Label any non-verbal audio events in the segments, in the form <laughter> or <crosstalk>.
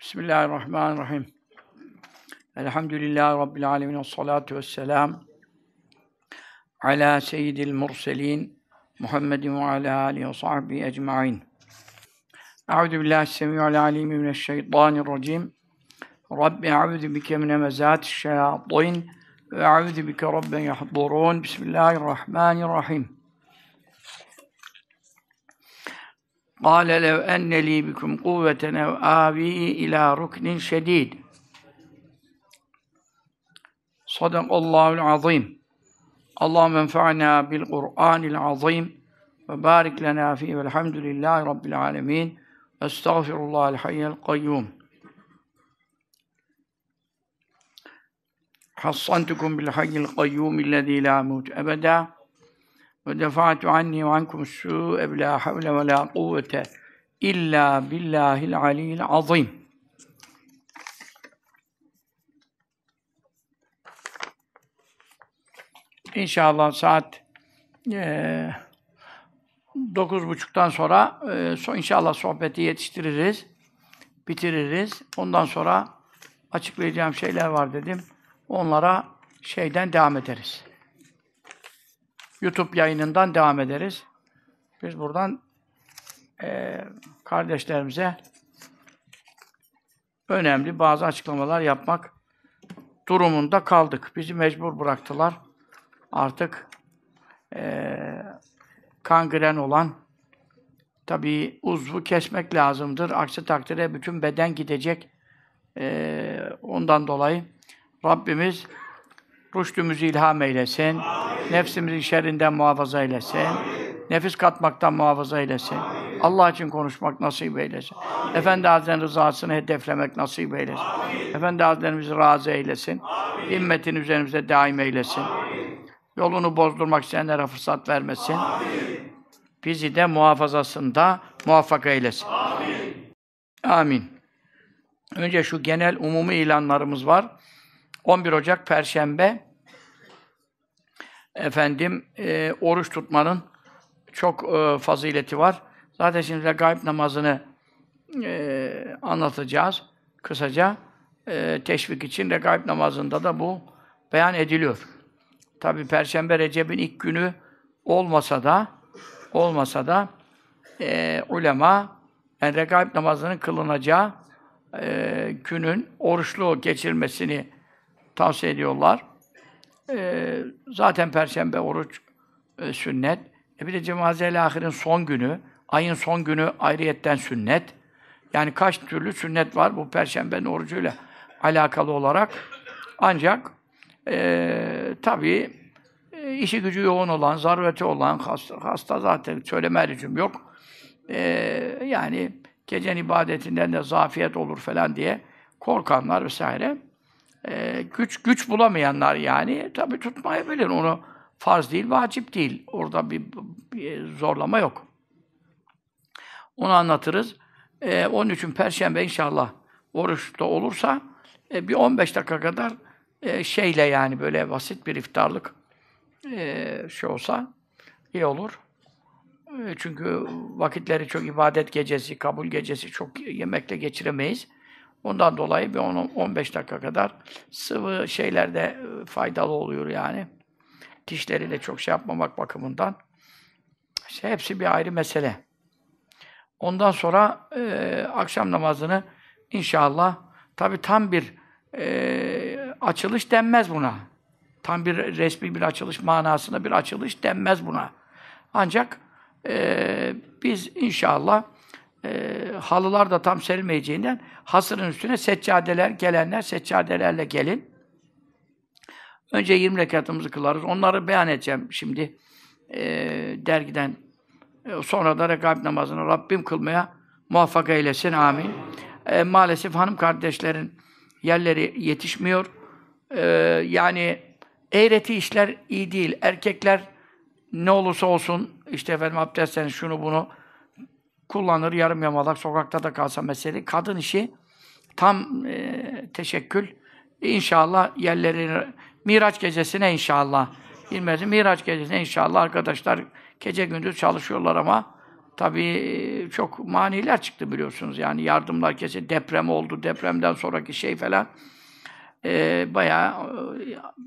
Bismillahirrahmanirrahim. Elhamdülillahi Rabbil alemin. Salatu vesselam. Ala seyyidil murselin. Muhammedin ve ala alihi ve sahbihi ecma'in. Euzu billahi semi'ul alim mineşşeytanirracim. Rabbi euzu bike min ve euzu bike rabben yahdurun. Bismillahirrahmanirrahim. قال لو أن لي بكم قوة أو آوي إلى ركن شديد صدق الله العظيم اللهم انفعنا بالقرآن العظيم وبارك لنا فيه والحمد لله رب العالمين استغفر الله الحي القيوم حصنتكم بالحي القيوم الذي لا موت أبدا ve defa'tu anni ve ankum su'e la havle ve la kuvvete illa billahil aliyyil azim. İnşallah saat e, 9.30'dan sonra e, so, inşallah sohbeti yetiştiririz, bitiririz. Ondan sonra açıklayacağım şeyler var dedim. Onlara şeyden devam ederiz. YouTube yayınından devam ederiz. Biz buradan e, kardeşlerimize önemli bazı açıklamalar yapmak durumunda kaldık. Bizi mecbur bıraktılar. Artık e, kangren olan tabii uzvu kesmek lazımdır. Aksi takdirde bütün beden gidecek. E, ondan dolayı Rabbimiz rüştümüzü ilham eylesin. Amin. Nefsimizi şerrinden muhafaza eylesin. Amin. Nefis katmaktan muhafaza eylesin. Amin. Allah için konuşmak nasip eylesin. Amin. Efendi Hazretleri'nin rızasını hedeflemek nasip eylesin. Amin. Efendi Hazretlerimizi razı eylesin. Amin. Himmetin üzerimize daim eylesin. Amin. Yolunu bozdurmak isteyenlere fırsat vermesin. Amin. Bizi de muhafazasında muvaffak eylesin. Amin. Amin. Önce şu genel umumi ilanlarımız var. 11 Ocak Perşembe efendim e, oruç tutmanın çok e, fazileti var. Zaten şimdi de gayb namazını e, anlatacağız kısaca. E, teşvik için de gayb namazında da bu beyan ediliyor. Tabi Perşembe Recep'in ilk günü olmasa da olmasa da e, ulema yani regaib namazının kılınacağı e, günün oruçlu geçirmesini tavsiye ediyorlar. Ee, zaten Perşembe oruç e, sünnet. E bir de Cemaze-i Ahir'in son günü, ayın son günü ayrıyetten sünnet. Yani kaç türlü sünnet var bu Perşembe'nin orucuyla alakalı olarak. Ancak e, tabii e, işi gücü yoğun olan, zarureti olan, hasta, hasta zaten söyleme lüzum yok. E, yani gecenin ibadetinden de zafiyet olur falan diye korkanlar vesaire e, güç güç bulamayanlar yani tabi tutmayabilir. Onu farz değil, vacip değil. Orada bir, bir zorlama yok. Onu anlatırız. E, onun için Perşembe inşallah oruçta olursa e, bir 15 dakika kadar e, şeyle yani böyle basit bir iftarlık e, şey olsa iyi olur. E, çünkü vakitleri çok ibadet gecesi, kabul gecesi çok yemekle geçiremeyiz. Ondan dolayı bir 10-15 dakika kadar sıvı şeyler de e, faydalı oluyor yani. Dişleri de çok şey yapmamak bakımından. İşte hepsi bir ayrı mesele. Ondan sonra e, akşam namazını inşallah tabi tam bir e, açılış denmez buna. Tam bir resmi bir açılış manasında bir açılış denmez buna. Ancak e, biz inşallah e, halılar da tam serilmeyeceğinden hasırın üstüne seccadeler, gelenler seccadelerle gelin. Önce 20 rekatımızı kılarız. Onları beyan edeceğim şimdi e, dergiden. E, sonra da rekab namazını Rabbim kılmaya muvaffak eylesin. Amin. E, maalesef hanım kardeşlerin yerleri yetişmiyor. E, yani eğreti işler iyi değil. Erkekler ne olursa olsun işte efendim abdestten şunu bunu kullanır, yarım yamalak sokakta da kalsa mesele. Kadın işi tam e, teşekkül. İnşallah yerleri Miraç gecesine inşallah. Bilmez Miraç gecesine inşallah arkadaşlar gece gündüz çalışıyorlar ama tabii çok maniler çıktı biliyorsunuz. Yani yardımlar kesin deprem oldu. Depremden sonraki şey falan e, bayağı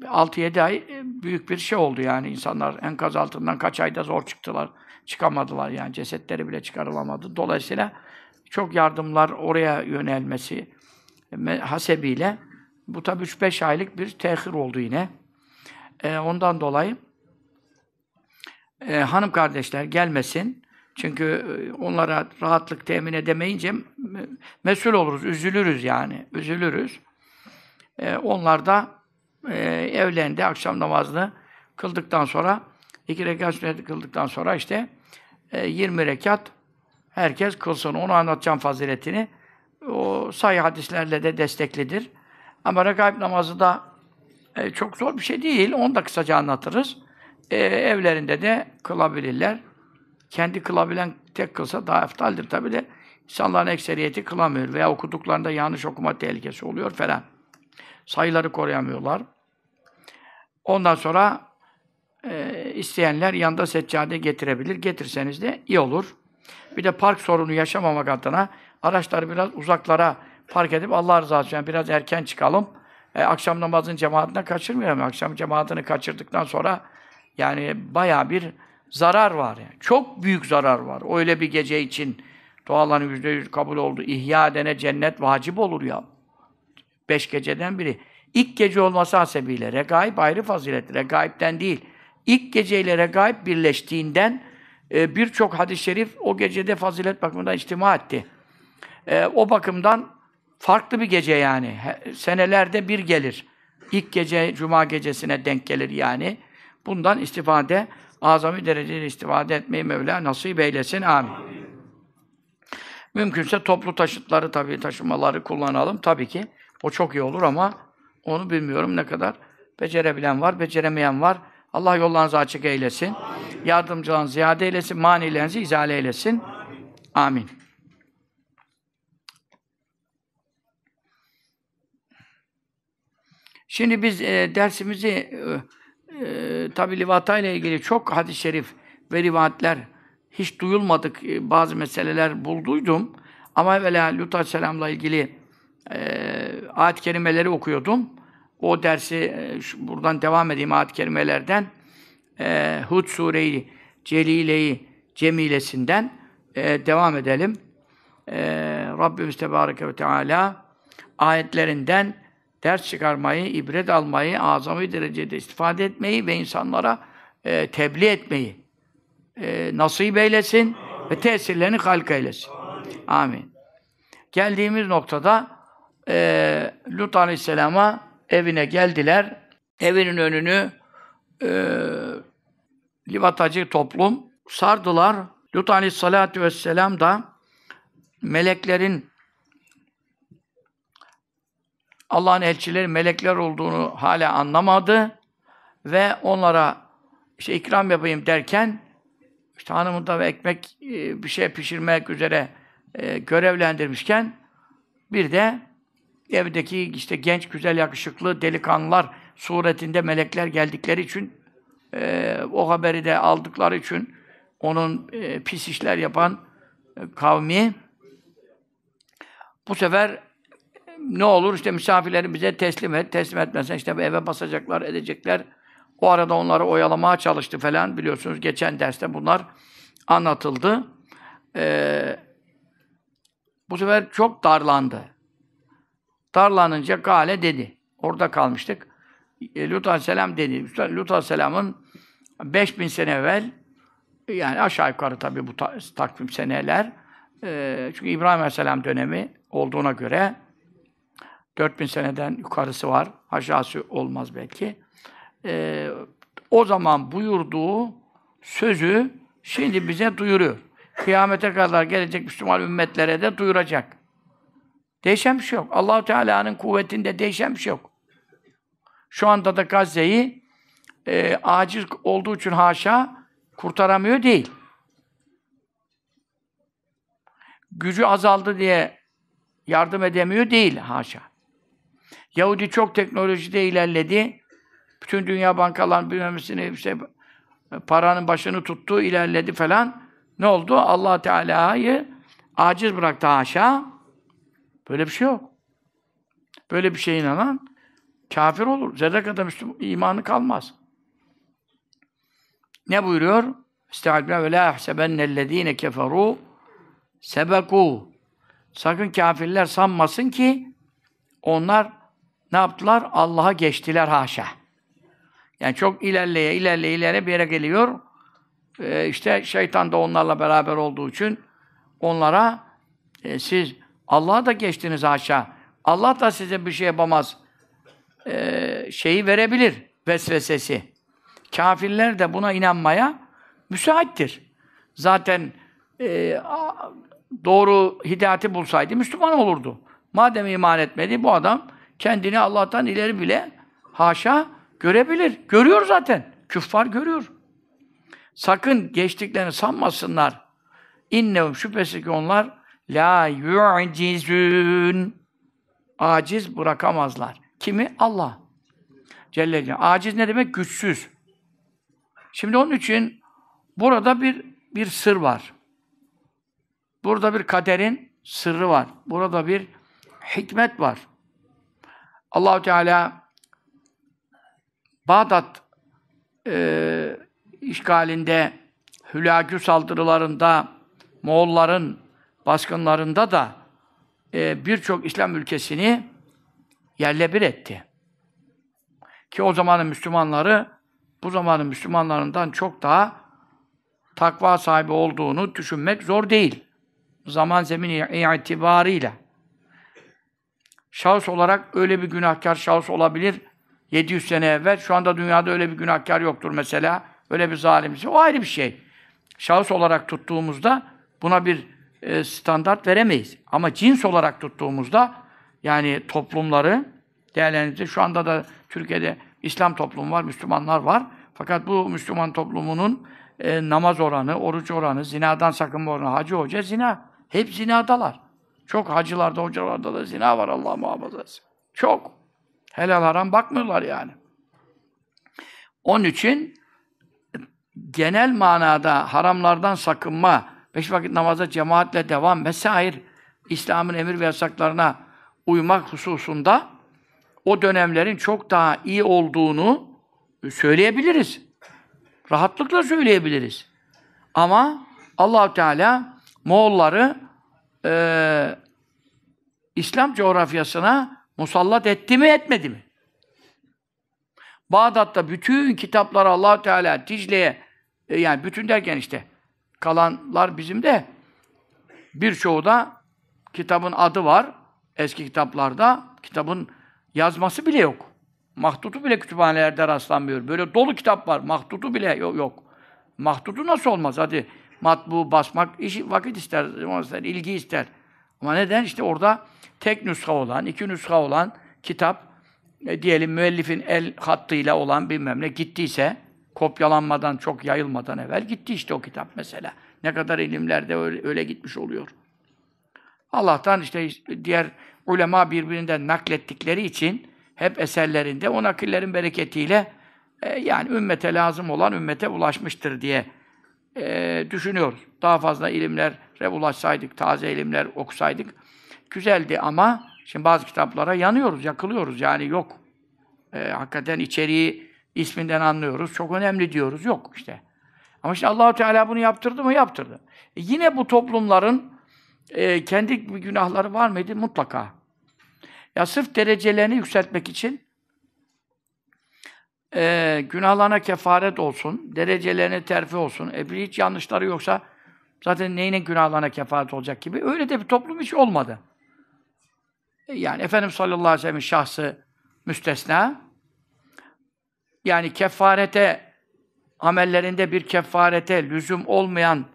6-7 ay büyük bir şey oldu yani. insanlar enkaz altından kaç ayda zor çıktılar. Çıkamadılar yani. Cesetleri bile çıkarılamadı. Dolayısıyla çok yardımlar oraya yönelmesi hasebiyle bu tabi 3-5 aylık bir tehir oldu yine. E, ondan dolayı e, hanım kardeşler gelmesin. Çünkü e, onlara rahatlık temin edemeyince mesul oluruz, üzülürüz yani. Üzülürüz. E, onlar da e, evlendi, akşam namazını kıldıktan sonra, iki rekat sünneti kıldıktan sonra işte e, 20 rekat herkes kılsın. Onu anlatacağım faziletini. O sayı hadislerle de desteklidir. Ama regaib namazı da e, çok zor bir şey değil. Onu da kısaca anlatırız. E, evlerinde de kılabilirler. Kendi kılabilen tek kılsa daha eftaldir tabi de. İnsanların ekseriyeti kılamıyor veya okuduklarında yanlış okuma tehlikesi oluyor falan. Sayıları koruyamıyorlar. Ondan sonra e, isteyenler yanında seccade getirebilir. Getirseniz de iyi olur. Bir de park sorunu yaşamamak adına araçları biraz uzaklara park edip Allah rızası için biraz erken çıkalım. E, akşam namazın cemaatine kaçırmayalım. Akşam cemaatini kaçırdıktan sonra yani baya bir zarar var. Yani. Çok büyük zarar var. Öyle bir gece için duaların yüzde yüz kabul oldu. İhya edene cennet vacip olur ya. Beş geceden biri. İlk gece olması hasebiyle regaib ayrı fazilet. Regaibden değil. İlk geceyle regaib birleştiğinden e, birçok hadis-i şerif o gecede fazilet bakımından içtima etti. E, o bakımdan farklı bir gece yani. senelerde bir gelir. İlk gece Cuma gecesine denk gelir yani. Bundan istifade, azami derecede istifade etmeyi Mevla nasip eylesin. Amin. Amin. Mümkünse toplu taşıtları tabii taşımaları kullanalım tabii ki. O çok iyi olur ama onu bilmiyorum ne kadar becerebilen var, beceremeyen var. Allah yollarınızı açık eylesin. Yardımcılarınızı ziyade eylesin, manilerinizi izale eylesin. Amin. Şimdi biz e, dersimizi e, e, tabi livata ile ilgili çok hadis-i şerif ve rivayetler hiç duyulmadık e, bazı meseleler bulduydum. Ama evvela Lut Aleyhisselam'la ilgili e, ayet-i kerimeleri okuyordum. O dersi e, buradan devam edeyim ayet-i kerimelerden. E, Hud Sureyi Celile-i Cemilesinden e, devam edelim. E, Rabbimiz Tebareke ve Teala ayetlerinden ders çıkarmayı, ibret almayı, azami derecede istifade etmeyi ve insanlara e, tebliğ etmeyi e, nasip eylesin ve tesirlerini halk eylesin. Amin. Geldiğimiz noktada e, Lut Aleyhisselam'a evine geldiler. Evinin önünü e, livatacı toplum sardılar. Lut Aleyhisselatü Vesselam da meleklerin Allah'ın elçileri melekler olduğunu hala anlamadı ve onlara işte ikram yapayım derken işte hanımı ve ekmek e, bir şey pişirmek üzere e, görevlendirmişken bir de evdeki işte genç, güzel, yakışıklı delikanlılar suretinde melekler geldikleri için e, o haberi de aldıkları için onun pis işler yapan kavmi bu sefer ne olur işte misafirleri bize teslim et, teslim etmezsen işte eve basacaklar, edecekler. O arada onları oyalamaya çalıştı falan biliyorsunuz geçen derste bunlar anlatıldı. Ee, bu sefer çok darlandı. Darlanınca Gale dedi. Orada kalmıştık. E, Lut Aleyhisselam dedi. Lut Aleyhisselam'ın 5000 sene evvel yani aşağı yukarı tabii bu ta takvim seneler e, çünkü İbrahim Aleyhisselam dönemi olduğuna göre 4000 seneden yukarısı var. Aşağısı olmaz belki. E, o zaman buyurduğu sözü şimdi bize duyuruyor. Kıyamete kadar gelecek Müslüman ümmetlere de duyuracak. Değişen bir şey yok. allah Teala'nın kuvvetinde değişen bir şey yok. Şu anda da Gazze'yi e, aciz olduğu için haşa kurtaramıyor değil. Gücü azaldı diye yardım edemiyor değil haşa. Yahudi çok teknolojide ilerledi. Bütün dünya bankalarının büyümesini, işte paranın başını tuttu, ilerledi falan. Ne oldu? Allah Teala'yı aciz bıraktı haşa. Böyle bir şey yok. Böyle bir şeye inanan kafir olur. Zerre kadar Müslüman imanı kalmaz. Ne buyuruyor? Estağfirullah ve la yahsebennellezîne keferû sebekû. Sakın kafirler sanmasın ki onlar ne yaptılar? Allah'a geçtiler haşa. Yani çok ilerleye, ilerleye, ilerleye bir yere geliyor. Ee, işte şeytan da onlarla beraber olduğu için onlara e, siz Allah'a da geçtiniz haşa. Allah da size bir şey yapamaz. Ee, şeyi verebilir vesvesesi. Kafirler de buna inanmaya müsaittir. Zaten e, doğru hidayeti bulsaydı Müslüman olurdu. Madem iman etmedi bu adam kendini Allah'tan ileri bile haşa görebilir. Görüyor zaten. Küffar görüyor. Sakın geçtiklerini sanmasınlar. İnnehum şüphesiz ki onlar la yu'cizün aciz bırakamazlar. Kimi? Allah. Celle Celle. Aciz ne demek? Güçsüz. Şimdi onun için burada bir bir sır var. Burada bir kaderin sırrı var. Burada bir hikmet var. Allahu Teala Bağdat e, işgalinde, Hülagü saldırılarında, Moğolların baskınlarında da e, birçok İslam ülkesini yerle bir etti. Ki o zamanın Müslümanları bu zamanın Müslümanlarından çok daha takva sahibi olduğunu düşünmek zor değil. Zaman zemini itibarıyla. Şahıs olarak öyle bir günahkar şahıs olabilir 700 sene evvel. Şu anda dünyada öyle bir günahkar yoktur mesela. Öyle bir zalimsi. O ayrı bir şey. Şahıs olarak tuttuğumuzda buna bir e, standart veremeyiz. Ama cins olarak tuttuğumuzda yani toplumları değerlendirince şu anda da Türkiye'de İslam toplumu var, Müslümanlar var. Fakat bu Müslüman toplumunun e, namaz oranı, oruç oranı, zinadan sakınma oranı, hacı hoca zina. Hep zinadalar. Çok hacılarda, hocalarda da zina var Allah muhafaza. Çok. Helal haram bakmıyorlar yani. Onun için genel manada haramlardan sakınma, beş vakit namaza cemaatle devam vesaire İslam'ın emir ve yasaklarına uymak hususunda o dönemlerin çok daha iyi olduğunu söyleyebiliriz. Rahatlıkla söyleyebiliriz. Ama allah Teala Moğolları e, İslam coğrafyasına musallat etti mi etmedi mi? Bağdat'ta bütün kitapları allah Teala Dicle'ye e, yani bütün derken işte kalanlar bizim de birçoğu da kitabın adı var. Eski kitaplarda kitabın yazması bile yok. Mahtutu bile kütüphanelerde rastlanmıyor. Böyle dolu kitap var. Mahtutu bile yok. Mahtutu nasıl olmaz? Hadi matbu basmak işi vakit ister, ister, ilgi ister. Ama neden? İşte orada tek nüsha olan, iki nüsha olan kitap e, diyelim müellifin el hattıyla olan bilmem ne gittiyse kopyalanmadan, çok yayılmadan evvel gitti işte o kitap mesela. Ne kadar ilimlerde öyle, öyle gitmiş oluyor. Allah'tan işte diğer ulema birbirinden naklettikleri için hep eserlerinde o nakillerin bereketiyle e, yani ümmete lazım olan ümmete ulaşmıştır diye e, düşünüyoruz. Daha fazla ilimlere ulaşsaydık, taze ilimler okusaydık güzeldi ama şimdi bazı kitaplara yanıyoruz, yakılıyoruz. Yani yok. E, hakikaten içeriği isminden anlıyoruz. Çok önemli diyoruz. Yok işte. Ama işte allah Teala bunu yaptırdı mı? Yaptırdı. E, yine bu toplumların e, kendi günahları var mıydı? Mutlaka. Ya sırf derecelerini yükseltmek için e, günahlarına kefaret olsun, derecelerine terfi olsun. E bir hiç yanlışları yoksa zaten neyine günahlarına kefaret olacak gibi. Öyle de bir toplum hiç olmadı. E, yani Efendimiz sallallahu aleyhi ve sellem'in şahsı müstesna. Yani kefarete, amellerinde bir kefarete lüzum olmayan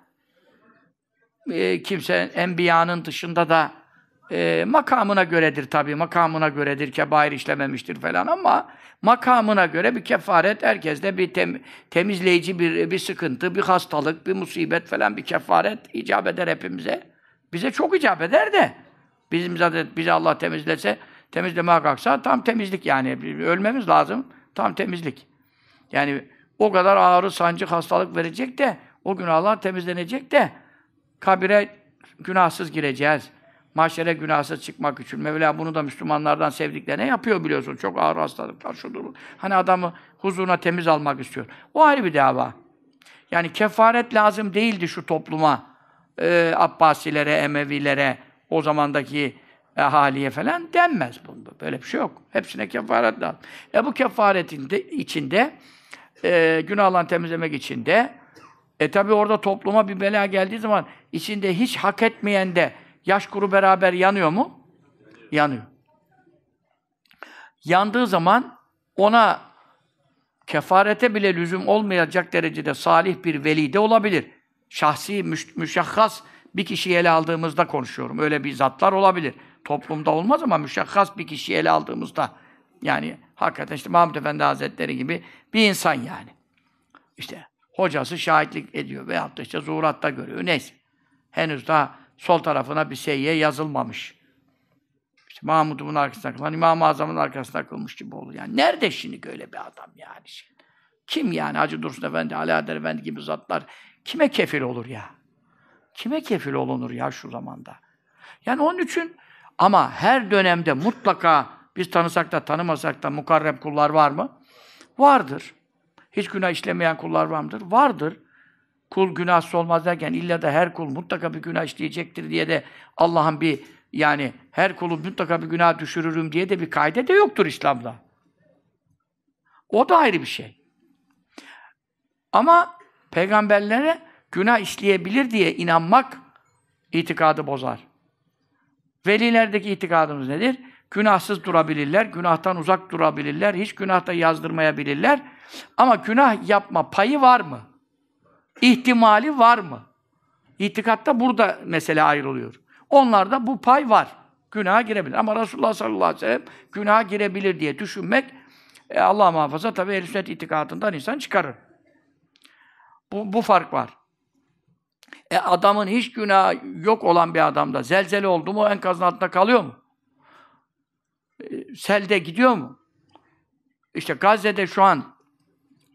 e, kimse enbiyanın dışında da e, makamına göredir tabii. Makamına göredir, kebair işlememiştir falan ama makamına göre bir kefaret herkeste bir tem, temizleyici bir bir sıkıntı, bir hastalık, bir musibet falan bir kefaret icap eder hepimize. Bize çok icap eder de bizim zaten bizi Allah temizlese, temizlemeye kalksa tam temizlik yani. Ölmemiz lazım. Tam temizlik. Yani o kadar ağrı, sancı, hastalık verecek de O günahlar temizlenecek de kabire günahsız gireceğiz. Mahşere günahsız çıkmak için. Mevla bunu da Müslümanlardan sevdiklerine yapıyor biliyorsun. Çok ağır hastalıklar, şudur. Hani adamı huzuruna temiz almak istiyor. O ayrı bir dava. Yani kefaret lazım değildi şu topluma. Ee, Abbasilere, Emevilere, o zamandaki ahaliye falan denmez bunda. Böyle bir şey yok. Hepsine kefaret lazım. E bu kefaretin de içinde e, günahlarını temizlemek için de e tabi orada topluma bir bela geldiği zaman içinde hiç hak etmeyen de yaş kuru beraber yanıyor mu? Yanıyor. Yandığı zaman ona kefarete bile lüzum olmayacak derecede salih bir veli de olabilir. Şahsi, müş, müşahhas bir kişiyi ele aldığımızda konuşuyorum. Öyle bir zatlar olabilir. Toplumda olmaz ama müşahhas bir kişiyi ele aldığımızda yani hakikaten işte Mahmud Efendi Hazretleri gibi bir insan yani. İşte hocası şahitlik ediyor veyahut da işte zuhuratta görüyor. Neyse. Henüz daha sol tarafına bir seyye yazılmamış. İşte Mahmud'un arkasına kılan, İmam-ı Azam'ın arkasına kılmış gibi olur. Yani nerede şimdi öyle bir adam yani? Şimdi? Kim yani Hacı Dursun Efendi, Ali Adel Efendi gibi zatlar kime kefil olur ya? Kime kefil olunur ya şu zamanda? Yani onun için ama her dönemde mutlaka biz tanısak da tanımasak da mukarreb kullar var mı? Vardır. Hiç günah işlemeyen kullar var mıdır? Vardır. Kul günahsız olmaz derken illa da her kul mutlaka bir günah işleyecektir diye de Allah'ın bir yani her kulu mutlaka bir günah düşürürüm diye de bir kaide de yoktur İslam'da. O da ayrı bir şey. Ama peygamberlere günah işleyebilir diye inanmak itikadı bozar. Velilerdeki itikadımız nedir? Günahsız durabilirler, günahtan uzak durabilirler, hiç günahta yazdırmayabilirler. Ama günah yapma payı var mı? İhtimali var mı? İtikatta burada mesele ayrılıyor. Onlarda bu pay var. Günaha girebilir. Ama Resulullah sallallahu aleyhi ve sellem günaha girebilir diye düşünmek e, Allah muhafaza tabi ehl sünnet itikadından insan çıkarır. Bu, bu fark var. E adamın hiç günah yok olan bir adamda zelzele oldu mu enkazın altında kalıyor mu? E, selde gidiyor mu? İşte Gazze'de şu an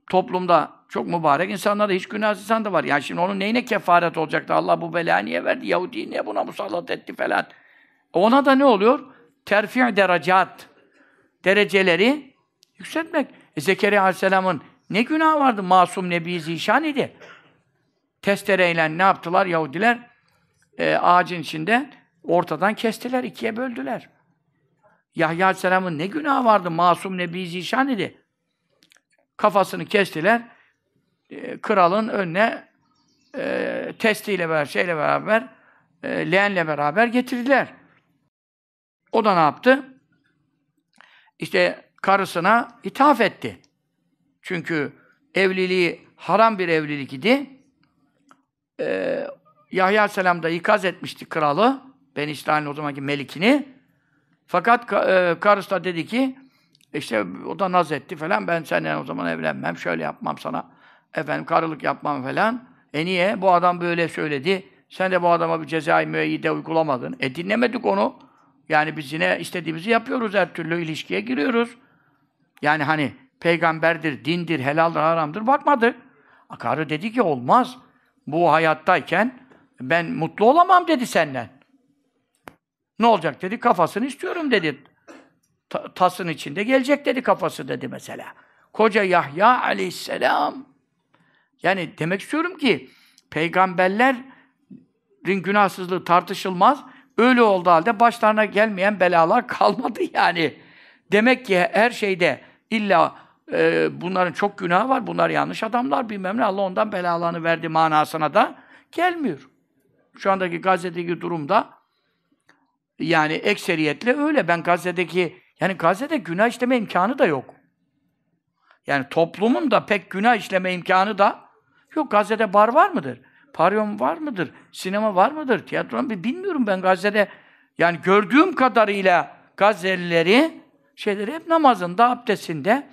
toplumda çok mübarek insanlar da hiç günahsız insan da var. Yani şimdi onun neyine kefaret olacaktı? Allah bu belayı niye verdi? Yahudi niye buna musallat etti falan. Ona da ne oluyor? Terfi' derecat. Dereceleri yükseltmek. E Zekeriya Aleyhisselam'ın ne günah vardı? Masum Nebi Zişan idi. Testereyle ne yaptılar Yahudiler? E, ağacın içinde ortadan kestiler, ikiye böldüler. Yahya Aleyhisselam'ın ne günahı vardı? Masum Nebi Zişan idi. Kafasını kestiler. E, kralın önüne e, testiyle beraber, şeyle beraber, e, leğenle beraber getirdiler. O da ne yaptı? İşte karısına ithaf etti. Çünkü evliliği haram bir evlilik idi. Ee, Yahya Aleyhisselam da ikaz etmişti kralı, Ben İsrail'in o zamanki melikini. Fakat e, karısı da dedi ki, işte o da naz etti falan, ben seninle o zaman evlenmem, şöyle yapmam sana, efendim karılık yapmam falan. E niye? Bu adam böyle söyledi. Sen de bu adama bir cezai müeyyide uygulamadın. E dinlemedik onu. Yani biz yine istediğimizi yapıyoruz, her türlü ilişkiye giriyoruz. Yani hani peygamberdir, dindir, helaldir, haramdır bakmadı. Karı dedi ki olmaz. Bu hayattayken ben mutlu olamam dedi senden. Ne olacak dedi, kafasını istiyorum dedi. Ta tasın içinde gelecek dedi kafası dedi mesela. Koca Yahya aleyhisselam. Yani demek istiyorum ki peygamberlerin günahsızlığı tartışılmaz. Öyle oldu halde başlarına gelmeyen belalar kalmadı yani. Demek ki her şeyde illa e, bunların çok günahı var, bunlar yanlış adamlar bilmem ne, Allah ondan belalarını verdi manasına da gelmiyor. Şu andaki Gazze'deki durumda yani ekseriyetle öyle. Ben Gazze'deki, yani Gazze'de günah işleme imkanı da yok. Yani toplumun da pek günah işleme imkanı da yok. Gazze'de bar var mıdır? Paryon var mıdır? Sinema var mıdır? Tiyatro bilmiyorum ben Gazze'de. Yani gördüğüm kadarıyla Gazze'lileri şeyleri hep namazında, abdestinde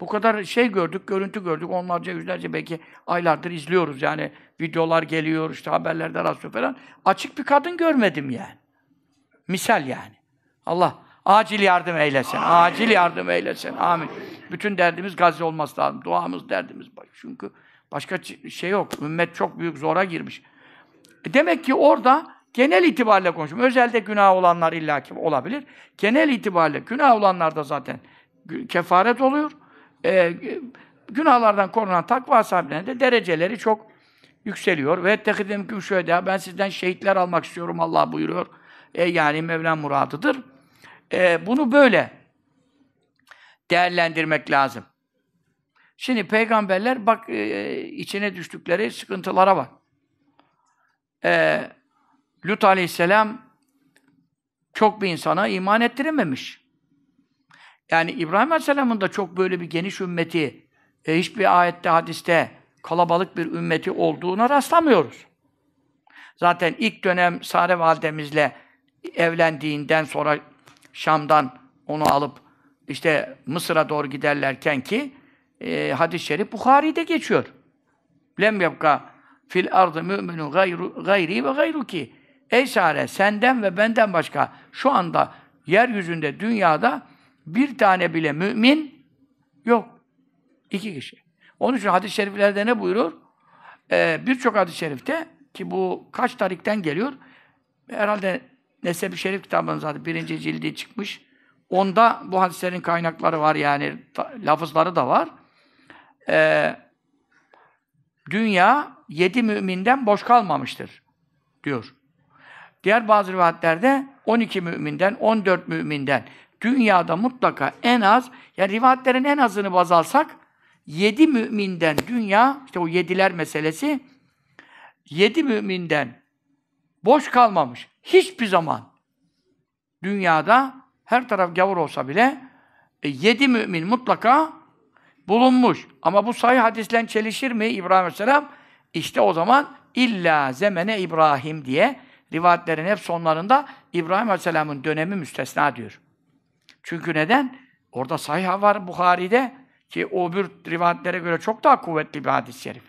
bu kadar şey gördük, görüntü gördük. Onlarca, yüzlerce belki aylardır izliyoruz. Yani videolar geliyor, işte haberlerde rastlıyor falan. Açık bir kadın görmedim yani. Misal yani. Allah acil yardım eylesin. Amin. Acil yardım eylesin. Amin. Bütün derdimiz Gazze olması lazım. Duamız, derdimiz. Çünkü Başka şey yok. Ümmet çok büyük zora girmiş. E demek ki orada genel itibariyle konuşuyorum. Özelde günah olanlar illaki olabilir. Genel itibariyle günah olanlar da zaten kefaret oluyor. E, günahlardan korunan takva sahiplerinin de dereceleri çok yükseliyor. Ve ettehidim şöyle ben sizden şehitler almak istiyorum Allah buyuruyor. E, yani Mevlam muradıdır. E, bunu böyle değerlendirmek lazım. Şimdi peygamberler bak e, içine düştükleri sıkıntılara bak. E, Lut aleyhisselam çok bir insana iman ettirememiş. Yani İbrahim aleyhisselamın da çok böyle bir geniş ümmeti, e, hiçbir ayette, hadiste kalabalık bir ümmeti olduğuna rastlamıyoruz. Zaten ilk dönem Sare validemizle evlendiğinden sonra Şam'dan onu alıp işte Mısır'a doğru giderlerken ki e, hadis-i şerif Bukhari'de geçiyor. Lem yapka fil ardı mü'minu gayru, gayri ve gayruki. Ey Sare senden ve benden başka şu anda yeryüzünde, dünyada bir tane bile mümin yok. İki kişi. Onun için hadis-i şeriflerde ne buyurur? Ee, Birçok hadis-i şerifte ki bu kaç tarikten geliyor? Herhalde Neseb-i Şerif kitabının zaten birinci cildi çıkmış. Onda bu hadislerin kaynakları var yani ta- lafızları da var. Ee, dünya yedi müminden boş kalmamıştır diyor. Diğer bazı rivayetlerde 12 müminden, 14 müminden dünyada mutlaka en az, yani rivayetlerin en azını baz alsak 7 müminden dünya, işte o yediler meselesi 7 müminden boş kalmamış. Hiçbir zaman dünyada her taraf gavur olsa bile e, yedi mümin mutlaka bulunmuş. Ama bu sahih hadisle çelişir mi İbrahim Aleyhisselam? İşte o zaman illa zemene İbrahim diye rivayetlerin hep sonlarında İbrahim Aleyhisselam'ın dönemi müstesna diyor. Çünkü neden? Orada sahih var Bukhari'de ki o bir rivayetlere göre çok daha kuvvetli bir hadis-i şerif.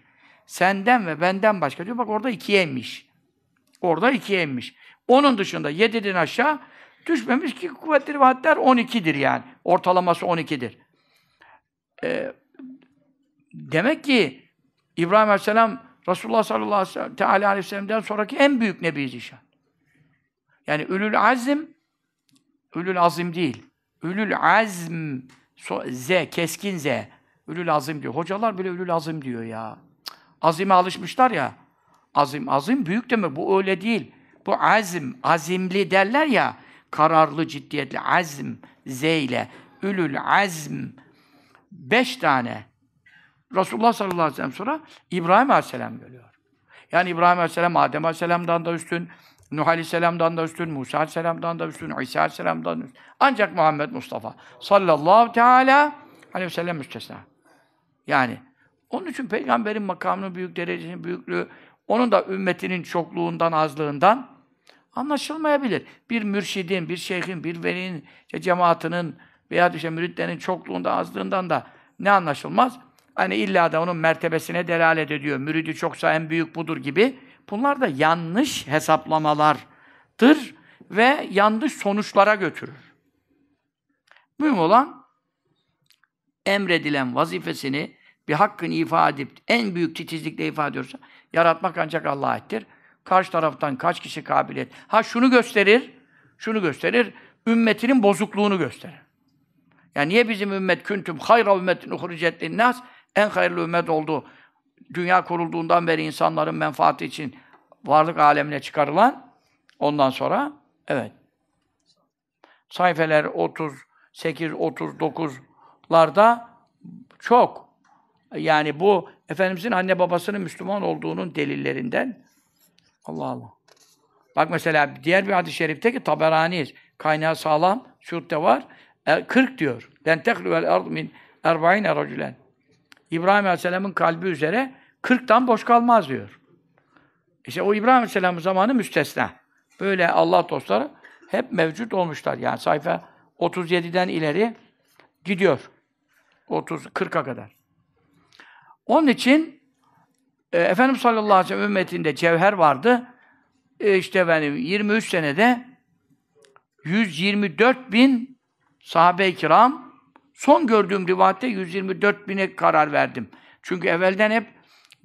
Senden ve benden başka diyor. Bak orada ikiye inmiş. Orada ikiye inmiş. Onun dışında yediden aşağı düşmemiş ki kuvvetli rivayetler 12'dir yani. Ortalaması 12'dir. Ee, demek ki İbrahim Aleyhisselam Resulullah sallallahu aleyhi ve sellem'den sonraki en büyük nebi zişan. Yani ülül azim ülül azim değil. Ülül azm so, z keskin z. Ülül azim diyor. Hocalar bile ülül azim diyor ya. Azime alışmışlar ya. Azim azim büyük demek. Bu öyle değil. Bu azim, azimli derler ya. Kararlı, ciddiyetli. Azm z ile. Ülül azm beş tane Resulullah sallallahu aleyhi ve sellem sonra İbrahim aleyhisselam geliyor. Yani İbrahim aleyhisselam Adem aleyhisselamdan da üstün, Nuh aleyhisselamdan da üstün, Musa aleyhisselamdan da üstün, İsa aleyhisselamdan da üstün. Ancak Muhammed Mustafa sallallahu teala aleyhi ve sellem müstesna. Yani onun için peygamberin makamının büyük derecesinin büyüklüğü onun da ümmetinin çokluğundan, azlığından anlaşılmayabilir. Bir mürşidin, bir şeyhin, bir velinin, işte cemaatinin veya işte müritlerin çokluğunda, azlığından da ne anlaşılmaz? Hani illa da onun mertebesine delalet ediyor. Müridi çoksa en büyük budur gibi. Bunlar da yanlış hesaplamalardır ve yanlış sonuçlara götürür. Mühim olan emredilen vazifesini bir hakkın ifade edip en büyük titizlikle ifade ediyorsa yaratmak ancak Allah'a aittir. Karşı taraftan kaç kişi kabiliyet. Ha şunu gösterir, şunu gösterir, ümmetinin bozukluğunu gösterir. Yani niye bizim ümmet küntüm hayra ümmetin uhricet linnas en hayırlı ümmet oldu. Dünya kurulduğundan beri insanların menfaati için varlık alemine çıkarılan ondan sonra evet. Sayfeler 38 39'larda çok yani bu efendimizin anne babasının Müslüman olduğunun delillerinden Allah Allah. Bak mesela diğer bir hadis-i şerifte ki Taberani kaynağı sağlam, şurtte var. 40 diyor. Den tehluvel ard min erba'ine racülen. İbrahim Aleyhisselam'ın kalbi üzere 40'tan boş kalmaz diyor. İşte o İbrahim Aleyhisselam'ın zamanı müstesna. Böyle Allah dostları hep mevcut olmuşlar. Yani sayfa 37'den ileri gidiyor. 30 40'a kadar. Onun için e, Efendimiz sallallahu aleyhi ve sellem ümmetinde cevher vardı. E, işte benim 23 senede 124 bin sahabe-i kiram son gördüğüm rivayette 124 bine karar verdim. Çünkü evvelden hep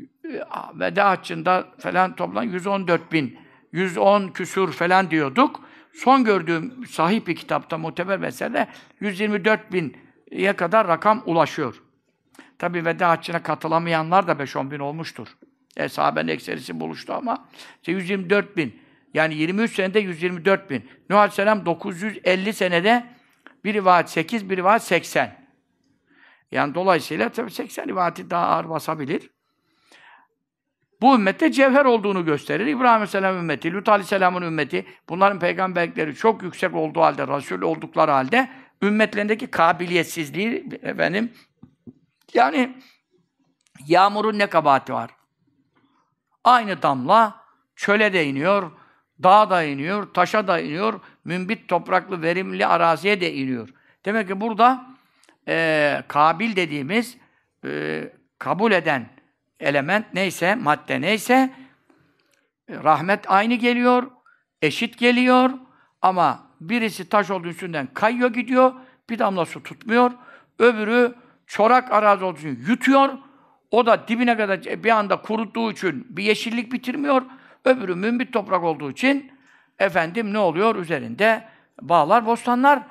e, veda haccında falan toplam 114 bin, 110 küsur falan diyorduk. Son gördüğüm sahih bir kitapta muteber mesele 124 bin'ye kadar rakam ulaşıyor. Tabi veda haccına katılamayanlar da 5-10 bin olmuştur. E, sahabenin ekserisi buluştu ama işte 124 bin. Yani 23 senede 124 bin. Nuh Aleyhisselam 950 senede bir rivayet 8, bir rivayet 80. Yani dolayısıyla tabii 80 rivayeti daha ağır basabilir. Bu ümmette cevher olduğunu gösterir. İbrahim Aleyhisselam ümmeti, Lut Aleyhisselam'ın ümmeti, bunların peygamberlikleri çok yüksek olduğu halde, Resul oldukları halde ümmetlerindeki kabiliyetsizliği efendim yani yağmurun ne kabahati var? Aynı damla çöle de iniyor, dağa da iniyor, taşa da iniyor, mümbit topraklı, verimli araziye de iniyor. Demek ki burada e, kabil dediğimiz e, kabul eden element neyse, madde neyse rahmet aynı geliyor, eşit geliyor ama birisi taş olduğu üstünden kayıyor gidiyor, bir damla su tutmuyor. Öbürü çorak arazi olduğu için yutuyor. O da dibine kadar bir anda kuruttuğu için bir yeşillik bitirmiyor. Öbürü mümbit toprak olduğu için efendim ne oluyor? Üzerinde bağlar, bostanlar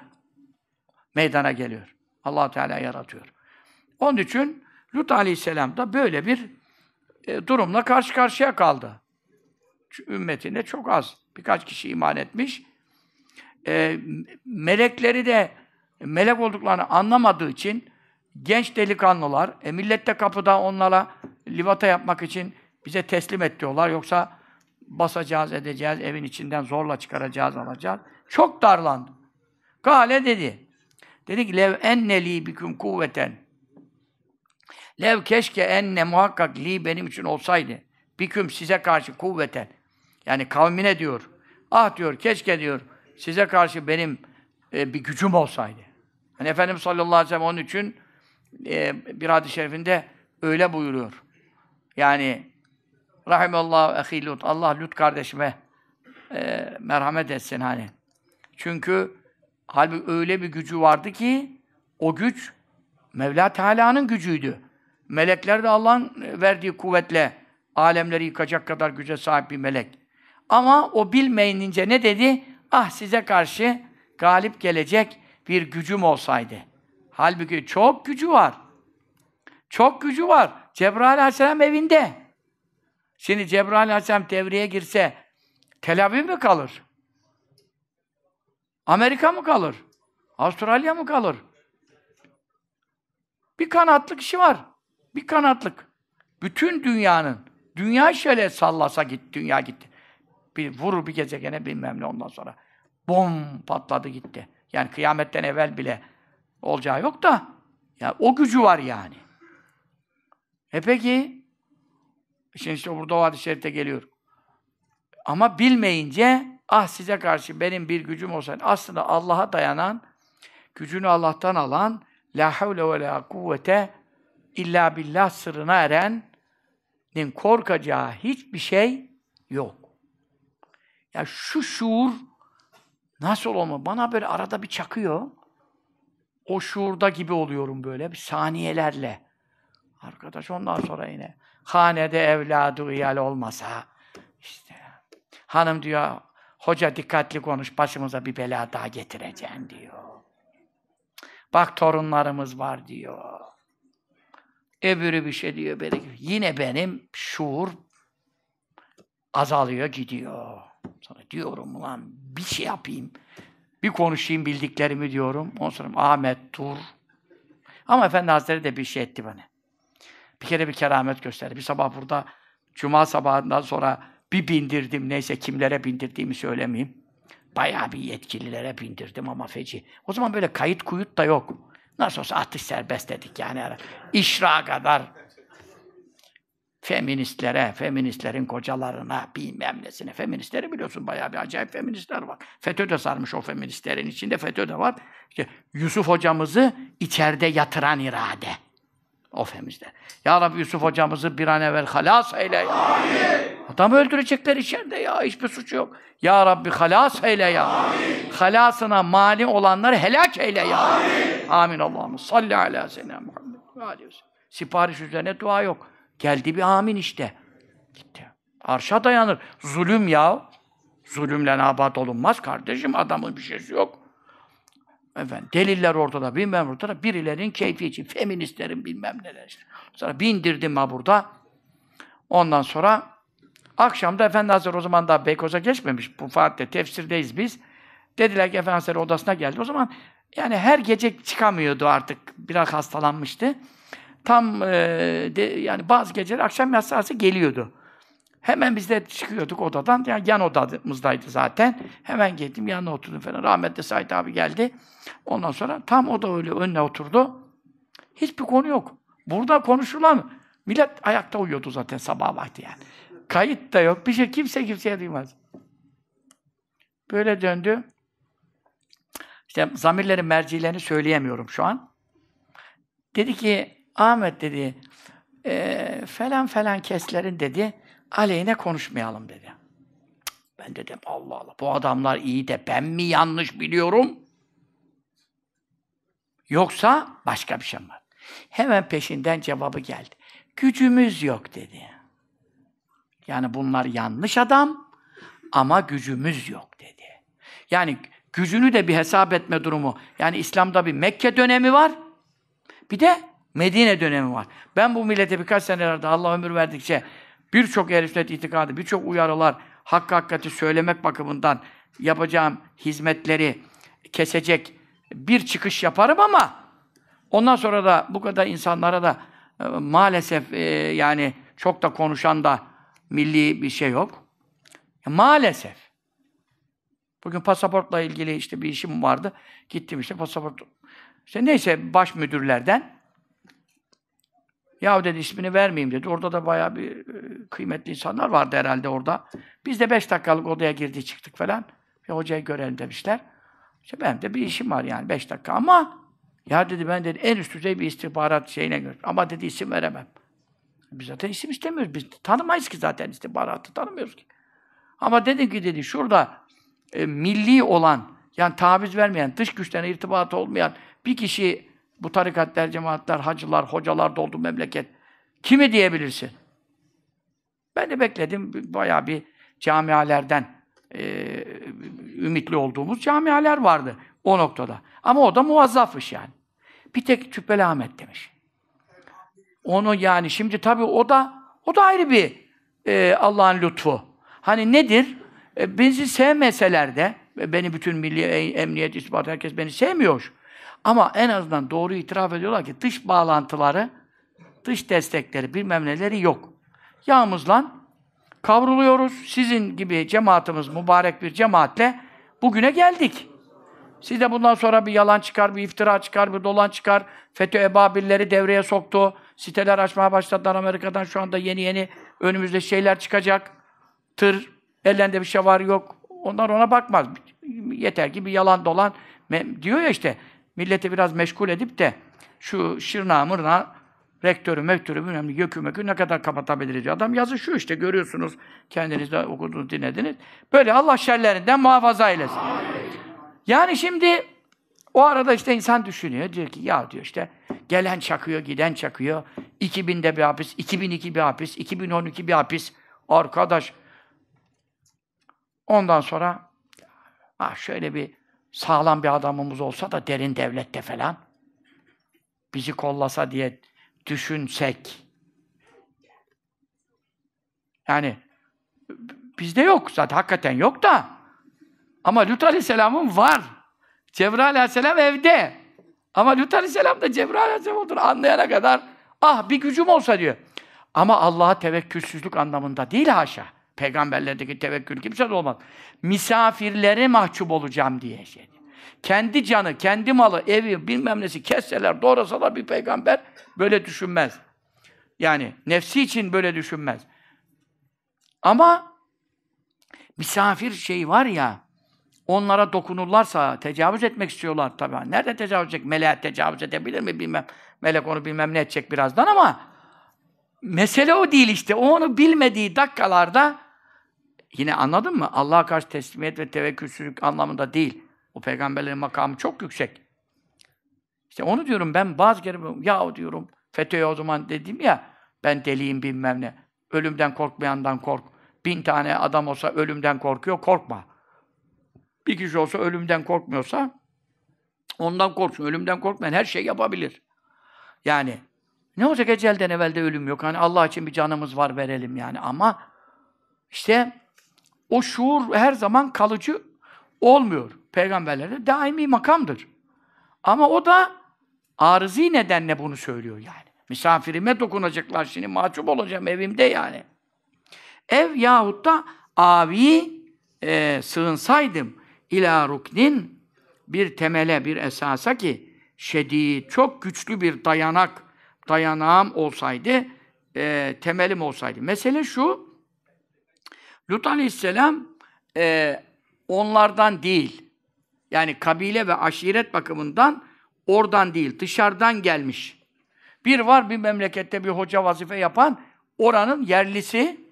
meydana geliyor. allah Teala yaratıyor. Onun için Lut Aleyhisselam da böyle bir e, durumla karşı karşıya kaldı. Ümmetinde çok az. Birkaç kişi iman etmiş. E, melekleri de melek olduklarını anlamadığı için genç delikanlılar, e, millet de kapıda onlara livata yapmak için bize teslim et diyorlar. Yoksa basacağız, edeceğiz, evin içinden zorla çıkaracağız, alacağız. Çok darlandı. Gale dedi. Dedi ki, lev enneli biküm kuvveten. Lev keşke enne muhakkak li benim için olsaydı. Biküm size karşı kuvveten. Yani kavmine diyor. Ah diyor, keşke diyor, size karşı benim e, bir gücüm olsaydı. Hani Efendimiz sallallahu aleyhi ve sellem onun için e, bir hadis-i şerifinde öyle buyuruyor. Yani Rahimallahu ehi Lut. Allah Lut kardeşime e, merhamet etsin hani. Çünkü halbuki öyle bir gücü vardı ki o güç Mevla Teala'nın gücüydü. Melekler de Allah'ın verdiği kuvvetle alemleri yıkacak kadar güce sahip bir melek. Ama o bilmeyince ne dedi? Ah size karşı galip gelecek bir gücüm olsaydı. Halbuki çok gücü var. Çok gücü var. Cebrail aleyhisselam evinde. Şimdi Cebrail aleyhisselam devreye girse Tel Aviv mi kalır? Amerika mı kalır? Avustralya mı kalır? Bir kanatlı kişi var. Bir kanatlık. Bütün dünyanın. Dünya şöyle sallasa git, dünya gitti. Bir vurur bir gezegene bilmem ne ondan sonra. Bom patladı gitti. Yani kıyametten evvel bile olacağı yok da ya o gücü var yani. E peki şimdi işte burada o hadis-i şerifte geliyor. Ama bilmeyince ah size karşı benim bir gücüm olsaydı aslında Allah'a dayanan gücünü Allah'tan alan la havle ve la kuvvete illa billah sırrına erenin korkacağı hiçbir şey yok. Ya şu şuur nasıl olma? Bana böyle arada bir çakıyor o şuurda gibi oluyorum böyle bir saniyelerle. Arkadaş ondan sonra yine hanede evladı iyal olmasa işte hanım diyor hoca dikkatli konuş başımıza bir bela daha getireceksin diyor. Bak torunlarımız var diyor. Öbürü bir şey diyor. Böyle. Yine benim şuur azalıyor gidiyor. Sonra diyorum ulan bir şey yapayım. Bir konuşayım bildiklerimi diyorum. Ondan sonra Ahmet dur. Ama Efendi Hazretleri de bir şey etti bana. Bir kere bir keramet gösterdi. Bir sabah burada Cuma sabahından sonra bir bindirdim. Neyse kimlere bindirdiğimi söylemeyeyim. Bayağı bir yetkililere bindirdim ama feci. O zaman böyle kayıt kuyut da yok. Nasıl olsa atış serbest dedik yani. İşra kadar feministlere, feministlerin kocalarına, bilmem nesine. Feministleri biliyorsun bayağı bir acayip feministler var. FETÖ de sarmış o feministlerin içinde. FETÖ de var. İşte Yusuf hocamızı içeride yatıran irade. O feministler. Ya Rabbi Yusuf hocamızı bir an evvel halas eyle ya. Amin. Adamı öldürecekler içeride ya. Hiçbir suçu yok. Ya Rabbi halas eyle ya. Amin. Halasına mani olanları helak eyle ya. Amin. Amin Allah'ım. Salli ala seyyidina Muhammed. Sipariş üzerine dua yok. Geldi bir amin işte. Gitti. Arşa dayanır. Zulüm ya. Zulümle abat olunmaz kardeşim. Adamın bir şeysi yok. Efendim, deliller ortada, bilmem ortada. Birilerinin keyfi için, feministlerin bilmem neler işte. Sonra bindirdim ha burada. Ondan sonra akşamda Efendi Hazretleri o zaman daha Beykoz'a geçmemiş. Bu Fatih'te tefsirdeyiz biz. Dediler ki Efendi Hazretleri odasına geldi. O zaman yani her gece çıkamıyordu artık. Biraz hastalanmıştı. Tam e, de, yani bazı geceler akşam yatsı geliyordu. Hemen biz de çıkıyorduk odadan. Yani yan odamızdaydı zaten. Hemen gittim yanına oturdum falan. Rahmetli Said abi geldi. Ondan sonra tam o da öyle önüne oturdu. Hiçbir konu yok. Burada konuşulan millet ayakta uyuyordu zaten sabah vakti yani. Kayıt da yok. Bir şey kimse kimseye duymaz. Böyle döndü. İşte zamirlerin mercilerini söyleyemiyorum şu an. Dedi ki Ahmet dedi e, falan falan keslerin dedi aleyhine konuşmayalım dedi. Ben dedim Allah Allah bu adamlar iyi de ben mi yanlış biliyorum? Yoksa başka bir şey mi var? Hemen peşinden cevabı geldi. Gücümüz yok dedi. Yani bunlar yanlış adam ama gücümüz yok dedi. Yani gücünü de bir hesap etme durumu. Yani İslam'da bir Mekke dönemi var. Bir de Medine dönemi var. Ben bu millete birkaç senelerde Allah ömür verdikçe birçok ehl itikadı, birçok uyarılar, hakkı hakikati söylemek bakımından yapacağım hizmetleri kesecek bir çıkış yaparım ama ondan sonra da bu kadar insanlara da e, maalesef e, yani çok da konuşan da milli bir şey yok. Maalesef. Bugün pasaportla ilgili işte bir işim vardı. Gittim işte pasaport. İşte neyse baş müdürlerden ya dedi ismini vermeyeyim dedi. Orada da bayağı bir e, kıymetli insanlar vardı herhalde orada. Biz de beş dakikalık odaya girdi çıktık falan. Bir hocayı görelim demişler. İşte benim de bir işim var yani beş dakika ama ya dedi ben dedi en üst düzey bir istihbarat şeyine göre. Ama dedi isim veremem. Biz zaten isim istemiyoruz. Biz tanımayız ki zaten istihbaratı tanımıyoruz ki. Ama dedim ki dedi şurada e, milli olan yani taviz vermeyen, dış güçlerine irtibatı olmayan bir kişi bu tarikatlar, cemaatler, hacılar, hocalar doldu memleket. Kimi diyebilirsin? Ben de bekledim. Bayağı bir camialerden e, ümitli olduğumuz camialer vardı o noktada. Ama o da muvazzafmış yani. Bir tek Cübbeli Ahmet demiş. Onu yani şimdi tabii o da o da ayrı bir e, Allah'ın lütfu. Hani nedir? E, bizi sevmeseler de beni bütün milli emniyet, ispat herkes beni sevmiyor. Ama en azından doğru itiraf ediyorlar ki dış bağlantıları, dış destekleri, bilmem neleri yok. Yağımızla kavruluyoruz. Sizin gibi cemaatimiz, mübarek bir cemaatle bugüne geldik. Siz de bundan sonra bir yalan çıkar, bir iftira çıkar, bir dolan çıkar. FETÖ ebabilleri devreye soktu. Siteler açmaya başladılar Amerika'dan. Şu anda yeni yeni önümüzde şeyler çıkacak. Tır, ellerinde bir şey var yok. Onlar ona bakmaz. Yeter ki bir yalan dolan. Diyor ya işte, milleti biraz meşgul edip de şu şırna mırna rektörü, mektörü, önemli gökü mekü ne kadar kapatabiliriz diyor. Adam yazı şu işte görüyorsunuz. Kendiniz de okudunuz, dinlediniz. Böyle Allah şerlerinden muhafaza eylesin. Yani şimdi o arada işte insan düşünüyor. Diyor ki ya diyor işte gelen çakıyor, giden çakıyor. 2000'de bir hapis, 2002 bir hapis, 2012 bir hapis. Arkadaş. Ondan sonra ah şöyle bir sağlam bir adamımız olsa da derin devlette falan bizi kollasa diye düşünsek. Yani bizde yok zaten hakikaten yok da ama Lut Aleyhisselam'ın var. Cebrail Aleyhisselam evde. Ama Lut Aleyhisselam da Cebrail Aleyhisselam olduğunu anlayana kadar ah bir gücüm olsa diyor. Ama Allah'a tevekkülsüzlük anlamında değil haşa. Peygamberlerdeki tevekkül kimse de olmaz. Misafirlere mahcup olacağım diye şey. Kendi canı, kendi malı, evi, bilmem nesi kesseler, doğrasalar bir peygamber böyle düşünmez. Yani nefsi için böyle düşünmez. Ama misafir şey var ya, onlara dokunurlarsa tecavüz etmek istiyorlar tabii. Nerede tecavüz edecek? Meleğe tecavüz edebilir mi bilmem. Melek onu bilmem ne edecek birazdan ama mesele o değil işte. O onu bilmediği dakikalarda yine anladın mı? Allah'a karşı teslimiyet ve tevekkülsüzlük anlamında değil. O peygamberlerin makamı çok yüksek. İşte onu diyorum ben bazı kere ya diyorum FETÖ'ye o zaman dedim ya Ben deliyim bilmem ne. Ölümden korkmayandan kork. Bin tane adam olsa ölümden korkuyor, korkma. Bir kişi olsa ölümden korkmuyorsa ondan korksun. Ölümden korkmayan her şey yapabilir. Yani ne olacak ecelden evvel de ölüm yok. Hani Allah için bir canımız var verelim yani ama işte o şuur her zaman kalıcı olmuyor. Peygamberlerde daimi makamdır. Ama o da arızi nedenle bunu söylüyor yani. Misafirime dokunacaklar şimdi mahcup olacağım evimde yani. Ev yahut da avi e, sığınsaydım ila ruknin bir temele, bir esasa ki şedid, çok güçlü bir dayanak, dayanağım olsaydı, e, temelim olsaydı. Mesele şu, Lut aleyhisselam e, onlardan değil, yani kabile ve aşiret bakımından oradan değil, dışarıdan gelmiş. Bir var bir memlekette bir hoca vazife yapan, oranın yerlisi,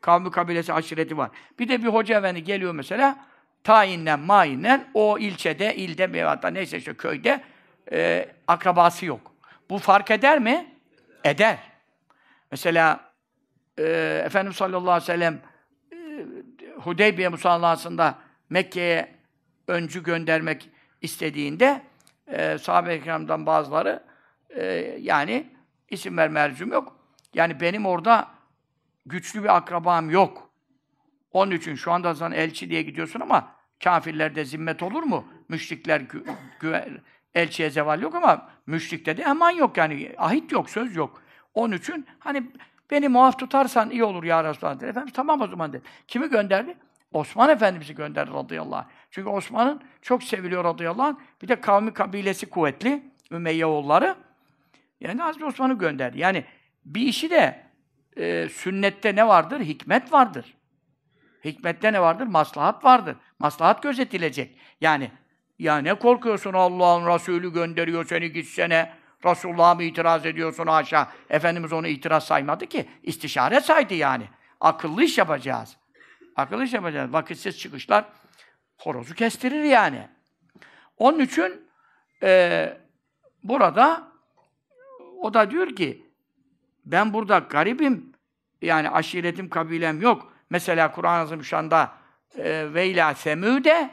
kavmi kabilesi, aşireti var. Bir de bir hoca efendi geliyor mesela, tayinden, mayinden o ilçede, ilde veyahut da neyse işte köyde e, akrabası yok. Bu fark eder mi? Eder. Mesela e, Efendimiz sallallahu aleyhi ve sellem Hudeybiye musallasında Mekke'ye öncü göndermek istediğinde e, sahabe-i kiramdan bazıları e, yani isim verme mercum yok. Yani benim orada güçlü bir akrabam yok. Onun için şu anda sen elçi diye gidiyorsun ama kafirlerde zimmet olur mu? Müşrikler gü, gü, elçiye zeval yok ama müşrikte de eman yok yani. Ahit yok, söz yok. Onun için hani beni muaf tutarsan iyi olur ya Resulallah dedi. Efendimiz tamam o zaman dedi. Kimi gönderdi? Osman Efendimiz'i gönderdi radıyallahu anh. Çünkü Osman'ın çok seviliyor radıyallahu anh. Bir de kavmi kabilesi kuvvetli. Ümeyye oğulları. Yani Hazreti Osman'ı gönderdi. Yani bir işi de e, sünnette ne vardır? Hikmet vardır. Hikmette ne vardır? Maslahat vardır. Maslahat gözetilecek. Yani ya ne korkuyorsun Allah'ın Resulü gönderiyor seni gitsene. Resulullah'a mı itiraz ediyorsun haşa? Efendimiz onu itiraz saymadı ki. istişare saydı yani. Akıllı iş yapacağız. Akıllı iş yapacağız. Vakitsiz çıkışlar horozu kestirir yani. Onun için e, burada o da diyor ki ben burada garibim. Yani aşiretim, kabilem yok. Mesela Kur'an-ı Azimüşşan'da e, ve ilâ semûde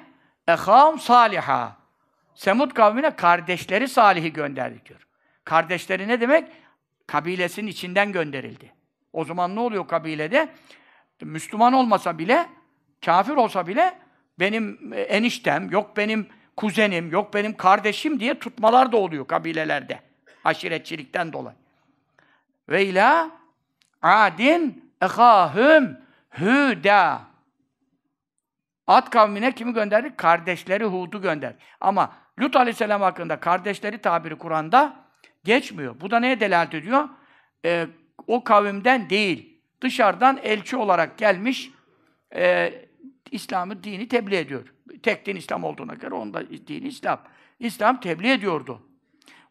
ehâum saliha. Semud kavmine kardeşleri Salih'i gönderdi diyor. Kardeşleri ne demek? Kabilesinin içinden gönderildi. O zaman ne oluyor kabilede? Müslüman olmasa bile, kafir olsa bile benim e, eniştem, yok benim kuzenim, yok benim kardeşim diye tutmalar da oluyor kabilelerde. Aşiretçilikten dolayı. Ve ila adin ehâhüm hüda. Ad kavmine kimi gönderdi? Kardeşleri Hud'u gönder. Ama Lut aleyhisselam hakkında kardeşleri tabiri Kur'an'da geçmiyor. Bu da neye delalet ediyor? Ee, o kavimden değil. Dışarıdan elçi olarak gelmiş e, İslam'ı dini tebliğ ediyor. Tek din İslam olduğuna göre onda dini İslam. İslam tebliğ ediyordu.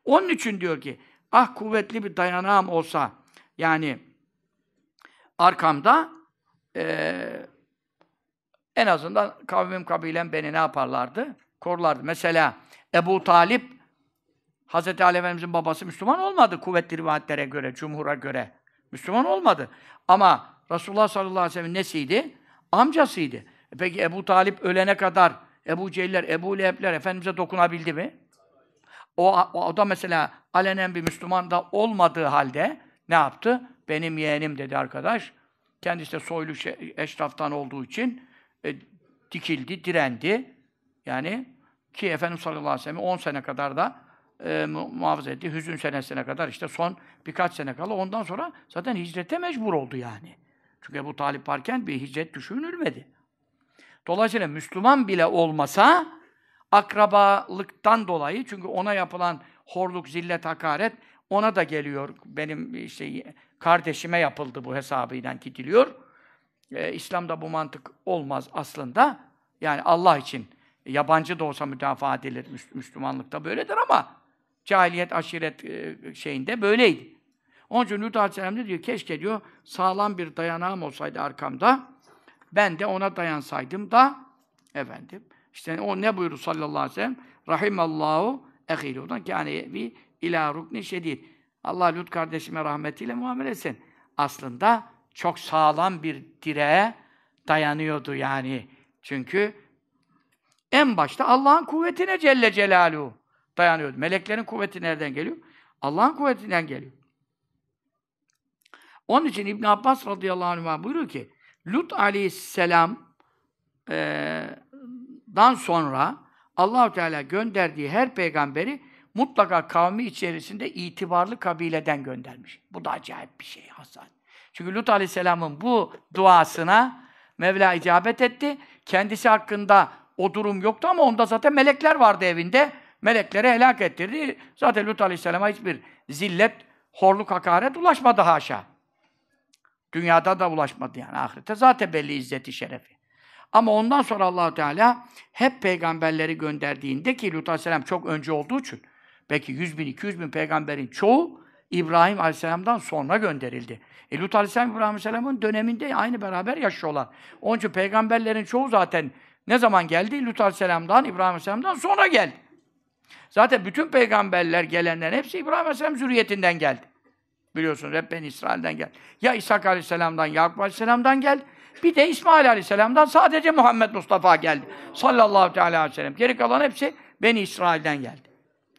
Onun için diyor ki ah kuvvetli bir dayanağım olsa yani arkamda e, en azından kavmim kabilem beni ne yaparlardı? Korlardı. Mesela Ebu Talip Hz. Ali Efendimiz'in babası Müslüman olmadı kuvvetli rivayetlere göre, cumhura göre. Müslüman olmadı. Ama Resulullah sallallahu aleyhi ve sellem nesiydi? Amcasıydı. E peki Ebu Talip ölene kadar Ebu Cehiller, Ebu Leheb'ler Efendimiz'e dokunabildi mi? O, o, da mesela alenen bir Müslüman da olmadığı halde ne yaptı? Benim yeğenim dedi arkadaş. Kendisi de soylu eşraftan olduğu için e, dikildi, direndi. Yani ki Efendimiz sallallahu aleyhi ve sellem 10 sene kadar da e, muhafaza etti. Hüzün senesine kadar işte son birkaç sene kala ondan sonra zaten hicrete mecbur oldu yani. Çünkü bu Talip varken bir hicret düşünülmedi. Dolayısıyla Müslüman bile olmasa akrabalıktan dolayı çünkü ona yapılan horluk, zillet, hakaret ona da geliyor. Benim işte kardeşime yapıldı bu hesabıyla gidiliyor. Ee, İslam'da bu mantık olmaz aslında. Yani Allah için yabancı da olsa müdafaa edilir. Müslümanlıkta böyledir ama cahiliyet, aşiret e, şeyinde böyleydi. Onun için Lut Aleyhisselam diyor? Keşke diyor sağlam bir dayanağım olsaydı arkamda. Ben de ona dayansaydım da efendim işte o ne buyurdu sallallahu aleyhi ve sellem? Rahimallahu ehiludan kâne bir ilâ rukni şedid. Allah Lut kardeşime rahmetiyle muamele etsin. aslında çok sağlam bir direğe dayanıyordu yani. Çünkü en başta Allah'ın kuvvetine Celle Celaluhu dayanıyordu. Meleklerin kuvveti nereden geliyor? Allah'ın kuvvetinden geliyor. Onun için İbn Abbas radıyallahu anh buyuruyor ki Lut aleyhisselam dan sonra Allahu Teala gönderdiği her peygamberi mutlaka kavmi içerisinde itibarlı kabileden göndermiş. Bu da acayip bir şey Hasan. Çünkü Lut Aleyhisselam'ın bu duasına Mevla icabet etti. Kendisi hakkında o durum yoktu ama onda zaten melekler vardı evinde. Melekleri helak ettirdi. Zaten Lut Aleyhisselam'a hiçbir zillet, horluk, hakaret ulaşmadı haşa. Dünyada da ulaşmadı yani ahirette. Zaten belli izzeti, şerefi. Ama ondan sonra Allahu Teala hep peygamberleri gönderdiğinde ki Lut Aleyhisselam çok önce olduğu için belki 100 bin, 200 bin peygamberin çoğu İbrahim Aleyhisselam'dan sonra gönderildi. E Lut Aleyhisselam İbrahim Aleyhisselam'ın döneminde aynı beraber yaşıyorlar. Onun için peygamberlerin çoğu zaten ne zaman geldi? Lut Aleyhisselam'dan, İbrahim Aleyhisselam'dan sonra geldi. Zaten bütün peygamberler gelenler hepsi İbrahim Aleyhisselam zürriyetinden geldi. Biliyorsunuz hep ben İsrail'den geldi. Ya İshak Aleyhisselam'dan, Yakup Aleyhisselam'dan geldi. Bir de İsmail Aleyhisselam'dan sadece Muhammed Mustafa geldi. Sallallahu teala aleyhi ve sellem. Geri kalan hepsi Beni İsrail'den geldi.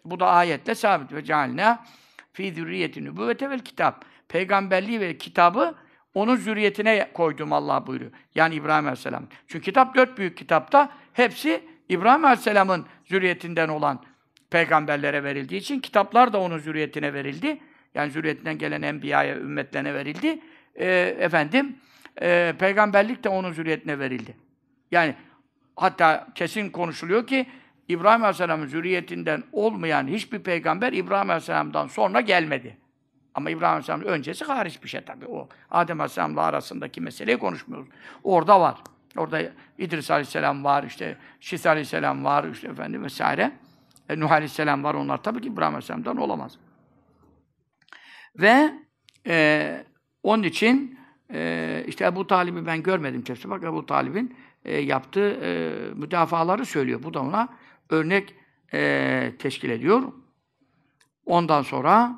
Bu da ayetle sabit. Ve cealna fi zürriyeti nübüvvete vel kitap. Peygamberliği ve kitabı onun zürriyetine koydum Allah buyuruyor. Yani İbrahim Aleyhisselam. Çünkü kitap dört büyük kitapta hepsi İbrahim Aleyhisselam'ın zürriyetinden olan peygamberlere verildiği için kitaplar da onun zürriyetine verildi. Yani zürriyetinden gelen enbiyaya, ümmetlerine verildi. Ee, efendim, e, peygamberlik de onun zürriyetine verildi. Yani hatta kesin konuşuluyor ki İbrahim Aleyhisselam'ın zürriyetinden olmayan hiçbir peygamber İbrahim Aleyhisselam'dan sonra gelmedi. Ama İbrahim Aleyhisselam'ın öncesi hariç bir şey tabii. O Adem Aleyhisselam'la arasındaki meseleyi konuşmuyoruz. Orada var. Orada İdris Aleyhisselam var, işte Şis Aleyhisselam var, işte efendim vesaire. E, Nuh Aleyhisselam var. Onlar tabii ki İbrahim Aleyhisselam'dan olamaz. Ve e, onun için e, işte Ebu Talib'i ben görmedim tefsir. Bak Ebu Talib'in e, yaptığı e, müdafaları söylüyor. Bu da ona örnek e, teşkil ediyor. Ondan sonra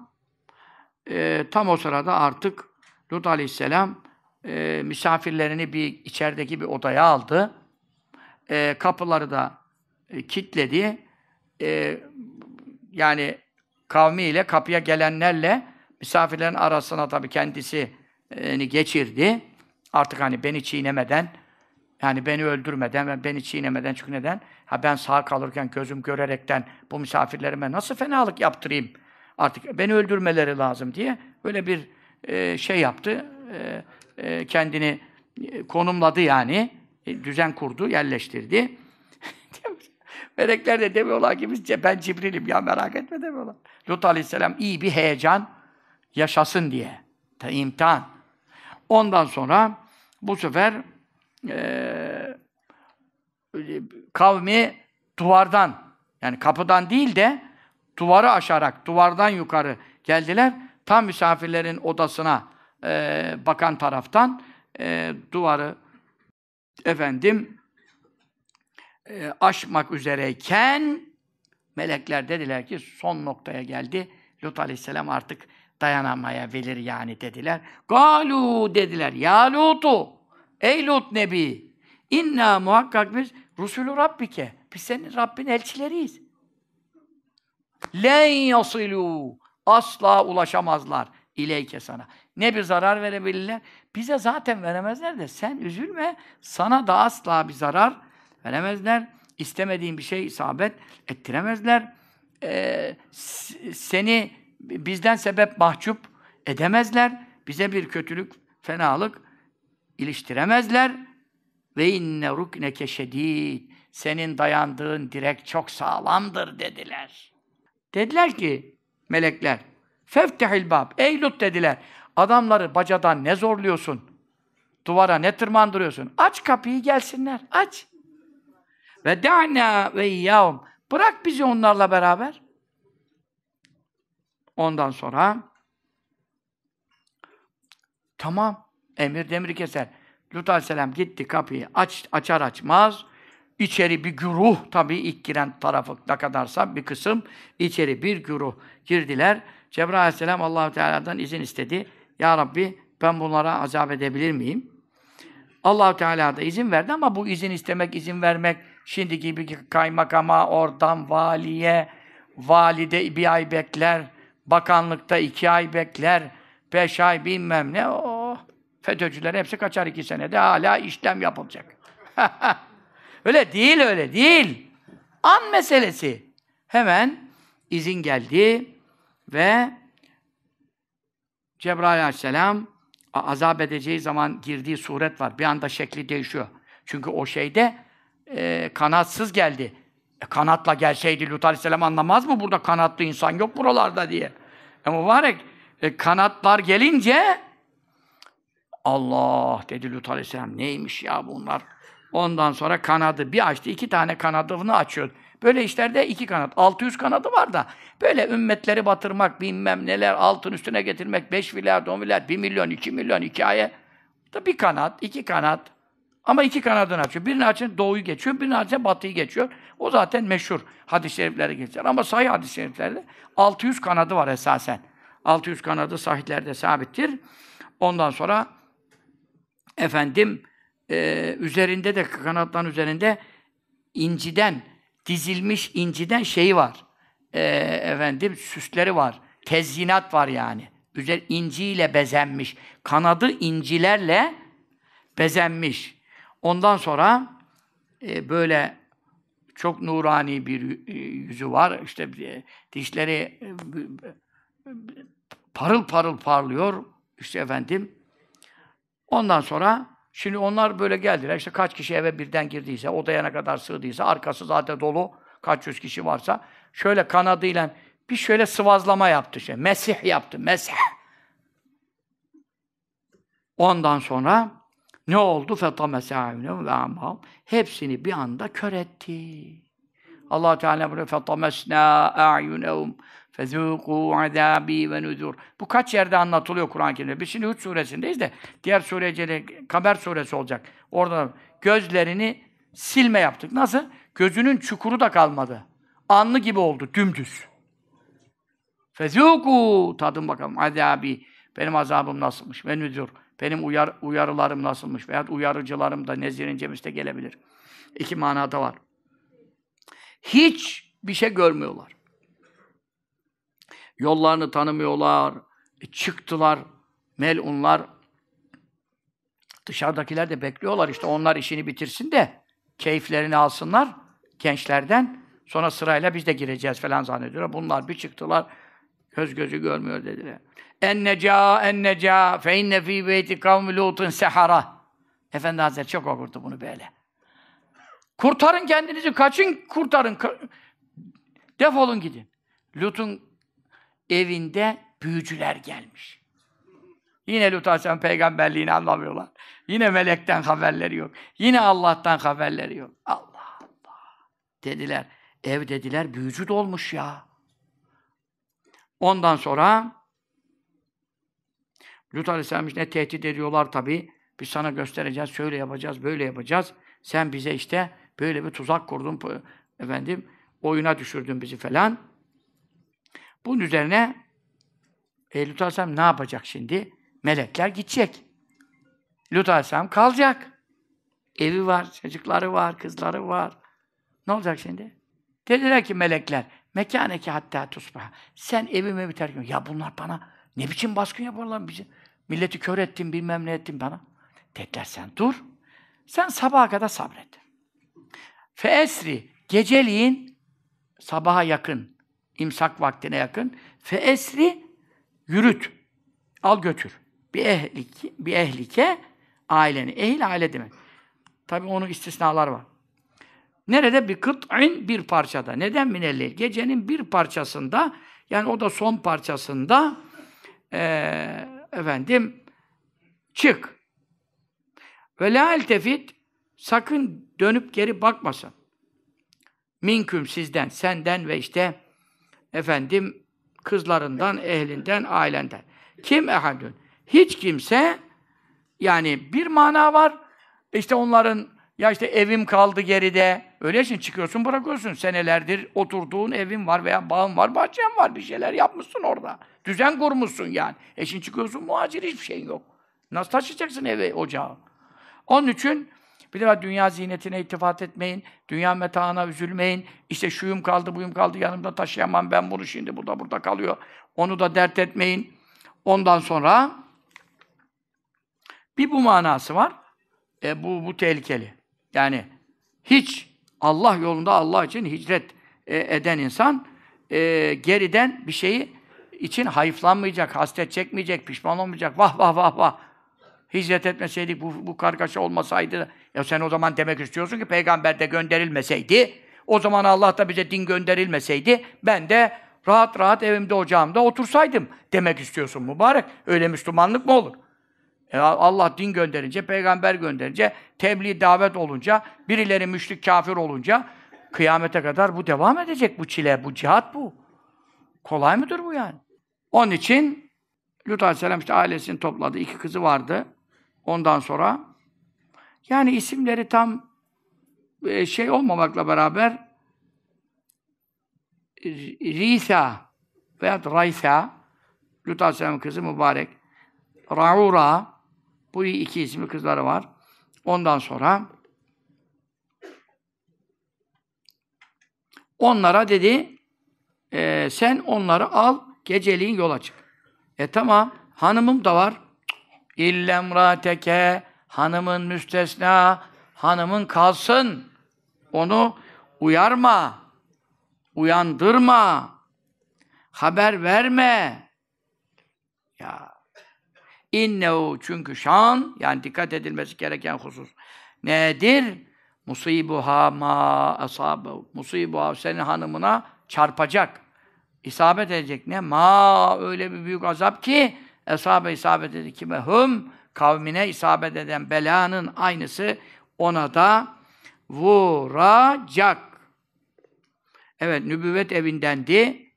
e, tam o sırada artık Lut Aleyhisselam e, misafirlerini bir içerideki bir odaya aldı. E, kapıları da e, kilitledi. E, yani kavmiyle, kapıya gelenlerle misafirlerin arasına tabii kendisi geçirdi. Artık hani beni çiğnemeden, yani beni öldürmeden ve beni çiğnemeden çünkü neden? Ha ben sağ kalırken gözüm görerekten bu misafirlerime nasıl fenalık yaptırayım? Artık beni öldürmeleri lazım diye böyle bir e, şey yaptı. E, e, kendini konumladı yani. E, düzen kurdu, yerleştirdi. <laughs> Melekler de demiyorlar ki biz ben Cibril'im ya merak etme demiyorlar. Lut Aleyhisselam iyi bir heyecan yaşasın diye. Ta imtihan. Ondan sonra bu sefer e, kavmi duvardan yani kapıdan değil de duvarı aşarak duvardan yukarı geldiler. Tam misafirlerin odasına e, bakan taraftan e, duvarı efendim e, aşmak üzereyken melekler dediler ki son noktaya geldi. Lut Aleyhisselam artık dayanamayabilir yani dediler. Galu dediler. Ya Lut'u. Ey Lut Nebi. İnna muhakkak biz Rusulü Rabbike. Biz senin Rabbin elçileriyiz. Len yasilu. Asla ulaşamazlar ileyke sana. Ne bir zarar verebilirler. Bize zaten veremezler de sen üzülme. Sana da asla bir zarar veremezler. İstemediğin bir şey isabet ettiremezler. Ee, seni bizden sebep mahcup edemezler. Bize bir kötülük, fenalık iliştiremezler. Ve inne rukneke şedid. Senin dayandığın direk çok sağlamdır dediler. Dediler ki melekler, feftehil bab. Ey Lut dediler. Adamları bacadan ne zorluyorsun? Duvara ne tırmandırıyorsun? Aç kapıyı gelsinler. Aç. Ve da'na ve iyyahum. Bırak bizi onlarla beraber. Ondan sonra tamam emir demiri keser. Lut Aleyhisselam gitti kapıyı aç, açar açmaz içeri bir güruh tabii ilk giren tarafı ne kadarsa bir kısım içeri bir güruh girdiler. Cebrail Aleyhisselam allah Teala'dan izin istedi. Ya Rabbi ben bunlara azap edebilir miyim? allah Teala da izin verdi ama bu izin istemek, izin vermek şimdi gibi kaymakama, oradan valiye, valide bir ay bekler, bakanlıkta iki ay bekler, beş ay bilmem ne. Oh, FETÖ'cüler hepsi kaçar iki senede hala işlem yapılacak. <laughs> öyle değil, öyle değil. An meselesi. Hemen izin geldi ve Cebrail aleyhisselam azap edeceği zaman girdiği suret var. Bir anda şekli değişiyor. Çünkü o şeyde e, kanatsız geldi. E, kanatla gelseydi Lut aleyhisselam anlamaz mı burada kanatlı insan yok buralarda diye. Ama mübarek e, kanatlar gelince Allah dedi Lut aleyhisselam neymiş ya bunlar. Ondan sonra kanadı bir açtı. iki tane kanadını açıyor. Böyle işlerde iki kanat. 600 kanadı var da böyle ümmetleri batırmak, bilmem neler, altın üstüne getirmek, 5 milyar, 10 milyar, 1 milyon, 2 milyon hikaye. Da bir kanat, iki kanat. Ama iki kanadını açıyor. Birini açın doğuyu geçiyor, birini açın batıyı geçiyor. O zaten meşhur hadis-i şerifleri geçer. Ama sahih hadis-i şeriflerde 600 kanadı var esasen. 600 kanadı sahihlerde sabittir. Ondan sonra efendim e, üzerinde de kanatların üzerinde inciden dizilmiş inciden şeyi var. E, efendim süsleri var. Tezyinat var yani. Üzer inciyle bezenmiş. Kanadı incilerle bezenmiş. Ondan sonra e, böyle çok nurani bir e, yüzü var. İşte e, dişleri e, parıl parıl parlıyor. İşte efendim. Ondan sonra şimdi onlar böyle geldiler. İşte kaç kişi eve birden girdiyse, odaya ne kadar sığdıysa, arkası zaten dolu, kaç yüz kişi varsa, şöyle kanadıyla bir şöyle sıvazlama yaptı. Şey. Mesih yaptı, mesih. Ondan sonra ne oldu? فَطَمَسَ عَيْنَهُمْ وَاَمْهَمْ Hepsini bir anda kör etti. allah Teala böyle فَطَمَسْنَا اَعْيُنَهُمْ فَذُوقُوا عَذَابِي وَنُذُرْ Bu kaç yerde anlatılıyor Kur'an-ı Kerim'de. Biz şimdi Hud suresindeyiz de diğer sureciyle Kaber suresi olacak. Orada gözlerini silme yaptık. Nasıl? Gözünün çukuru da kalmadı. Anlı gibi oldu, dümdüz. Fezûkû Tadın bakalım. Azâbi. Benim azabım nasılmış? Ve nüzur. Benim uyar, uyarılarım nasılmış? Veya uyarıcılarım da nezirin cemiste gelebilir. İki manada var. Hiç bir şey görmüyorlar. Yollarını tanımıyorlar. E, çıktılar. Melunlar. Dışarıdakiler de bekliyorlar işte onlar işini bitirsin de keyiflerini alsınlar gençlerden. Sonra sırayla biz de gireceğiz falan zannediyorlar. Bunlar bir çıktılar. Göz gözü görmüyor dediler. En neca en neca fe inne fî beyti kavmi lutun sehara. Efendi Hazretleri çok okurdu bunu böyle. Kurtarın kendinizi, kaçın kurtarın. Defolun gidin. Lut'un evinde büyücüler gelmiş. Yine Lut Aleyhisselam peygamberliğini anlamıyorlar. Yine melekten haberleri yok. Yine Allah'tan haberleri yok. Allah Allah. Dediler. Ev dediler büyücü dolmuş ya. Ondan sonra Lut Aleyhisselam işte tehdit ediyorlar tabi. Biz sana göstereceğiz, şöyle yapacağız, böyle yapacağız. Sen bize işte böyle bir tuzak kurdun, efendim, oyuna düşürdün bizi falan. Bunun üzerine e, Lut Aleyhisselam ne yapacak şimdi? Melekler gidecek. Lut Aleyhisselam kalacak. Evi var, çocukları var, kızları var. Ne olacak şimdi? Dediler ki melekler, mekaneki hatta tusbah. Sen evimi biter gibi. Ya bunlar bana ne biçim baskın yaparlar bizi? Milleti kör ettin, bilmem ne ettin bana. Dediler sen dur. Sen sabaha kadar sabret. Fe esri, geceliğin sabaha yakın, imsak vaktine yakın. Fe esri, yürüt. Al götür. Bir ehlike, bir ehlike aileni. Ehil aile demek. Tabi onun istisnalar var. Nerede? Bir kıt'in bir parçada. Neden minelleyl? Gecenin bir parçasında, yani o da son parçasında ee, efendim çık. Ve la eltefit sakın dönüp geri bakmasın. Minküm sizden, senden ve işte efendim kızlarından, ehlinden, ailenden. Kim ehadün? Hiç kimse yani bir mana var. İşte onların ya işte evim kaldı geride. Öylesin çıkıyorsun bırakıyorsun. Senelerdir oturduğun evin var veya bağın var, bahçen var. Bir şeyler yapmışsın orada. Düzen kurmuşsun yani. E şimdi çıkıyorsun muhacir hiçbir şeyin yok. Nasıl taşıyacaksın eve, ocağı? Onun için bir defa dünya zinetine ittifat etmeyin, dünya metaına üzülmeyin. İşte şuyum kaldı, buyum kaldı, yanımda taşıyamam ben bunu şimdi burada burada kalıyor. Onu da dert etmeyin. Ondan sonra bir bu manası var. E, bu, bu tehlikeli. Yani hiç Allah yolunda Allah için hicret e, eden insan e, geriden bir şeyi için hayıflanmayacak, hasret çekmeyecek, pişman olmayacak. Vah vah vah vah. Hicret etmeseydik, bu, bu kargaşa olmasaydı. Ya sen o zaman demek istiyorsun ki peygamber de gönderilmeseydi, o zaman Allah da bize din gönderilmeseydi, ben de rahat rahat evimde, ocağımda otursaydım demek istiyorsun mübarek. Öyle Müslümanlık mı olur? E Allah din gönderince, peygamber gönderince, tebliğ davet olunca, birileri müşrik kafir olunca kıyamete kadar bu devam edecek bu çile, bu cihat bu. Kolay mıdır bu yani? Onun için Lut Aleyhisselam işte ailesini topladı. iki kızı vardı. Ondan sonra yani isimleri tam e, şey olmamakla beraber Risa veya Raysa Lut Aleyhisselam'ın kızı mübarek Raura bu iki isimli kızları var. Ondan sonra onlara dedi e, sen onları al geceliğin yola çık. E tamam hanımım da var. İllemrateke hanımın müstesna hanımın kalsın. Onu uyarma. Uyandırma. Haber verme. Ya İnnehu çünkü şan yani dikkat edilmesi gereken husus nedir? Musibuha ma asabu. Musibuha senin hanımına çarpacak. isabet edecek ne? Ma öyle bir büyük azap ki esabe isabet edecek kime? Hum kavmine isabet eden belanın aynısı ona da vuracak. Evet, nübüvvet evindendi.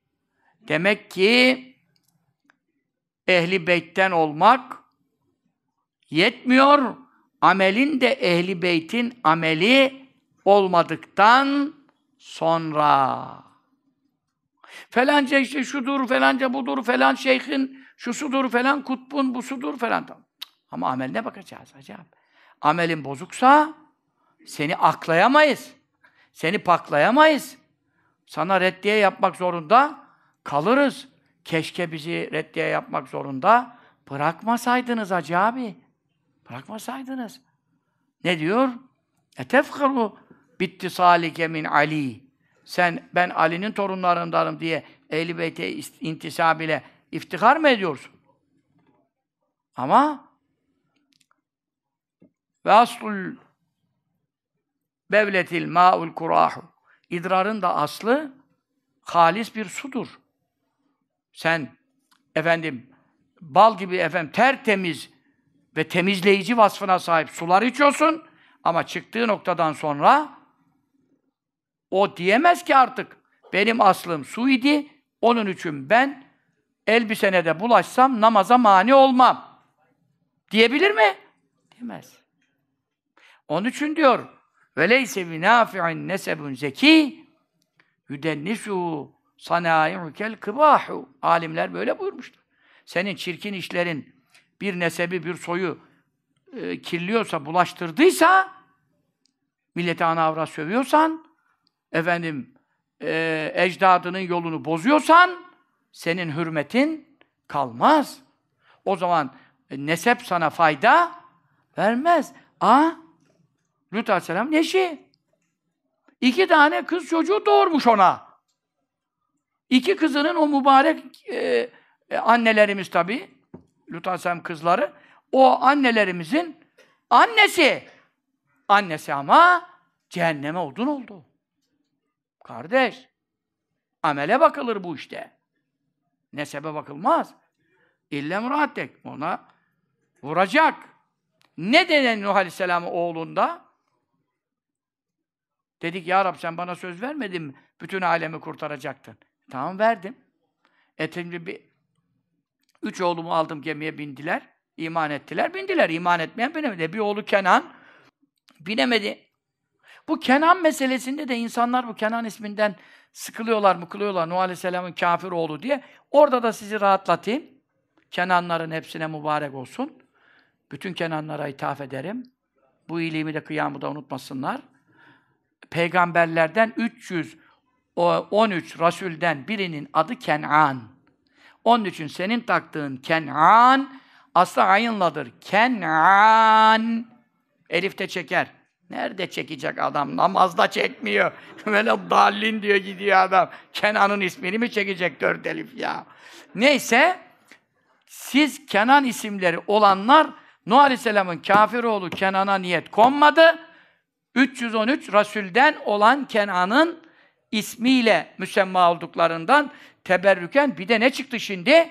Demek ki ehli beytten olmak yetmiyor. Amelin de ehli beytin ameli olmadıktan sonra. Felanca işte şudur, felanca budur, falan şeyhin şusudur, falan kutbun, busudur falan. Ama ameline bakacağız acaba. Amelin bozuksa seni aklayamayız. Seni paklayamayız. Sana reddiye yapmak zorunda kalırız. Keşke bizi reddiye yapmak zorunda bırakmasaydınız Hacı abi. Bırakmasaydınız. Ne diyor? Etefkaru bittisalike min Ali. Sen ben Ali'nin torunlarındanım diye Ehl-i Beyt'e intisab ile iftihar mı ediyorsun? Ama ve aslul bevletil ma'ul kurahu. İdrarın da aslı halis bir sudur. Sen efendim bal gibi efendim tertemiz ve temizleyici vasfına sahip sular içiyorsun ama çıktığı noktadan sonra o diyemez ki artık benim aslım su idi, onun için ben elbisene de bulaşsam namaza mani olmam. Diyebilir mi? Demez. Onun için diyor veleyse binafi'in nesebun zeki yüdennisu sanâi'ukel kıbâhu. Alimler böyle buyurmuşlar. Senin çirkin işlerin bir nesebi, bir soyu e, kirliyorsa, bulaştırdıysa, millete ana avrat sövüyorsan, efendim, e, ecdadının yolunu bozuyorsan, senin hürmetin kalmaz. O zaman e, nesep sana fayda vermez. A, Lut Aleyhisselam neşi. İki tane kız çocuğu doğurmuş ona. İki kızının o mübarek e, e, annelerimiz tabi, Lut Aleyhisselam kızları, o annelerimizin annesi. Annesi ama cehenneme odun oldu. Kardeş, amele bakılır bu işte. Nesebe bakılmaz. İlle murattek. Ona vuracak. Ne denen Nuh Aleyhisselam'ın oğlunda? Dedik ya Rab sen bana söz vermedin mi? Bütün alemi kurtaracaktın. Tamam verdim. E şimdi bir, üç oğlumu aldım gemiye bindiler. iman ettiler, bindiler. İman etmeyen binemedi. Bir oğlu Kenan binemedi. Bu Kenan meselesinde de insanlar bu Kenan isminden sıkılıyorlar, mıkılıyorlar. Nuh Aleyhisselam'ın kafir oğlu diye. Orada da sizi rahatlatayım. Kenanların hepsine mübarek olsun. Bütün Kenanlara ithaf ederim. Bu iyiliğimi de kıyamı unutmasınlar. Peygamberlerden 313 Rasul'den birinin adı Kenan. Onun için senin taktığın Kenan aslı ayınladır. Kenan. Elifte çeker. Nerede çekecek adam? Namazda çekmiyor. <laughs> Böyle dallin diyor gidiyor adam. Kenan'ın ismini mi çekecek dört elif ya? Neyse, siz Kenan isimleri olanlar Nuh Aleyhisselam'ın kafir oğlu Kenan'a niyet konmadı. 313 Rasul'den olan Kenan'ın ismiyle müsemma olduklarından teberrüken bir de ne çıktı şimdi?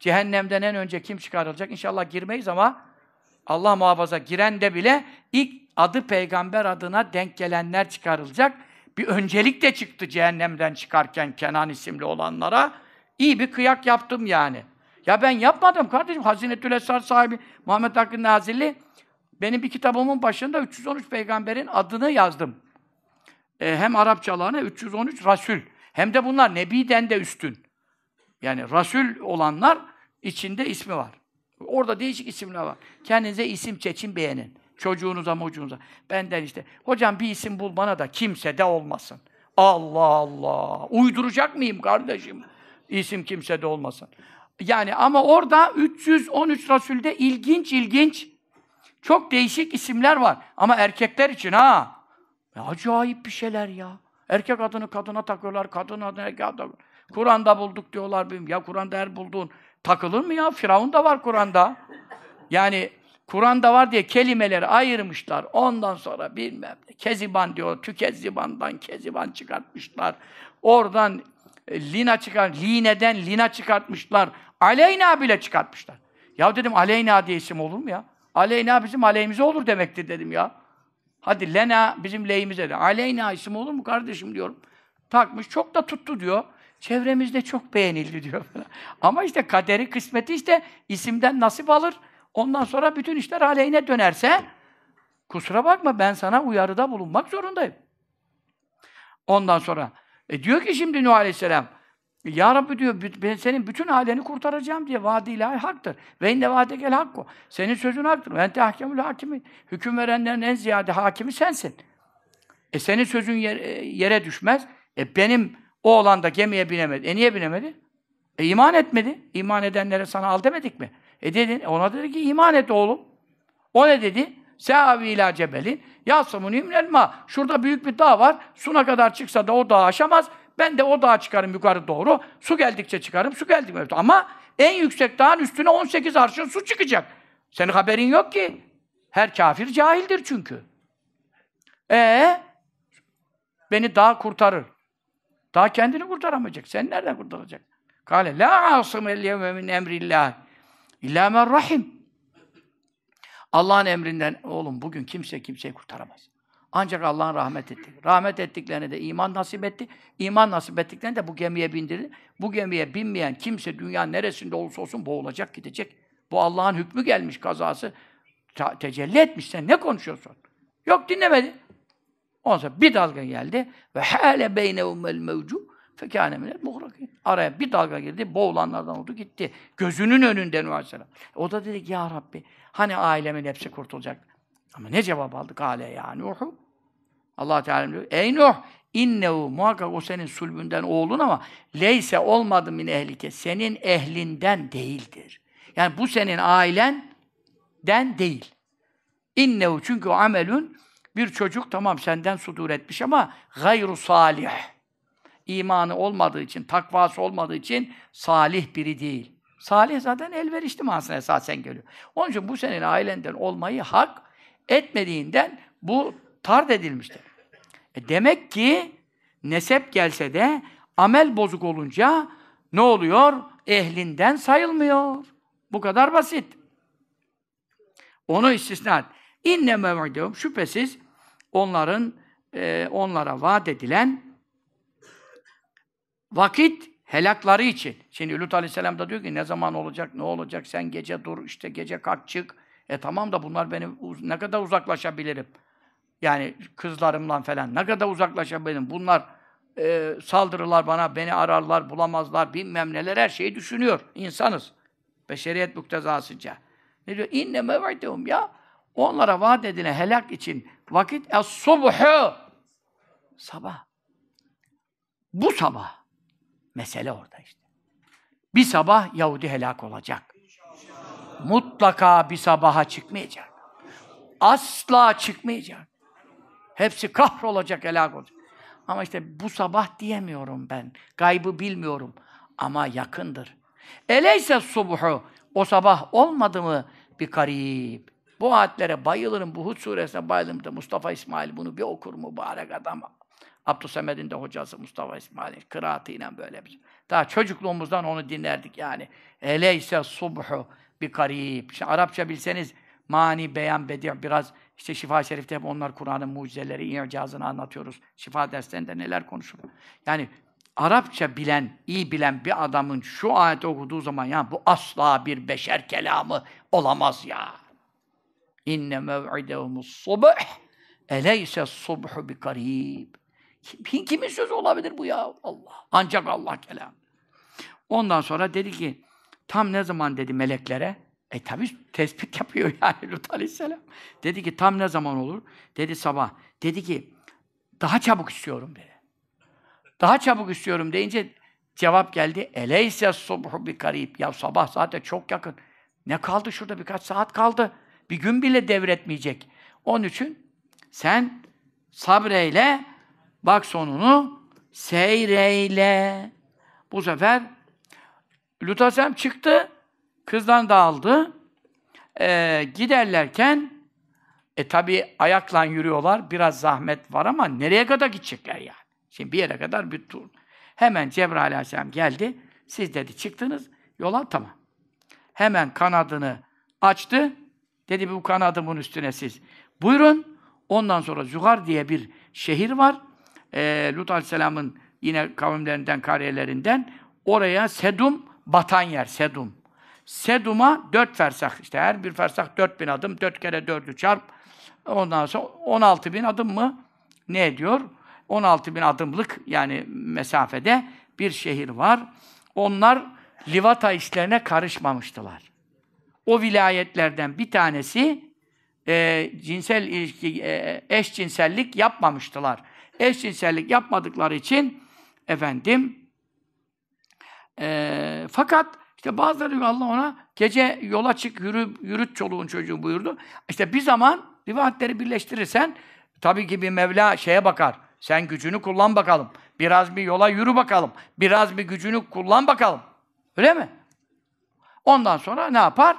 Cehennemden en önce kim çıkarılacak? İnşallah girmeyiz ama Allah muhafaza giren de bile ilk adı peygamber adına denk gelenler çıkarılacak. Bir öncelik de çıktı cehennemden çıkarken Kenan isimli olanlara. İyi bir kıyak yaptım yani. Ya ben yapmadım kardeşim. Hazinetül Esrar sahibi Muhammed Hakkı Nazilli benim bir kitabımın başında 313 peygamberin adını yazdım. Ee, hem Arapçalarına 313 Rasul. Hem de bunlar Nebi'den de üstün. Yani Rasul olanlar içinde ismi var. Orada değişik isimler var. Kendinize isim çeçin beğenin. Çocuğunuza, mocuğunuza. Benden işte, hocam bir isim bul bana da kimse de olmasın. Allah Allah! Uyduracak mıyım kardeşim? İsim kimse de olmasın. Yani ama orada 313 Rasul'de ilginç ilginç çok değişik isimler var. Ama erkekler için ha. Ya acayip bir şeyler ya. Erkek adını kadına takıyorlar, kadın adını erkek adını. Kur'an'da bulduk diyorlar. benim. Ya Kur'an'da her bulduğun takılır mı ya? Firavun da var Kur'an'da. Yani Kur'an'da var diye kelimeleri ayırmışlar. Ondan sonra bilmem ne. Keziban diyor. Tükezziban'dan keziban çıkartmışlar. Oradan e, lina çıkar, lineden lina çıkartmışlar. Aleyna bile çıkartmışlar. Ya dedim Aleyna diye isim olur mu ya? Aleyna bizim aleyhimize olur demektir dedim ya. Hadi Lena bizim lehimize de. Aleyna isim olur mu kardeşim diyorum. Takmış çok da tuttu diyor. Çevremizde çok beğenildi diyor. <laughs> Ama işte kaderi, kısmeti işte isimden nasip alır. Ondan sonra bütün işler aleyhine dönerse kusura bakma ben sana uyarıda bulunmak zorundayım. Ondan sonra e diyor ki şimdi Nuh Aleyhisselam ya Rabbi diyor, ben senin bütün aileni kurtaracağım diye vaadi ilahi haktır. Ve inne vaade gel hakku. Senin sözün haktır. Ve ente hakemül hakimi. Hüküm verenlerin en ziyade hakimi sensin. E senin sözün yere, düşmez. E benim o olan da gemiye binemedi. E niye binemedi? E iman etmedi. İman edenlere sana al demedik mi? E dedin, ona dedi ki iman et oğlum. O ne dedi? Seavi ila cebelin. Yasımın imlelma. Şurada büyük bir dağ var. Suna kadar çıksa da o dağı aşamaz. Ben de o dağa çıkarım yukarı doğru. Su geldikçe çıkarım, su geldikçe. Ama en yüksek dağın üstüne 18 arşın su çıkacak. Senin haberin yok ki. Her kafir cahildir çünkü. Ee, beni dağ kurtarır. Dağ kendini kurtaramayacak. Sen nereden kurtaracak? Kale la asım el yevme min emrillah illa men rahim. Allah'ın emrinden oğlum bugün kimse kimseyi kurtaramaz. Ancak Allah'ın rahmet etti. Rahmet ettiklerine de iman nasip etti. İman nasip ettiklerine de bu gemiye bindirdi. Bu gemiye binmeyen kimse dünyanın neresinde olursa olsun boğulacak, gidecek. Bu Allah'ın hükmü gelmiş kazası. Ta- tecelli etmiş. Sen ne konuşuyorsun? Yok dinlemedi. Ondan sonra bir dalga geldi ve hâle beynehumel mevcu fekâne minel. Araya bir dalga girdi, boğulanlardan oldu gitti. Gözünün önünde Nuh Aleyhisselam. O da dedi ki ya Rabbi hani ailemin hepsi kurtulacak. Ama ne cevap aldık hale ya Nuh'u? Allah Teala diyor. Ey Nuh innehu muhakkak o senin sulbünden oğlun ama leyse olmadı min ehlike senin ehlinden değildir. Yani bu senin ailenden değil. İnnehu çünkü o amelün bir çocuk tamam senden sudur etmiş ama gayru salih. İmanı olmadığı için, takvası olmadığı için salih biri değil. Salih zaten elverişli manasına esasen geliyor. Onun için bu senin ailenden olmayı hak etmediğinden bu tard edilmiştir. E demek ki nesep gelse de amel bozuk olunca ne oluyor? Ehlinden sayılmıyor. Bu kadar basit. Onu istisna et. İnne mev'idehum şüphesiz onların e, onlara vaat edilen vakit helakları için. Şimdi Lut Aleyhisselam da diyor ki ne zaman olacak, ne olacak, sen gece dur, işte gece kalk çık. E tamam da bunlar benim ne kadar uzaklaşabilirim? Yani kızlarımla falan ne kadar uzaklaşabilirim? Bunlar e, saldırırlar bana, beni ararlar, bulamazlar, bilmem neler her şeyi düşünüyor. İnsanız. Beşeriyet muktezasıca. Ne diyor? İnne mev'idehum ya. Onlara vaat edilen helak için vakit es-subhu. Sabah. Bu sabah. Mesele orada işte. Bir sabah Yahudi helak olacak. Mutlaka bir sabaha çıkmayacak. Asla çıkmayacak. Hepsi kahrolacak, helak olacak. Ama işte bu sabah diyemiyorum ben. Gaybı bilmiyorum. Ama yakındır. Eleyse subhu. O sabah olmadı mı bir garip. Bu ayetlere bayılırım. Bu Hud suresine bayılırım da Mustafa İsmail bunu bir okur mübarek adam. Abdüsemed'in de hocası Mustafa İsmail kıraatıyla böyle bir. Daha çocukluğumuzdan onu dinlerdik yani. Eleyse subhu bir garip. İşte Arapça bilseniz mani, beyan, bedi' biraz işte Şifa Şerif'te hep onlar Kur'an'ın mucizeleri, icazını anlatıyoruz. Şifa derslerinde neler konuşulur. Yani Arapça bilen, iyi bilen bir adamın şu ayeti okuduğu zaman ya bu asla bir beşer kelamı olamaz ya. İnne mev'idehumus subh eleyse subhu bi karib. Kim, kimin sözü olabilir bu ya? Allah. Ancak Allah kelam. Ondan sonra dedi ki tam ne zaman dedi meleklere? E tabi tespit yapıyor <laughs> yani Lut Aleyhisselam. Dedi ki tam ne zaman olur? Dedi sabah. Dedi ki daha çabuk istiyorum dedi. Daha çabuk istiyorum deyince cevap geldi. Eleyse subhu bi karib. Ya sabah zaten çok yakın. Ne kaldı şurada birkaç saat kaldı. Bir gün bile devretmeyecek. Onun için sen sabreyle bak sonunu seyreyle. Bu sefer Lut Aleyhisselam çıktı. Kızdan dağıldı. Ee, giderlerken e tabi ayakla yürüyorlar. Biraz zahmet var ama nereye kadar gidecekler yani? Şimdi bir yere kadar bir tur. Hemen Cebrail Aleyhisselam geldi. Siz dedi çıktınız. Yola tamam. Hemen kanadını açtı. Dedi bu kanadımın üstüne siz. Buyurun. Ondan sonra Zuhar diye bir şehir var. Ee, Lut Aleyhisselam'ın yine kavimlerinden, kariyelerinden. Oraya Sedum batan yer. Sedum. Sedum'a dört fersah. işte her bir fersah dört bin adım. Dört kere dördü çarp. Ondan sonra on altı bin adım mı? Ne ediyor? 16 bin adımlık yani mesafede bir şehir var. Onlar livata işlerine karışmamıştılar. O vilayetlerden bir tanesi e, cinsel ilişki, e, eşcinsellik yapmamıştılar. Eşcinsellik yapmadıkları için efendim e, fakat işte bazıları diyor Allah ona gece yola çık, yürü, yürüt çoluğun çocuğu buyurdu. İşte bir zaman rivayetleri birleştirirsen tabii ki bir Mevla şeye bakar. Sen gücünü kullan bakalım. Biraz bir yola yürü bakalım. Biraz bir gücünü kullan bakalım. Öyle mi? Ondan sonra ne yapar?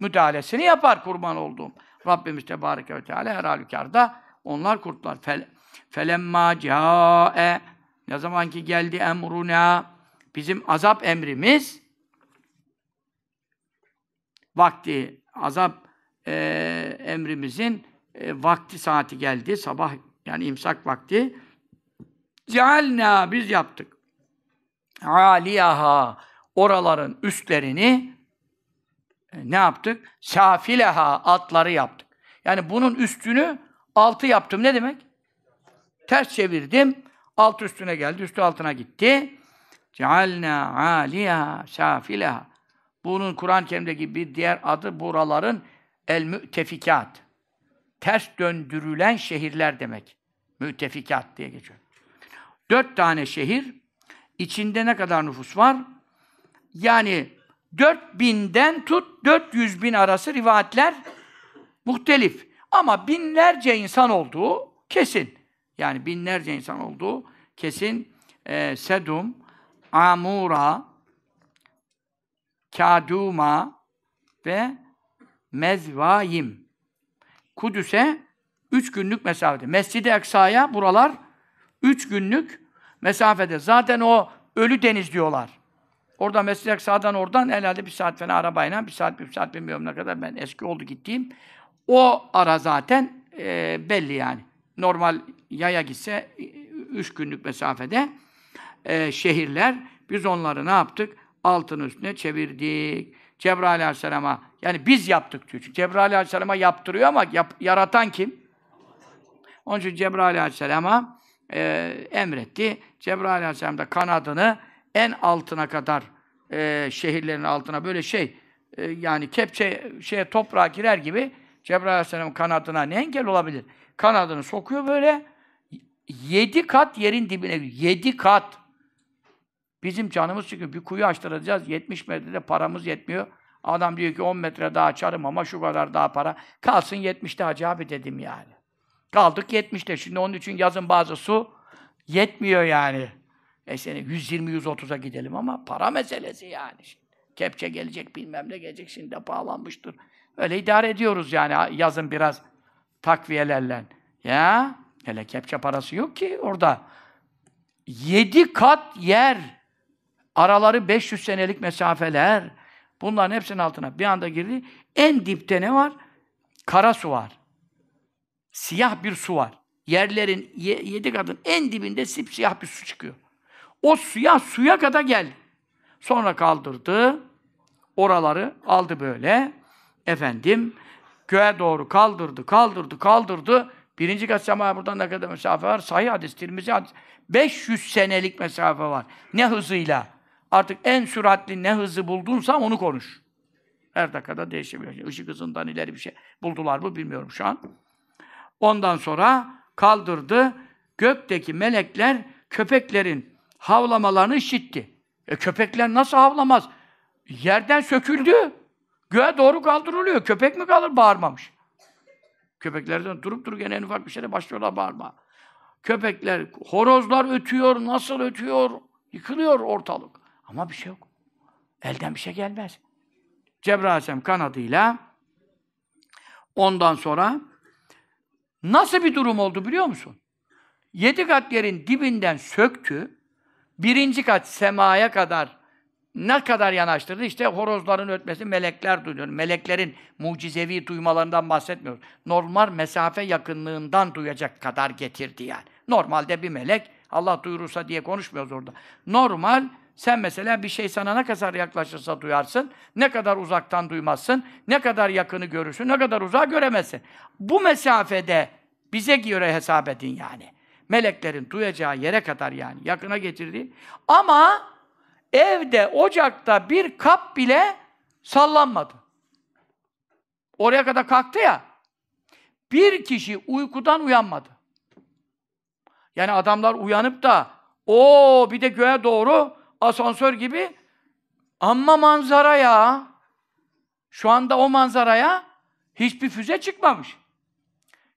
Müdahalesini yapar kurban olduğum. Rabbimiz Tebareke ve Teala her halükarda onlar kurtlar. Fel, felemma câe ne zaman ki geldi emruna bizim azap emrimiz vakti azap e, emrimizin e, vakti saati geldi. Sabah yani imsak vakti. Cealna biz yaptık. Aliyaha oraların üstlerini e, ne yaptık? Safileha atları yaptık. Yani bunun üstünü altı yaptım. Ne demek? Ters çevirdim. Alt üstüne geldi. Üstü altına gitti. Cealna aliyaha safileha. Bunun Kur'an-ı Kerim'deki bir diğer adı buraların el mütefikat. Ters döndürülen şehirler demek. Mütefikat diye geçiyor. Dört tane şehir. içinde ne kadar nüfus var? Yani 4000'den tut 400 bin arası rivayetler muhtelif. Ama binlerce insan olduğu kesin. Yani binlerce insan olduğu kesin. Ee, Sedum, Amura, Kaduma ve Mezvayim. Kudüs'e üç günlük mesafede. Mescid-i Eksa'ya buralar üç günlük mesafede. Zaten o ölü deniz diyorlar. Orada Mescid-i Eksa'dan oradan herhalde bir saat falan arabayla, bir saat, bir saat bilmiyorum ne kadar ben eski oldu gittiğim. O ara zaten e, belli yani. Normal yaya gitse üç günlük mesafede e, şehirler. Biz onları ne yaptık? Altın üstüne çevirdik. Cebrail Aleyhisselam'a, yani biz yaptık diyor. Çünkü Cebrail Aleyhisselam'a yaptırıyor ama yap, yaratan kim? Onun için Cebrail Aleyhisselam'a e, emretti. Cebrail Aleyhisselam da kanadını en altına kadar e, şehirlerin altına böyle şey e, yani kepçe şeye toprağa girer gibi Cebrail Aleyhisselam kanadına ne engel olabilir? Kanadını sokuyor böyle yedi kat yerin dibine Yedi kat. Bizim canımız çıkıyor. Bir kuyu açtıracağız. 70 metrede paramız yetmiyor. Adam diyor ki 10 metre daha açarım ama şu kadar daha para. Kalsın 70'te hacı abi dedim yani. Kaldık 70'te. Şimdi onun için yazın bazı su yetmiyor yani. E seni 120-130'a gidelim ama para meselesi yani. Kepçe gelecek bilmem ne gelecek şimdi de pahalanmıştır. Öyle idare ediyoruz yani yazın biraz takviyelerle. Ya hele kepçe parası yok ki orada. Yedi kat yer. Araları 500 senelik mesafeler. Bunların hepsinin altına bir anda girdi. En dipte ne var? Kara su var. Siyah bir su var. Yerlerin yedi katın en dibinde siyah bir su çıkıyor. O suya suya kadar geldi. Sonra kaldırdı. Oraları aldı böyle. Efendim göğe doğru kaldırdı, kaldırdı, kaldırdı. Birinci kat semaya buradan ne kadar mesafe var? Sahih hadis, Tirmizi hadis. 500 senelik mesafe var. Ne hızıyla? Artık en süratli ne hızı buldunsa onu konuş. Her dakikada değişebiliyor. Işık hızından ileri bir şey buldular mı bilmiyorum şu an. Ondan sonra kaldırdı. Gökteki melekler köpeklerin havlamalarını işitti. E köpekler nasıl havlamaz? Yerden söküldü. Göğe doğru kaldırılıyor. Köpek mi kalır? Bağırmamış. Köpeklerden durup dururken en ufak bir şeyle başlıyorlar bağırma. Köpekler, horozlar ötüyor, nasıl ötüyor? Yıkılıyor ortalık. Ama bir şey yok. Elden bir şey gelmez. Cebrail kanadıyla ondan sonra nasıl bir durum oldu biliyor musun? Yedi kat yerin dibinden söktü. Birinci kat semaya kadar ne kadar yanaştırdı? İşte horozların ötmesi melekler duyuyor. Meleklerin mucizevi duymalarından bahsetmiyoruz. Normal mesafe yakınlığından duyacak kadar getirdi yani. Normalde bir melek Allah duyurursa diye konuşmuyoruz orada. Normal sen mesela bir şey sana ne kadar yaklaşırsa duyarsın, ne kadar uzaktan duymazsın, ne kadar yakını görürsün, ne kadar uzağı göremezsin. Bu mesafede bize göre hesap edin yani. Meleklerin duyacağı yere kadar yani yakına getirdi. Ama evde, ocakta bir kap bile sallanmadı. Oraya kadar kalktı ya. Bir kişi uykudan uyanmadı. Yani adamlar uyanıp da o bir de göğe doğru asansör gibi amma manzara ya. Şu anda o manzaraya hiçbir füze çıkmamış.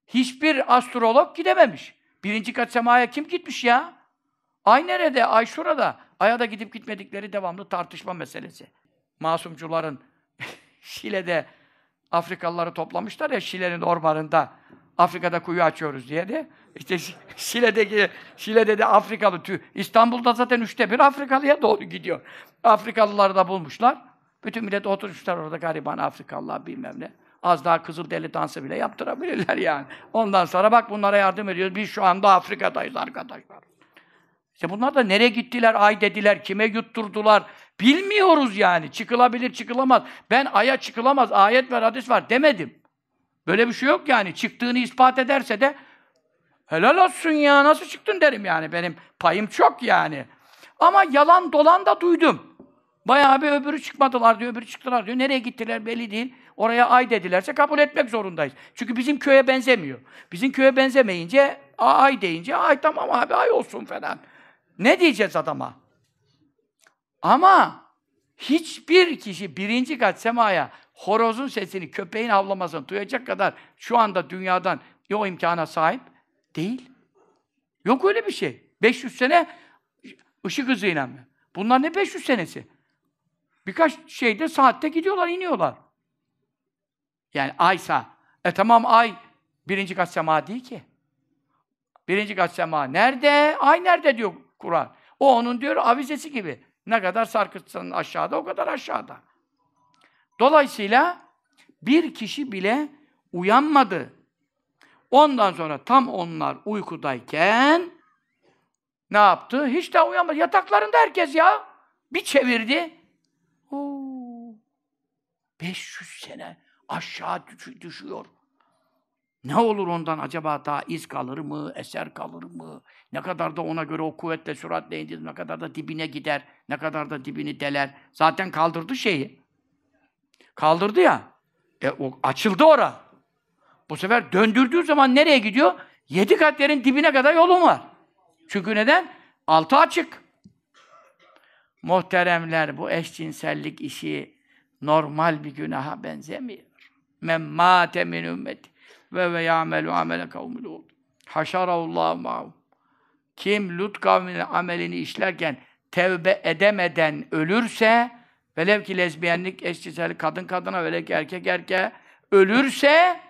Hiçbir astrolog gidememiş. Birinci kat semaya kim gitmiş ya? Ay nerede? Ay şurada. Ay'a da gidip gitmedikleri devamlı tartışma meselesi. Masumcuların <laughs> Şile'de Afrikalıları toplamışlar ya Şile'nin ormanında. Afrika'da kuyu açıyoruz diye de. İşte Şile'deki, Şile'de de Afrikalı tüy. İstanbul'da zaten üçte bir Afrikalıya doğru gidiyor. Afrikalıları da bulmuşlar. Bütün millet oturmuşlar orada gariban Afrikalılar bilmem ne. Az daha kızıl deli dansı bile yaptırabilirler yani. Ondan sonra bak bunlara yardım ediyoruz. Biz şu anda Afrika'dayız arkadaşlar. İşte bunlar da nereye gittiler, ay dediler, kime yutturdular. Bilmiyoruz yani. Çıkılabilir, çıkılamaz. Ben aya çıkılamaz, ayet var, hadis var demedim. Böyle bir şey yok yani. Çıktığını ispat ederse de helal olsun ya, nasıl çıktın derim yani. Benim payım çok yani. Ama yalan dolan da duydum. Bayağı bir öbürü çıkmadılar diyor, öbürü çıktılar diyor. Nereye gittiler belli değil. Oraya ay dedilerse kabul etmek zorundayız. Çünkü bizim köye benzemiyor. Bizim köye benzemeyince ay deyince ay tamam abi ay olsun falan. Ne diyeceğiz adama? Ama hiçbir kişi birinci kat semaya horozun sesini, köpeğin havlamasını duyacak kadar şu anda dünyadan o imkana sahip değil. Yok öyle bir şey. 500 sene ışık hızıyla mı? Bunlar ne 500 senesi? Birkaç şeyde saatte gidiyorlar, iniyorlar. Yani aysa. E tamam ay birinci kat sema değil ki. Birinci kat sema nerede? Ay nerede diyor Kur'an. O onun diyor avizesi gibi. Ne kadar sarkıtsan aşağıda o kadar aşağıda. Dolayısıyla bir kişi bile uyanmadı. Ondan sonra tam onlar uykudayken ne yaptı? Hiç daha uyanmadı. Yataklarında herkes ya. Bir çevirdi. Oo, 500 sene aşağı düşüyor. Ne olur ondan acaba daha iz kalır mı, eser kalır mı? Ne kadar da ona göre o kuvvetle, süratle indir, ne kadar da dibine gider, ne kadar da dibini deler. Zaten kaldırdı şeyi. Kaldırdı ya. E, o açıldı ora. Bu sefer döndürdüğü zaman nereye gidiyor? Yedi kat yerin dibine kadar yolun var. Çünkü neden? Altı açık. Muhteremler bu eşcinsellik işi normal bir günaha benzemiyor. Men mâte min ümmeti ve ve ya'melu amele kavmil oldu. Haşarallahu ma'hum. Kim Lut kavminin amelini işlerken tevbe edemeden ölürse velev ki lezbiyenlik, eşcinsellik kadın kadına velev ki erkek erkeğe ölürse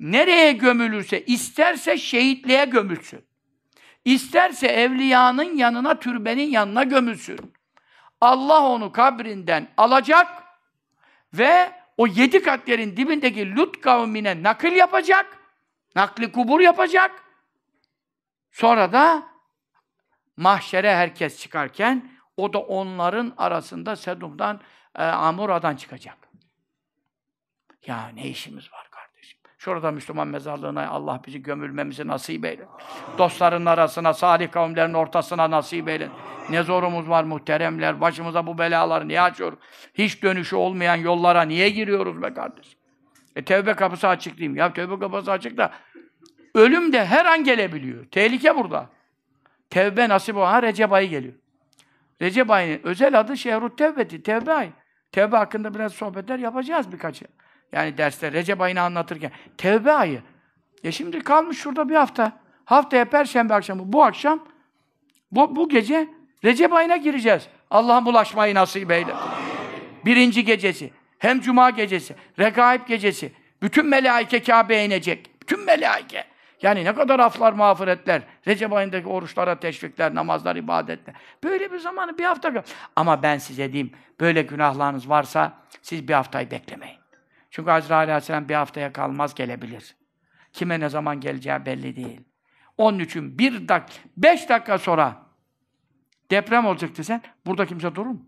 nereye gömülürse isterse şehitliğe gömülsün. İsterse evliyanın yanına, türbenin yanına gömülsün. Allah onu kabrinden alacak ve o yedi katlerin dibindeki Lut kavmine nakil yapacak. Nakli kubur yapacak. Sonra da mahşere herkes çıkarken o da onların arasında Sedum'dan, e, Amura'dan çıkacak. Ya ne işimiz var kardeşim? Şurada Müslüman mezarlığına Allah bizi gömülmemizi nasip eyle. Dostların arasına, salih kavimlerin ortasına nasip eyle. Ne zorumuz var muhteremler. Başımıza bu belaları niye açıyoruz? Hiç dönüşü olmayan yollara niye giriyoruz be kardeşim? E tevbe kapısı açık diyeyim. Ya tevbe kapısı açık da ölüm de her an gelebiliyor. Tehlike burada. Tevbe nasip olan Recep ayı geliyor. Recep ayının özel adı Şehrut Tevbeti, Tevbe ayı. Tevbe hakkında biraz sohbetler yapacağız birkaçı. Yani derste Recep ayını anlatırken. Tevbe ayı. E şimdi kalmış şurada bir hafta. Haftaya Perşembe akşamı, bu akşam, bu, bu gece Recep ayına gireceğiz. Allah'ın bulaşmayı nasip eyle. Birinci gecesi, hem Cuma gecesi, Regaib gecesi. Bütün melaike Kabe'ye inecek. Bütün melaike. Yani ne kadar aflar, mağfiretler, Recep ayındaki oruçlara teşvikler, namazlar, ibadetler. Böyle bir zamanı bir hafta kal. Ama ben size diyeyim, böyle günahlarınız varsa siz bir haftayı beklemeyin. Çünkü Azrail Aleyhisselam bir haftaya kalmaz gelebilir. Kime ne zaman geleceği belli değil. Onun için bir dak, beş dakika sonra deprem olacak desen, burada kimse durur mu?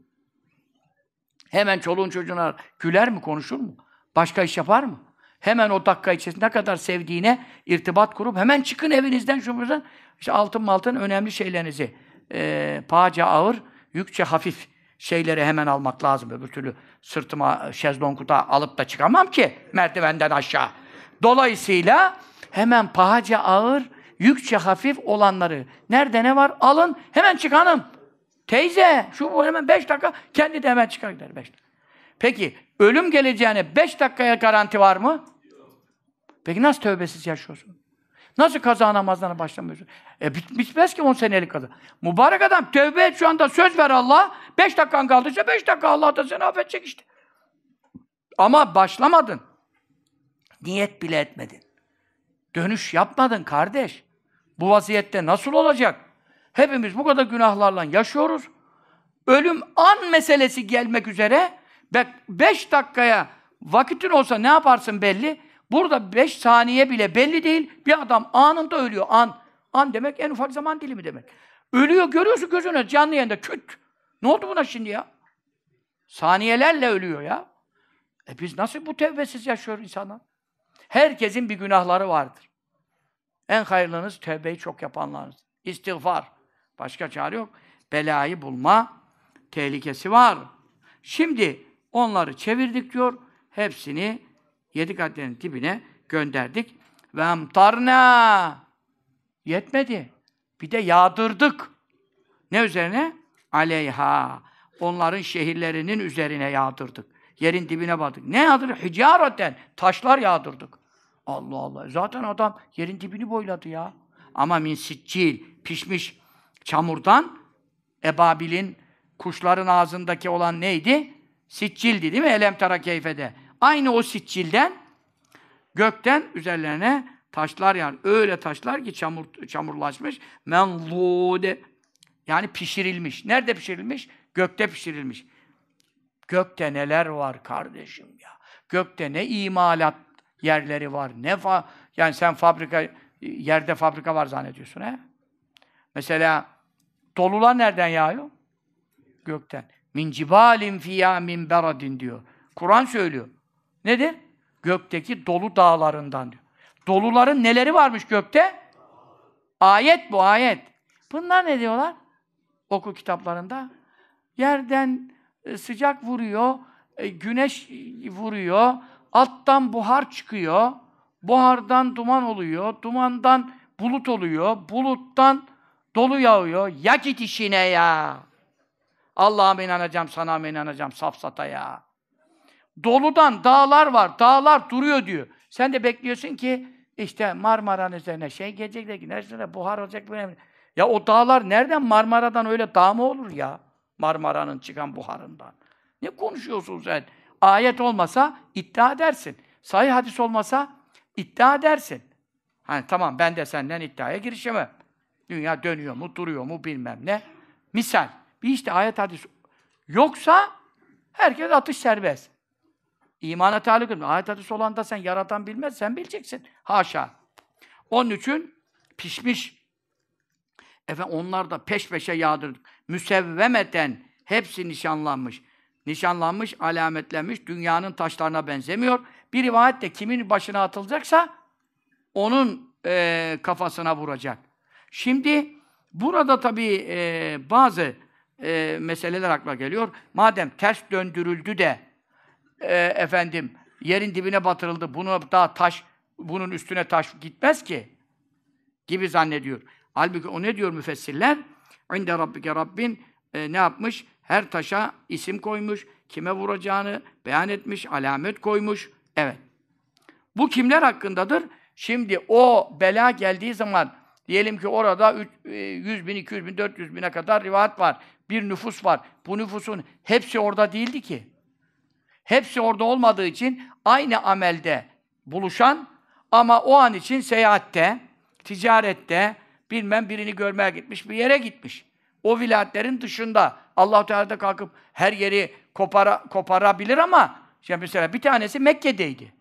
Hemen çoluğun çocuğuna güler mi, konuşur mu? Başka iş yapar mı? Hemen o dakika içerisinde ne kadar sevdiğine irtibat kurup hemen çıkın evinizden şu buradan. İşte altın altın önemli şeylerinizi e, pahaca ağır, yükçe hafif şeyleri hemen almak lazım. Öbür türlü sırtıma şezlonguda alıp da çıkamam ki merdivenden aşağı. Dolayısıyla hemen pahaca ağır, yükçe hafif olanları nerede ne var alın hemen çıkanım. Teyze şu bu hemen beş dakika kendi de hemen çıkar gider beş dakika. Peki ölüm geleceğine beş dakikaya garanti var mı? Peki nasıl tövbesiz yaşıyorsun? Nasıl kaza namazlarına başlamıyorsun? E bit bitmez ki on senelik kaza. Mübarek adam tövbe et şu anda söz ver Allah. Beş dakikan kaldıysa beş dakika Allah da seni affedecek işte. Ama başlamadın. Niyet bile etmedin. Dönüş yapmadın kardeş. Bu vaziyette nasıl olacak? Hepimiz bu kadar günahlarla yaşıyoruz. Ölüm an meselesi gelmek üzere. Bak beş dakikaya vakitin olsa ne yaparsın belli. Burada beş saniye bile belli değil. Bir adam anında ölüyor. An. An demek en ufak zaman dilimi demek. Ölüyor görüyorsun gözüne canlı yayında küt. Ne oldu buna şimdi ya? Saniyelerle ölüyor ya. E biz nasıl bu tevbesiz yaşıyoruz insanlar? Herkesin bir günahları vardır. En hayırlınız tevbeyi çok yapanlarınız. İstiğfar. Başka çare yok. Belayı bulma tehlikesi var. Şimdi onları çevirdik diyor. Hepsini yedi katlerin dibine gönderdik. Ve emtarna yetmedi. Bir de yağdırdık. Ne üzerine? Aleyha. Onların şehirlerinin üzerine yağdırdık. Yerin dibine battık. Ne yağdırdık? Hicareten. Taşlar yağdırdık. Allah Allah. Zaten adam yerin dibini boyladı ya. Ama min siccil, pişmiş çamurdan Ebabil'in kuşların ağzındaki olan neydi? Siccildi değil mi? Elem tara keyfede. Aynı o siccilden gökten üzerlerine taşlar yani öyle taşlar ki çamur çamurlaşmış. Menzude yani pişirilmiş. Nerede pişirilmiş? Gökte pişirilmiş. Gökte neler var kardeşim ya. Gökte ne imalat yerleri var. Ne fa yani sen fabrika yerde fabrika var zannediyorsun he? Mesela dolular nereden yağıyor? Gökten. Min cibalin fiyâ min beradin diyor. Kur'an söylüyor. Nedir? Gökteki dolu dağlarından diyor. Doluların neleri varmış gökte? Ayet bu ayet. Bunlar ne diyorlar? Oku kitaplarında. Yerden e, sıcak vuruyor, e, güneş vuruyor, alttan buhar çıkıyor, buhardan duman oluyor, dumandan bulut oluyor, buluttan dolu yağıyor. Ya git işine ya! Allah'a inanacağım, sana mı inanacağım, safsata ya! Doludan dağlar var, dağlar duruyor diyor. Sen de bekliyorsun ki işte Marmara'nın üzerine şey gelecek de güneşlere buhar olacak böyle. Ya o dağlar nereden Marmara'dan öyle dağ mı olur ya? Marmara'nın çıkan buharından. Ne konuşuyorsun sen? Ayet olmasa iddia edersin. Sahih hadis olmasa iddia edersin. Hani tamam ben de senden iddiaya girişemem. Dünya dönüyor mu, duruyor mu bilmem ne. Misal. Bir işte ayet hadis yoksa herkes atış serbest. İmana taluk etmiyor. Ayet hadis olan da sen yaratan bilmez, sen bileceksin. Haşa. Onun için pişmiş. Efendim onlar da peş peşe yağdırdık. Müsevvemeten hepsi nişanlanmış. Nişanlanmış, alametlenmiş, dünyanın taşlarına benzemiyor. Bir rivayet de kimin başına atılacaksa onun e, kafasına vuracak. Şimdi burada tabii e, bazı e, meseleler akla geliyor. Madem ters döndürüldü de e, efendim yerin dibine batırıldı. Bunu daha taş bunun üstüne taş gitmez ki gibi zannediyor. Halbuki o ne diyor müfessirler? İnde rabbike rabbin e, ne yapmış? Her taşa isim koymuş, kime vuracağını beyan etmiş, alamet koymuş. Evet. Bu kimler hakkındadır? Şimdi o bela geldiği zaman diyelim ki orada 100 e, bin, 200 bin, 400 bine kadar rivayet var. Bir nüfus var. Bu nüfusun hepsi orada değildi ki. Hepsi orada olmadığı için aynı amelde buluşan ama o an için seyahatte, ticarette, bilmem birini görmeye gitmiş, bir yere gitmiş. O vilayetlerin dışında Allah Teala kalkıp her yeri kopara, koparabilir ama işte mesela bir tanesi Mekke'deydi.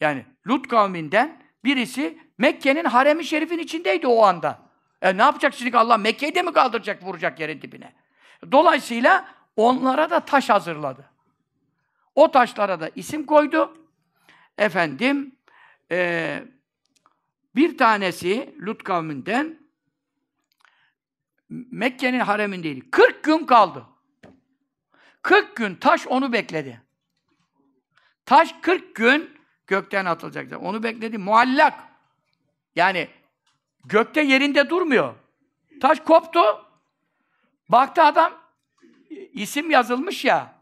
Yani Lut kavminden birisi Mekke'nin haremi şerifin içindeydi o anda. E ne yapacak şimdi Allah Mekke'yi de mi kaldıracak, vuracak yerin dibine? Dolayısıyla onlara da taş hazırladı. O taşlara da isim koydu. Efendim, e, bir tanesi Lut kavminden Mekke'nin haremindeydi. 40 gün kaldı. 40 gün taş onu bekledi. Taş 40 gün gökten atılacak. Onu bekledi. Muallak. Yani gökte yerinde durmuyor. Taş koptu. Baktı adam isim yazılmış ya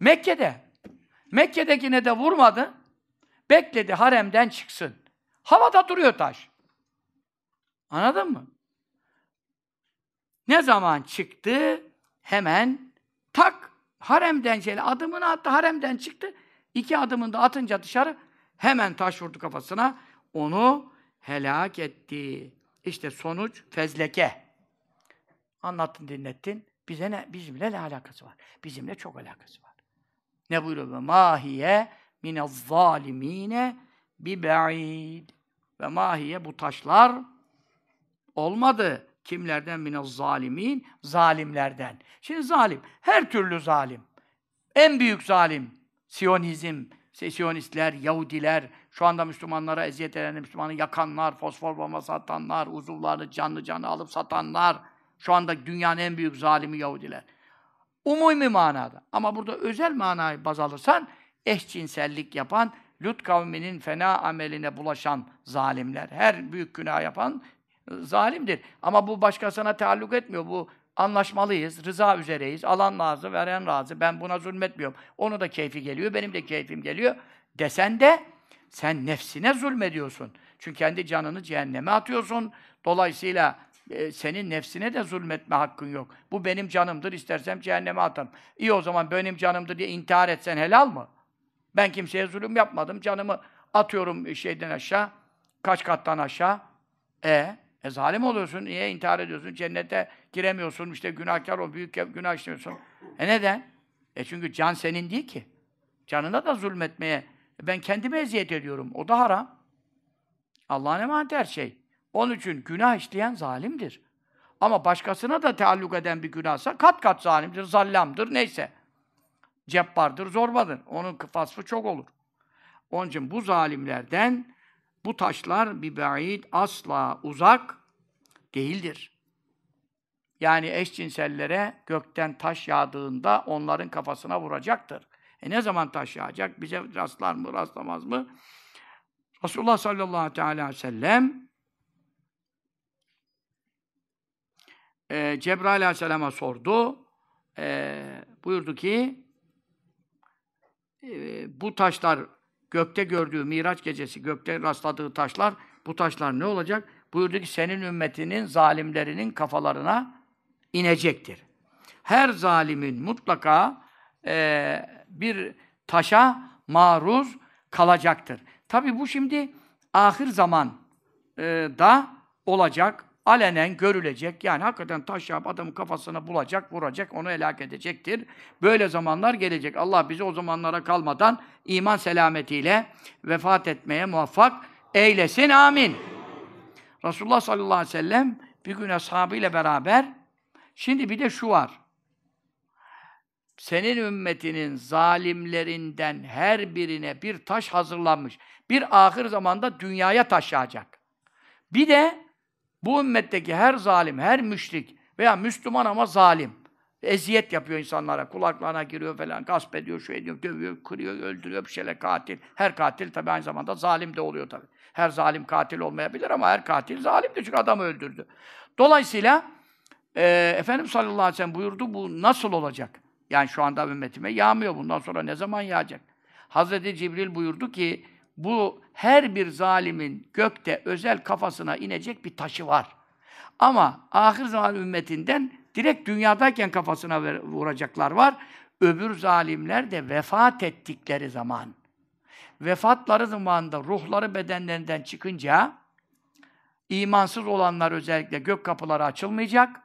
Mekke'de. Mekke'dekine de vurmadı. Bekledi haremden çıksın. Havada duruyor taş. Anladın mı? Ne zaman çıktı? Hemen tak haremden şöyle adımını attı, haremden çıktı. İki adımını da atınca dışarı hemen taş vurdu kafasına. Onu helak etti. İşte sonuç fezleke. Anlattın, dinlettin. Bize ne, bizimle ne alakası var? Bizimle çok alakası var. Ne buyuruyor? Mahiye minez zalimine bi ba'id. Ve mahiye bu taşlar olmadı. Kimlerden? Minez zalimin. Zalimlerden. Şimdi zalim. Her türlü zalim. En büyük zalim. Siyonizm, Siyonistler, Yahudiler, şu anda Müslümanlara eziyet eden, Müslümanı yakanlar, fosfor bombası atanlar, uzuvlarını canlı canlı alıp satanlar, şu anda dünyanın en büyük zalimi Yahudiler. Umumi manada. Ama burada özel manayı baz alırsan, eşcinsellik yapan, Lut kavminin fena ameline bulaşan zalimler. Her büyük günah yapan e, zalimdir. Ama bu başkasına taalluk etmiyor. Bu anlaşmalıyız, rıza üzereyiz, alan razı, veren razı, ben buna zulmetmiyorum. Onu da keyfi geliyor, benim de keyfim geliyor. Desen de sen nefsine zulmediyorsun. Çünkü kendi canını cehenneme atıyorsun. Dolayısıyla e, senin nefsine de zulmetme hakkın yok. Bu benim canımdır, istersem cehenneme atarım. İyi o zaman benim canımdır diye intihar etsen helal mı? Ben kimseye zulüm yapmadım, canımı atıyorum şeyden aşağı, kaç kattan aşağı. E, e zalim oluyorsun, niye intihar ediyorsun, cennete giremiyorsun, işte günahkar ol, büyük günah işliyorsun. E neden? E çünkü can senin değil ki. Canına da zulmetmeye, ben kendime eziyet ediyorum, o da haram. Allah'ın emaneti her şey. Onun için günah işleyen zalimdir. Ama başkasına da taalluk eden bir günahsa kat kat zalimdir, zallamdır, neyse. Cebbardır, zorbadır. Onun vasfı çok olur. Onun için bu zalimlerden bu taşlar bir ba'id asla uzak değildir. Yani eşcinsellere gökten taş yağdığında onların kafasına vuracaktır. E ne zaman taş yağacak? Bize rastlar mı, rastlamaz mı? Resulullah sallallahu aleyhi ve sellem e, Cebrail aleyhisselama sordu. E, buyurdu ki e, bu taşlar gökte gördüğü Miraç gecesi gökte rastladığı taşlar bu taşlar ne olacak? Buyurdu ki senin ümmetinin zalimlerinin kafalarına inecektir. Her zalimin mutlaka e, bir taşa maruz kalacaktır. Tabi bu şimdi ahir zaman e, da olacak, alenen görülecek. Yani hakikaten taş yağıp adamın kafasına bulacak, vuracak, onu helak edecektir. Böyle zamanlar gelecek. Allah bizi o zamanlara kalmadan iman selametiyle vefat etmeye muvaffak eylesin. Amin. Resulullah sallallahu aleyhi ve sellem bir gün ashabıyla beraber şimdi bir de şu var. Senin ümmetinin zalimlerinden her birine bir taş hazırlanmış. Bir ahir zamanda dünyaya taş yağacak. Bir de bu ümmetteki her zalim, her müşrik veya Müslüman ama zalim. Eziyet yapıyor insanlara, kulaklarına giriyor falan, gasp ediyor, şu ediyor, dövüyor, kırıyor, öldürüyor, bir şeyler katil. Her katil tabi aynı zamanda zalim de oluyor tabi. Her zalim katil olmayabilir ama her katil zalimdir çünkü adamı öldürdü. Dolayısıyla e, Efendimiz sallallahu aleyhi ve sellem buyurdu, bu nasıl olacak? Yani şu anda ümmetime yağmıyor, bundan sonra ne zaman yağacak? Hazreti Cibril buyurdu ki, bu her bir zalimin gökte özel kafasına inecek bir taşı var. Ama ahir zaman ümmetinden direkt dünyadayken kafasına vuracaklar var. Öbür zalimler de vefat ettikleri zaman. Vefatları zamanında ruhları bedenlerinden çıkınca imansız olanlar özellikle gök kapıları açılmayacak.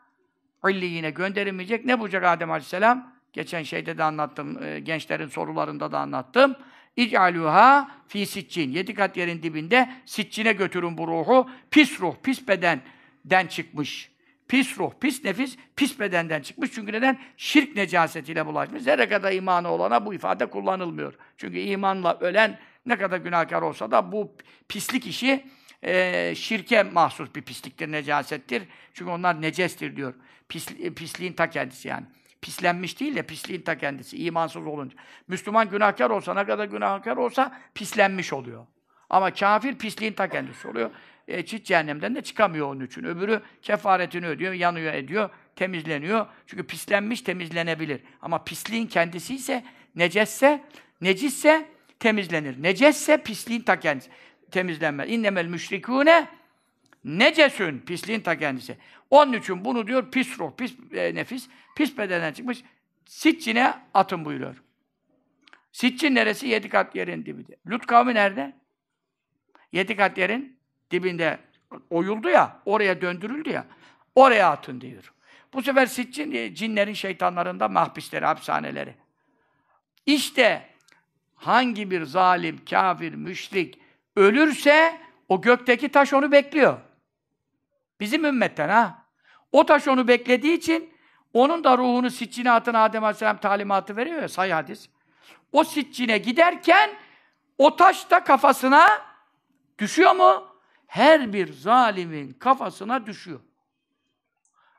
yine gönderilmeyecek. Ne bulacak Adem Aleyhisselam? Geçen şeyde de anlattım, e, gençlerin sorularında da anlattım. İc'aluha fi siccin. Yedi kat yerin dibinde siccine götürün bu ruhu. Pis ruh, pis bedenden çıkmış. Pis ruh, pis nefis, pis bedenden çıkmış. Çünkü neden? Şirk necasetiyle bulaşmış. Zerre kadar imanı olana bu ifade kullanılmıyor. Çünkü imanla ölen ne kadar günahkar olsa da bu pislik işi e, şirke mahsus bir pisliktir, necasettir. Çünkü onlar necestir diyor. Pis, pisliğin ta kendisi yani. Pislenmiş değil de pisliğin ta kendisi, imansız olunca. Müslüman günahkar olsa, ne kadar günahkar olsa pislenmiş oluyor. Ama kafir pisliğin ta kendisi oluyor. E, çift cehennemden de çıkamıyor onun için. Öbürü kefaretini ödüyor, yanıyor ediyor, temizleniyor. Çünkü pislenmiş temizlenebilir. Ama pisliğin kendisi ise, necesse, necisse temizlenir. Necesse pisliğin ta kendisi. Temizlenmez. İnnemel müşrikûne necesün. Pisliğin ta kendisi. Onun için bunu diyor pis ruh, pis e, nefis, pis bedenden çıkmış. Siccine atın buyuruyor. Siccin neresi? Yedi kat yerin dibinde. Lut kavmi nerede? Yedi kat yerin dibinde oyuldu ya, oraya döndürüldü ya. Oraya atın diyor. Bu sefer Siccin e, cinlerin, şeytanların da mahpisleri, hapishaneleri. İşte hangi bir zalim, kafir, müşrik ölürse o gökteki taş onu bekliyor. Bizim ümmetten ha. O taş onu beklediği için onun da ruhunu siccine atın Adem Aleyhisselam talimatı veriyor ya say hadis. O siccine giderken o taş da kafasına düşüyor mu? Her bir zalimin kafasına düşüyor.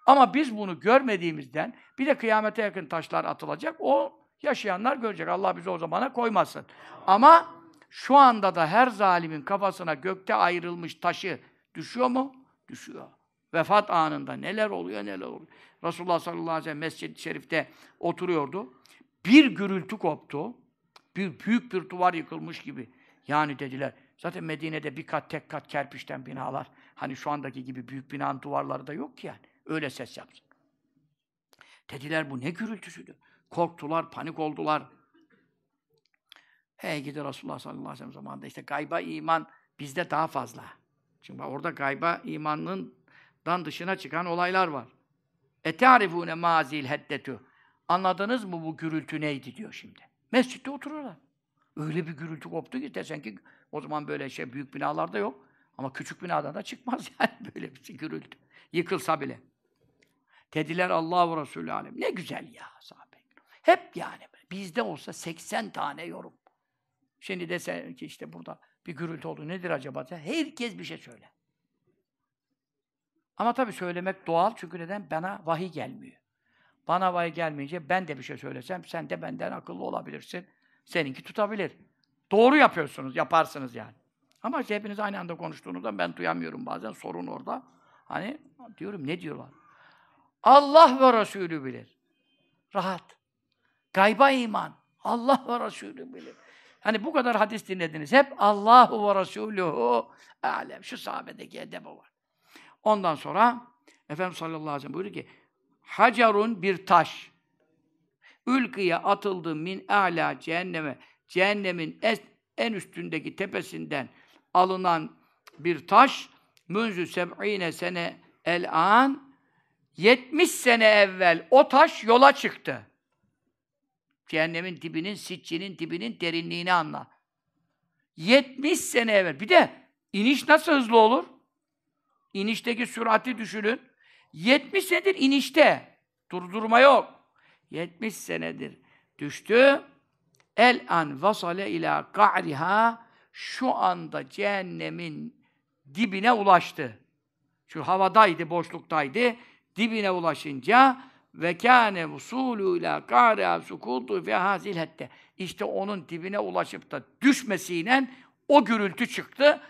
Ama biz bunu görmediğimizden bir de kıyamete yakın taşlar atılacak. O yaşayanlar görecek. Allah bizi o zamana koymasın. Ama şu anda da her zalimin kafasına gökte ayrılmış taşı düşüyor mu? Düşüyor. Vefat anında neler oluyor, neler oluyor. Resulullah sallallahu aleyhi ve sellem Mescid-i Şerif'te oturuyordu. Bir gürültü koptu. Bir, büyük bir duvar yıkılmış gibi. Yani dediler, zaten Medine'de bir kat, tek kat kerpiçten binalar. Hani şu andaki gibi büyük binanın duvarları da yok ki yani. Öyle ses yapsın. Dediler bu ne gürültüsüdür. Korktular, panik oldular. Hey gidi Resulullah sallallahu aleyhi ve sellem zamanında işte gayba iman bizde daha fazla. Çünkü orada gayba imanından dışına çıkan olaylar var. Etarifune mazil heddetu. Anladınız mı bu gürültü neydi diyor şimdi. Mescitte otururlar. Öyle bir gürültü koptu ki desen ki o zaman böyle şey büyük binalarda yok. Ama küçük binadan da çıkmaz <laughs> yani böyle bir gürültü. Yıkılsa bile. Dediler Allah ve Resulü alem. Ne güzel ya sahabe. Hep yani. Bizde olsa 80 tane yorum. Şimdi desen ki işte burada bir gürültü oldu. Nedir acaba? Herkes bir şey söyle. Ama tabii söylemek doğal çünkü neden? Bana vahiy gelmiyor. Bana vahiy gelmeyince ben de bir şey söylesem sen de benden akıllı olabilirsin. Seninki tutabilir. Doğru yapıyorsunuz, yaparsınız yani. Ama işte hepiniz aynı anda konuştuğunuzda ben duyamıyorum bazen sorun orada. Hani diyorum ne diyorlar? Allah ve Resulü bilir. Rahat. Gayba iman. Allah ve Resulü bilir. Hani bu kadar hadis dinlediniz. Hep Allahu ve Resulühü alem. Şu sahabedeki edebi var. Ondan sonra Efendimiz sallallahu aleyhi ve sellem buyuruyor ki Hacarun bir taş. Ülküye atıldı min a'la cehenneme. Cehennemin es- en üstündeki tepesinden alınan bir taş münzü seb'ine sene el an 70 sene evvel o taş yola çıktı. Cehennemin dibinin, sitçinin dibinin derinliğini anla. 70 sene evvel. Bir de iniş nasıl hızlı olur? İnişteki sürati düşünün. 70 senedir inişte. Durdurma yok. 70 senedir düştü. El an vasale ila ka'riha şu anda cehennemin dibine ulaştı. Şu havadaydı, boşluktaydı. Dibine ulaşınca ve kâne vusûlû ilâ kâriha sukûtu fe hazil hette. İşte onun dibine ulaşıp da düşmesiyle o gürültü çıktı.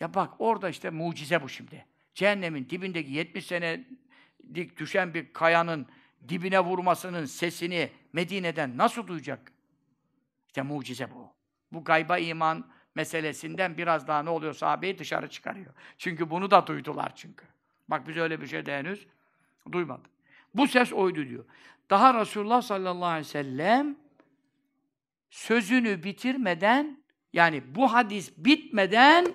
Ya bak orada işte mucize bu şimdi. Cehennemin dibindeki 70 senelik düşen bir kayanın dibine vurmasının sesini Medine'den nasıl duyacak? İşte mucize bu. Bu gayba iman meselesinden biraz daha ne oluyor sahabeyi dışarı çıkarıyor. Çünkü bunu da duydular çünkü. Bak biz öyle bir şey de henüz duymadık. Bu ses oydu diyor. Daha Resulullah sallallahu aleyhi ve sellem sözünü bitirmeden yani bu hadis bitmeden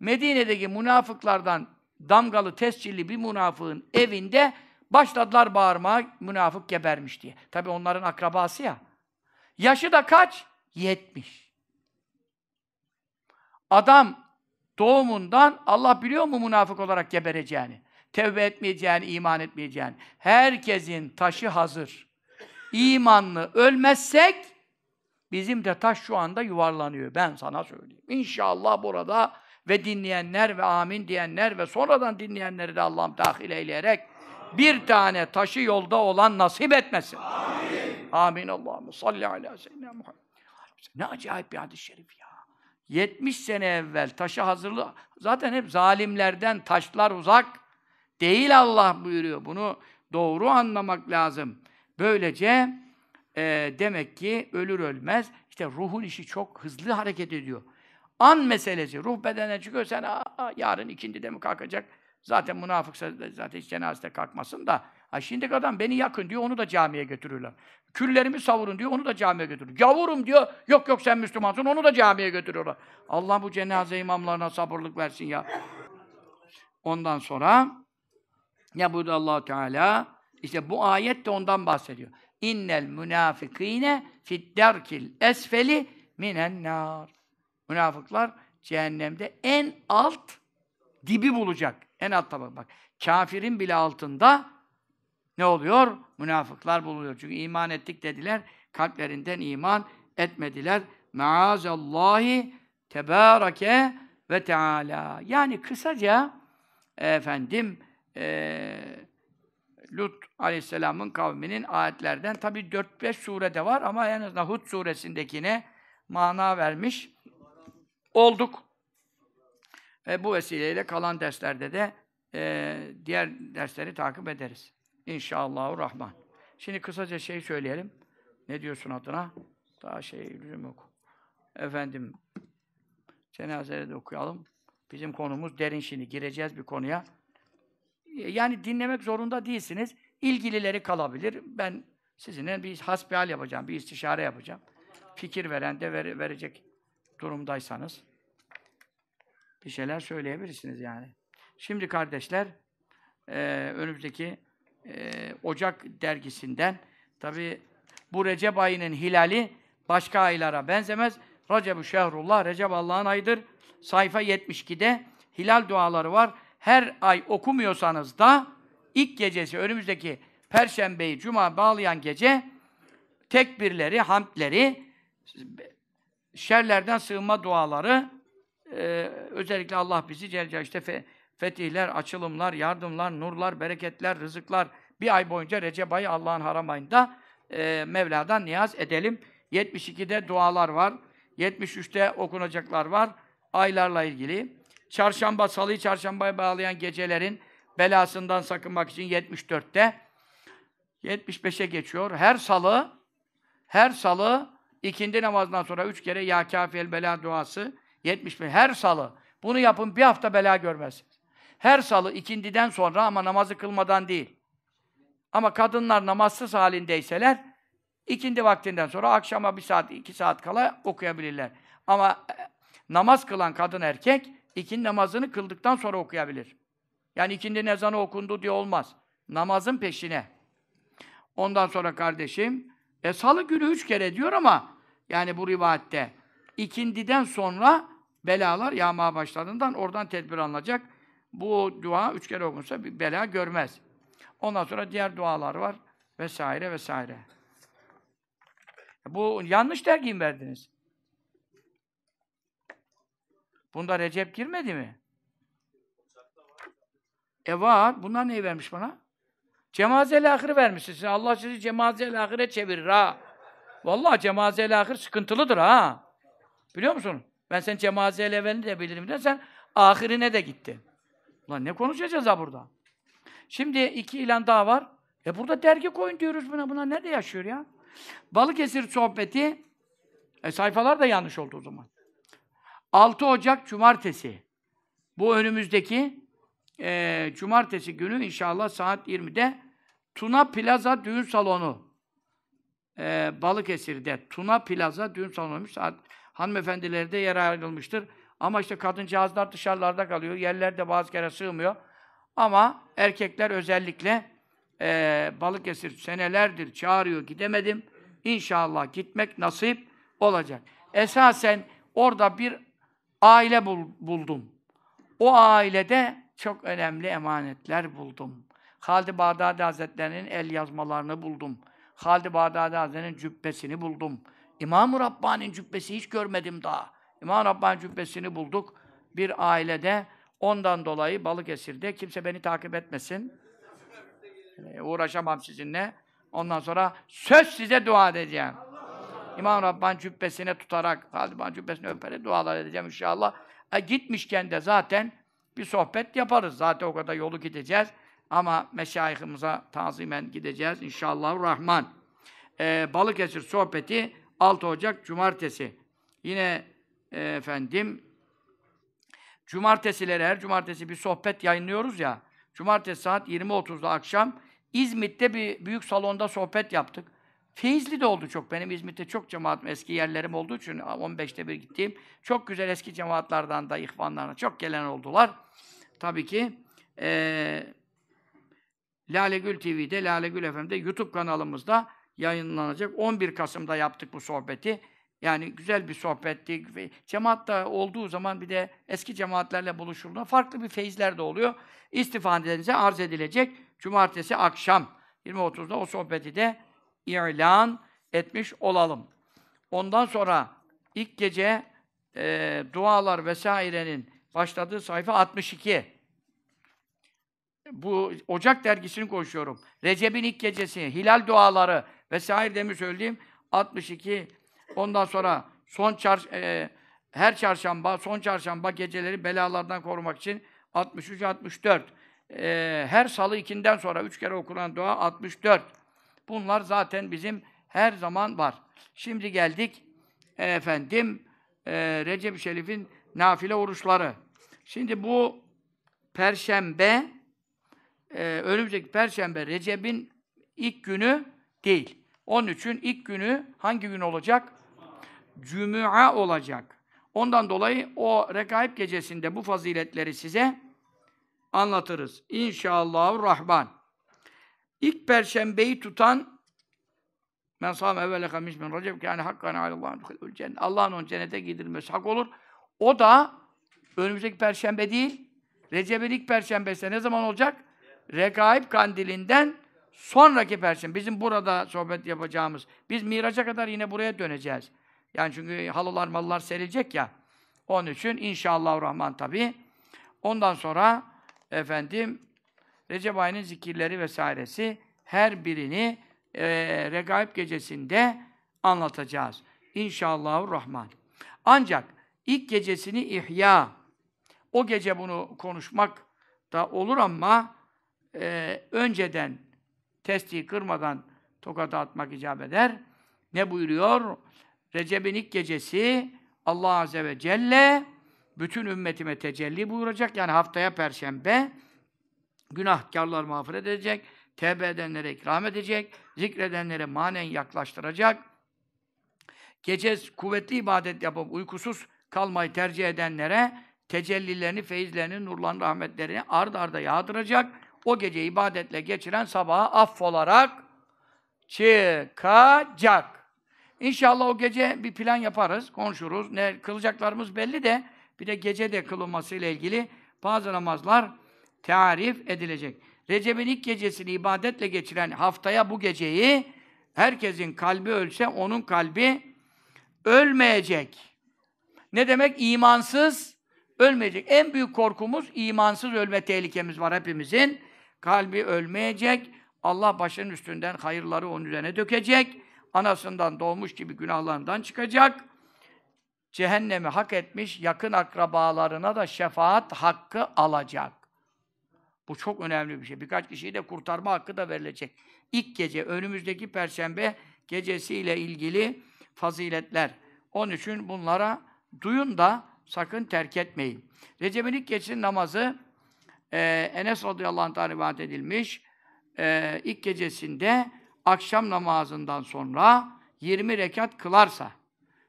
Medine'deki münafıklardan damgalı tescilli bir münafığın evinde başladılar bağırmaya münafık gebermiş diye. Tabi onların akrabası ya. Yaşı da kaç? 70. Adam doğumundan Allah biliyor mu münafık olarak gebereceğini? Tevbe etmeyeceğini, iman etmeyeceğini. Herkesin taşı hazır. İmanlı ölmezsek bizim de taş şu anda yuvarlanıyor. Ben sana söyleyeyim. İnşallah burada ve dinleyenler ve amin diyenler ve sonradan dinleyenleri de Allah'ım dahil eyleyerek bir tane taşı yolda olan nasip etmesin. Amin. Amin Allah'ım. Salli ala seyyidina Muhammed. Ne acayip bir hadis-i şerif ya. 70 sene evvel taşı hazırlı zaten hep zalimlerden taşlar uzak değil Allah buyuruyor. Bunu doğru anlamak lazım. Böylece e, demek ki ölür ölmez işte ruhun işi çok hızlı hareket ediyor. An meselesi. Ruh bedene çıkıyor sen aa, yarın ikindi de mi kalkacak? Zaten münafıksa zaten hiç cenazede kalkmasın da. Ha şimdi adam beni yakın diyor onu da camiye götürürler. Küllerimi savurun diyor onu da camiye götürür. Gavurum diyor. Yok yok sen Müslümansın onu da camiye götürüyorlar. Allah bu cenaze imamlarına sabırlık versin ya. Ondan sonra ya burada Allah Teala işte bu ayet de ondan bahsediyor. İnnel münafikine fid derkil esfeli minen nar. Münafıklar cehennemde en alt dibi bulacak. En alt tabak bak. Kafirin bile altında ne oluyor? Münafıklar buluyor. Çünkü iman ettik dediler. Kalplerinden iman etmediler. Maazallahi tebareke ve teala. Yani kısaca efendim e, Lut aleyhisselamın kavminin ayetlerden tabi 4-5 surede var ama en azından Hud suresindekine mana vermiş olduk. E, bu vesileyle kalan derslerde de e, diğer dersleri takip ederiz. İnşallahü Rahman. Şimdi kısaca şey söyleyelim. Ne diyorsun adına? Daha şey lüzum yok. Efendim, cenazeleri de okuyalım. Bizim konumuz derin şimdi. Gireceğiz bir konuya. Yani dinlemek zorunda değilsiniz. İlgilileri kalabilir. Ben sizinle bir hasbihal yapacağım, bir istişare yapacağım. Fikir veren de ver, verecek durumdaysanız bir şeyler söyleyebilirsiniz yani. Şimdi kardeşler, e, önümüzdeki e, Ocak dergisinden tabi bu Recep ayının hilali başka aylara benzemez. Recep-ü Şehrullah, Recep Allah'ın ayıdır. Sayfa 72'de hilal duaları var. Her ay okumuyorsanız da ilk gecesi önümüzdeki Perşembeyi, Cuma bağlayan gece tekbirleri, hamdleri, şerlerden sığınma duaları, e, özellikle Allah bizi Celle işte fe, fetihler, açılımlar, yardımlar, nurlar, bereketler, rızıklar bir ay boyunca Recep ayı Allah'ın haram ayında e, Mevla'dan niyaz edelim 72'de dualar var. 73'te okunacaklar var. Aylarla ilgili. Çarşamba, salıyı çarşambaya bağlayan gecelerin belasından sakınmak için 74'te. 75'e geçiyor. Her salı, her salı ikindi namazından sonra üç kere Ya Kafiyel Bela duası 75. Her salı. Bunu yapın bir hafta bela görmezsiniz. Her salı ikindiden sonra ama namazı kılmadan değil. Ama kadınlar namazsız halindeyseler ikindi vaktinden sonra akşama bir saat, iki saat kala okuyabilirler. Ama e, namaz kılan kadın erkek ikindi namazını kıldıktan sonra okuyabilir. Yani ikindi ezanı okundu diye olmaz. Namazın peşine. Ondan sonra kardeşim, e, salı günü üç kere diyor ama yani bu rivayette ikindiden sonra belalar yağmaya başladığından oradan tedbir alınacak. Bu dua üç kere okunsa bir bela görmez. Ondan sonra diğer dualar var vesaire vesaire. Bu yanlış dergi verdiniz? Bunda Recep girmedi mi? E var. Bunlar neyi vermiş bana? Cemazel ahire vermişsiniz. Allah sizi cemazel ahire çevirir ha. Vallahi cemazel ahir sıkıntılıdır ha. Biliyor musun? Ben sen cemazel evvelini de bilirim de sen ahirine de gittin. Ulan ne konuşacağız ha burada? Şimdi iki ilan daha var. E burada dergi koyun diyoruz buna. Buna ne de yaşıyor ya? Balıkesir sohbeti e sayfalar da yanlış oldu o zaman. 6 Ocak Cumartesi. Bu önümüzdeki e, Cumartesi günü inşallah saat 20'de Tuna Plaza Düğün Salonu. E, Balıkesir'de Tuna Plaza Düğün Salonu'ymuş. Saat hanımefendilerde yer ayrılmıştır. Ama işte kadıncağızlar dışarılarda kalıyor. Yerlerde bazı kere sığmıyor. Ama erkekler özellikle e, Balıkesir senelerdir çağırıyor. Gidemedim. İnşallah gitmek nasip olacak. Esasen orada bir aile bul, buldum. O ailede çok önemli emanetler buldum. Halid-i Bağdadi Hazretleri'nin el yazmalarını buldum. Halid-i Bağdadi Hazretleri'nin cübbesini buldum. İmam-ı Rabbani'nin cübbesi hiç görmedim daha. İmam-ı Rabbani cübbesini bulduk. Bir ailede ondan dolayı Balıkesir'de kimse beni takip etmesin. Ee, uğraşamam sizinle. Ondan sonra söz size dua edeceğim. İmam Rabbani cübbesine tutarak, Halid Bağdadi cübbesini öperek dualar edeceğim inşallah. E, gitmişken de zaten bir sohbet yaparız. Zaten o kadar yolu gideceğiz. Ama meşayihimize tazimen gideceğiz inşallah rahman. Ee, Balıkesir sohbeti 6 Ocak Cumartesi. Yine e, efendim Cumartesileri her cumartesi bir sohbet yayınlıyoruz ya. Cumartesi saat 20.30'da akşam İzmit'te bir büyük salonda sohbet yaptık. Feyizli de oldu çok. Benim İzmit'te çok cemaatim, eski yerlerim olduğu için 15'te bir gittiğim çok güzel eski cemaatlardan da, ihvanlardan çok gelen oldular. Tabii ki e, Lale Gül TV'de, Lale Gül FM'de, YouTube kanalımızda yayınlanacak. 11 Kasım'da yaptık bu sohbeti. Yani güzel bir sohbetti. Cemaatta olduğu zaman bir de eski cemaatlerle buluşulduğunda farklı bir feyizler de oluyor. İstifadelerinize arz edilecek. Cumartesi akşam 20.30'da o sohbeti de ilan etmiş olalım. Ondan sonra ilk gece e, dualar vesairenin başladığı sayfa 62. Bu Ocak dergisini konuşuyorum. Recep'in ilk gecesi, hilal duaları vesaire demin söylediğim 62. Ondan sonra son çar e, her çarşamba, son çarşamba geceleri belalardan korumak için 63 64. E, her salı ikinden sonra üç kere okunan dua 64. Bunlar zaten bizim her zaman var. Şimdi geldik efendim e, Recep-i Şerif'in nafile oruçları. Şimdi bu perşembe e, önümüzdeki perşembe Recep'in ilk günü değil. Onun için ilk günü hangi gün olacak? Cuma olacak. Ondan dolayı o rekaip gecesinde bu faziletleri size anlatırız. İnşallah Rahman. İlk perşembeyi tutan men sâm evvele hamis min recep yani hakkan alallâhu cennet. Allah'ın onu cennete gidilmesi hak olur. O da önümüzdeki perşembe değil. Recep'in ilk perşembesi ne zaman olacak? Regaib kandilinden sonraki perşembe. Bizim burada sohbet yapacağımız. Biz Miraç'a kadar yine buraya döneceğiz. Yani çünkü halılar mallar serilecek ya. Onun için inşallah Rahman tabi. Ondan sonra efendim Recep ayının zikirleri vesairesi her birini e, Regaib gecesinde anlatacağız. İnşallahurrahman. Ancak ilk gecesini ihya, o gece bunu konuşmak da olur ama e, önceden testiyi kırmadan tokata atmak icap eder. Ne buyuruyor? Recep'in ilk gecesi Allah Azze ve Celle bütün ümmetime tecelli buyuracak. Yani haftaya Perşembe günahkarlar mağfiret edecek, tevbe edenlere ikram edecek, zikredenlere manen yaklaştıracak. Gece kuvvetli ibadet yapıp uykusuz kalmayı tercih edenlere tecellilerini, feyizlerini, nurlarını, rahmetlerini ard arda yağdıracak. O gece ibadetle geçiren sabaha affolarak çıkacak. İnşallah o gece bir plan yaparız, konuşuruz. Ne kılacaklarımız belli de bir de gece de kılınması ile ilgili bazı namazlar tarif edilecek. Recep'in ilk gecesini ibadetle geçiren haftaya bu geceyi herkesin kalbi ölse onun kalbi ölmeyecek. Ne demek? İmansız ölmeyecek. En büyük korkumuz imansız ölme tehlikemiz var hepimizin. Kalbi ölmeyecek. Allah başının üstünden hayırları onun üzerine dökecek. Anasından doğmuş gibi günahlarından çıkacak. Cehennemi hak etmiş yakın akrabalarına da şefaat hakkı alacak. Bu çok önemli bir şey. Birkaç kişiyi de kurtarma hakkı da verilecek. İlk gece, önümüzdeki perşembe gecesiyle ilgili faziletler. Onun için bunlara duyun da sakın terk etmeyin. Recep'in ilk gecesinin namazı e, Enes radıyallahu anh'tan rivayet edilmiş. E, ilk gecesinde akşam namazından sonra 20 rekat kılarsa,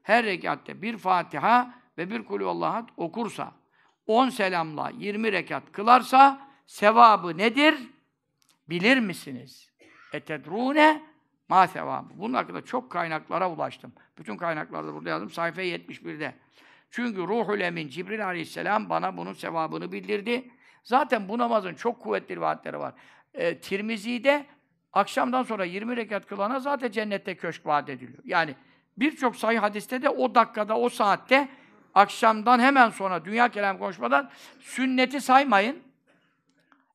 her rekatte bir Fatiha ve bir kulüvallahu okursa, 10 selamla 20 rekat kılarsa sevabı nedir? Bilir misiniz? Etedrune ma sevabı. Bunun hakkında çok kaynaklara ulaştım. Bütün kaynaklarda burada yazdım. Sayfa 71'de. Çünkü Ruhul Emin Cibril Aleyhisselam bana bunun sevabını bildirdi. Zaten bu namazın çok kuvvetli rivayetleri var. E, Tirmizi'de akşamdan sonra 20 rekat kılana zaten cennette köşk vaat ediliyor. Yani birçok sayı hadiste de o dakikada, o saatte akşamdan hemen sonra dünya kelam konuşmadan sünneti saymayın.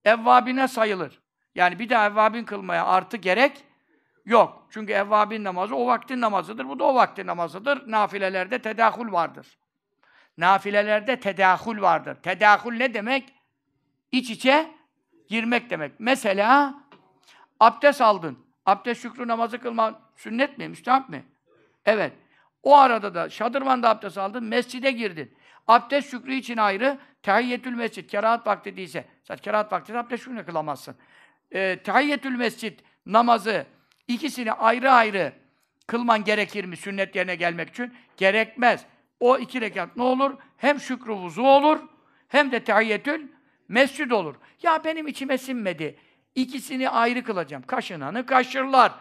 Evvabine sayılır. Yani bir daha evvabin kılmaya artı gerek yok. Çünkü evvabin namazı o vaktin namazıdır. Bu da o vaktin namazıdır. Nafilelerde tedahül vardır. Nafilelerde tedahül vardır. Tedahül ne demek? İç içe girmek demek. Mesela abdest aldın. Abdest şükrü namazı kılma sünnet mi? Müstahap mi? Evet. O arada da şadırvanda abdest aldın, mescide girdin. Abdest şükrü için ayrı, tehiyyetül mescid, kerahat vakti değilse. Zaten kerahat vakti abdest şükrü kılamazsın. E, tehiyyetül mescid namazı ikisini ayrı ayrı kılman gerekir mi sünnet yerine gelmek için? Gerekmez. O iki rekat ne olur? Hem şükrü vuzu olur, hem de tehiyyetül mescid olur. Ya benim içime sinmedi. İkisini ayrı kılacağım. Kaşınanı kaşırlar.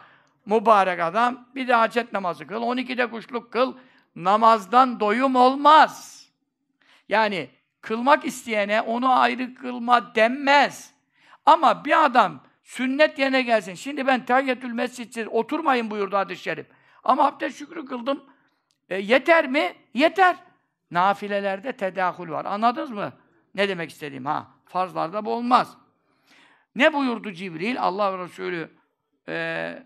Mübarek adam bir de hacet namazı kıl, 12'de kuşluk kıl. Namazdan doyum olmaz. Yani kılmak isteyene onu ayrı kılma denmez. Ama bir adam sünnet yerine gelsin. Şimdi ben tahiyyetül mescidsiz oturmayın buyurdu hadis-i şerif. Ama abdest şükrü kıldım. E, yeter mi? Yeter. Nafilelerde tedahül var. Anladınız mı? Ne demek istediğim ha? Farzlarda bu olmaz. Ne buyurdu Cibril? Allah Resulü e,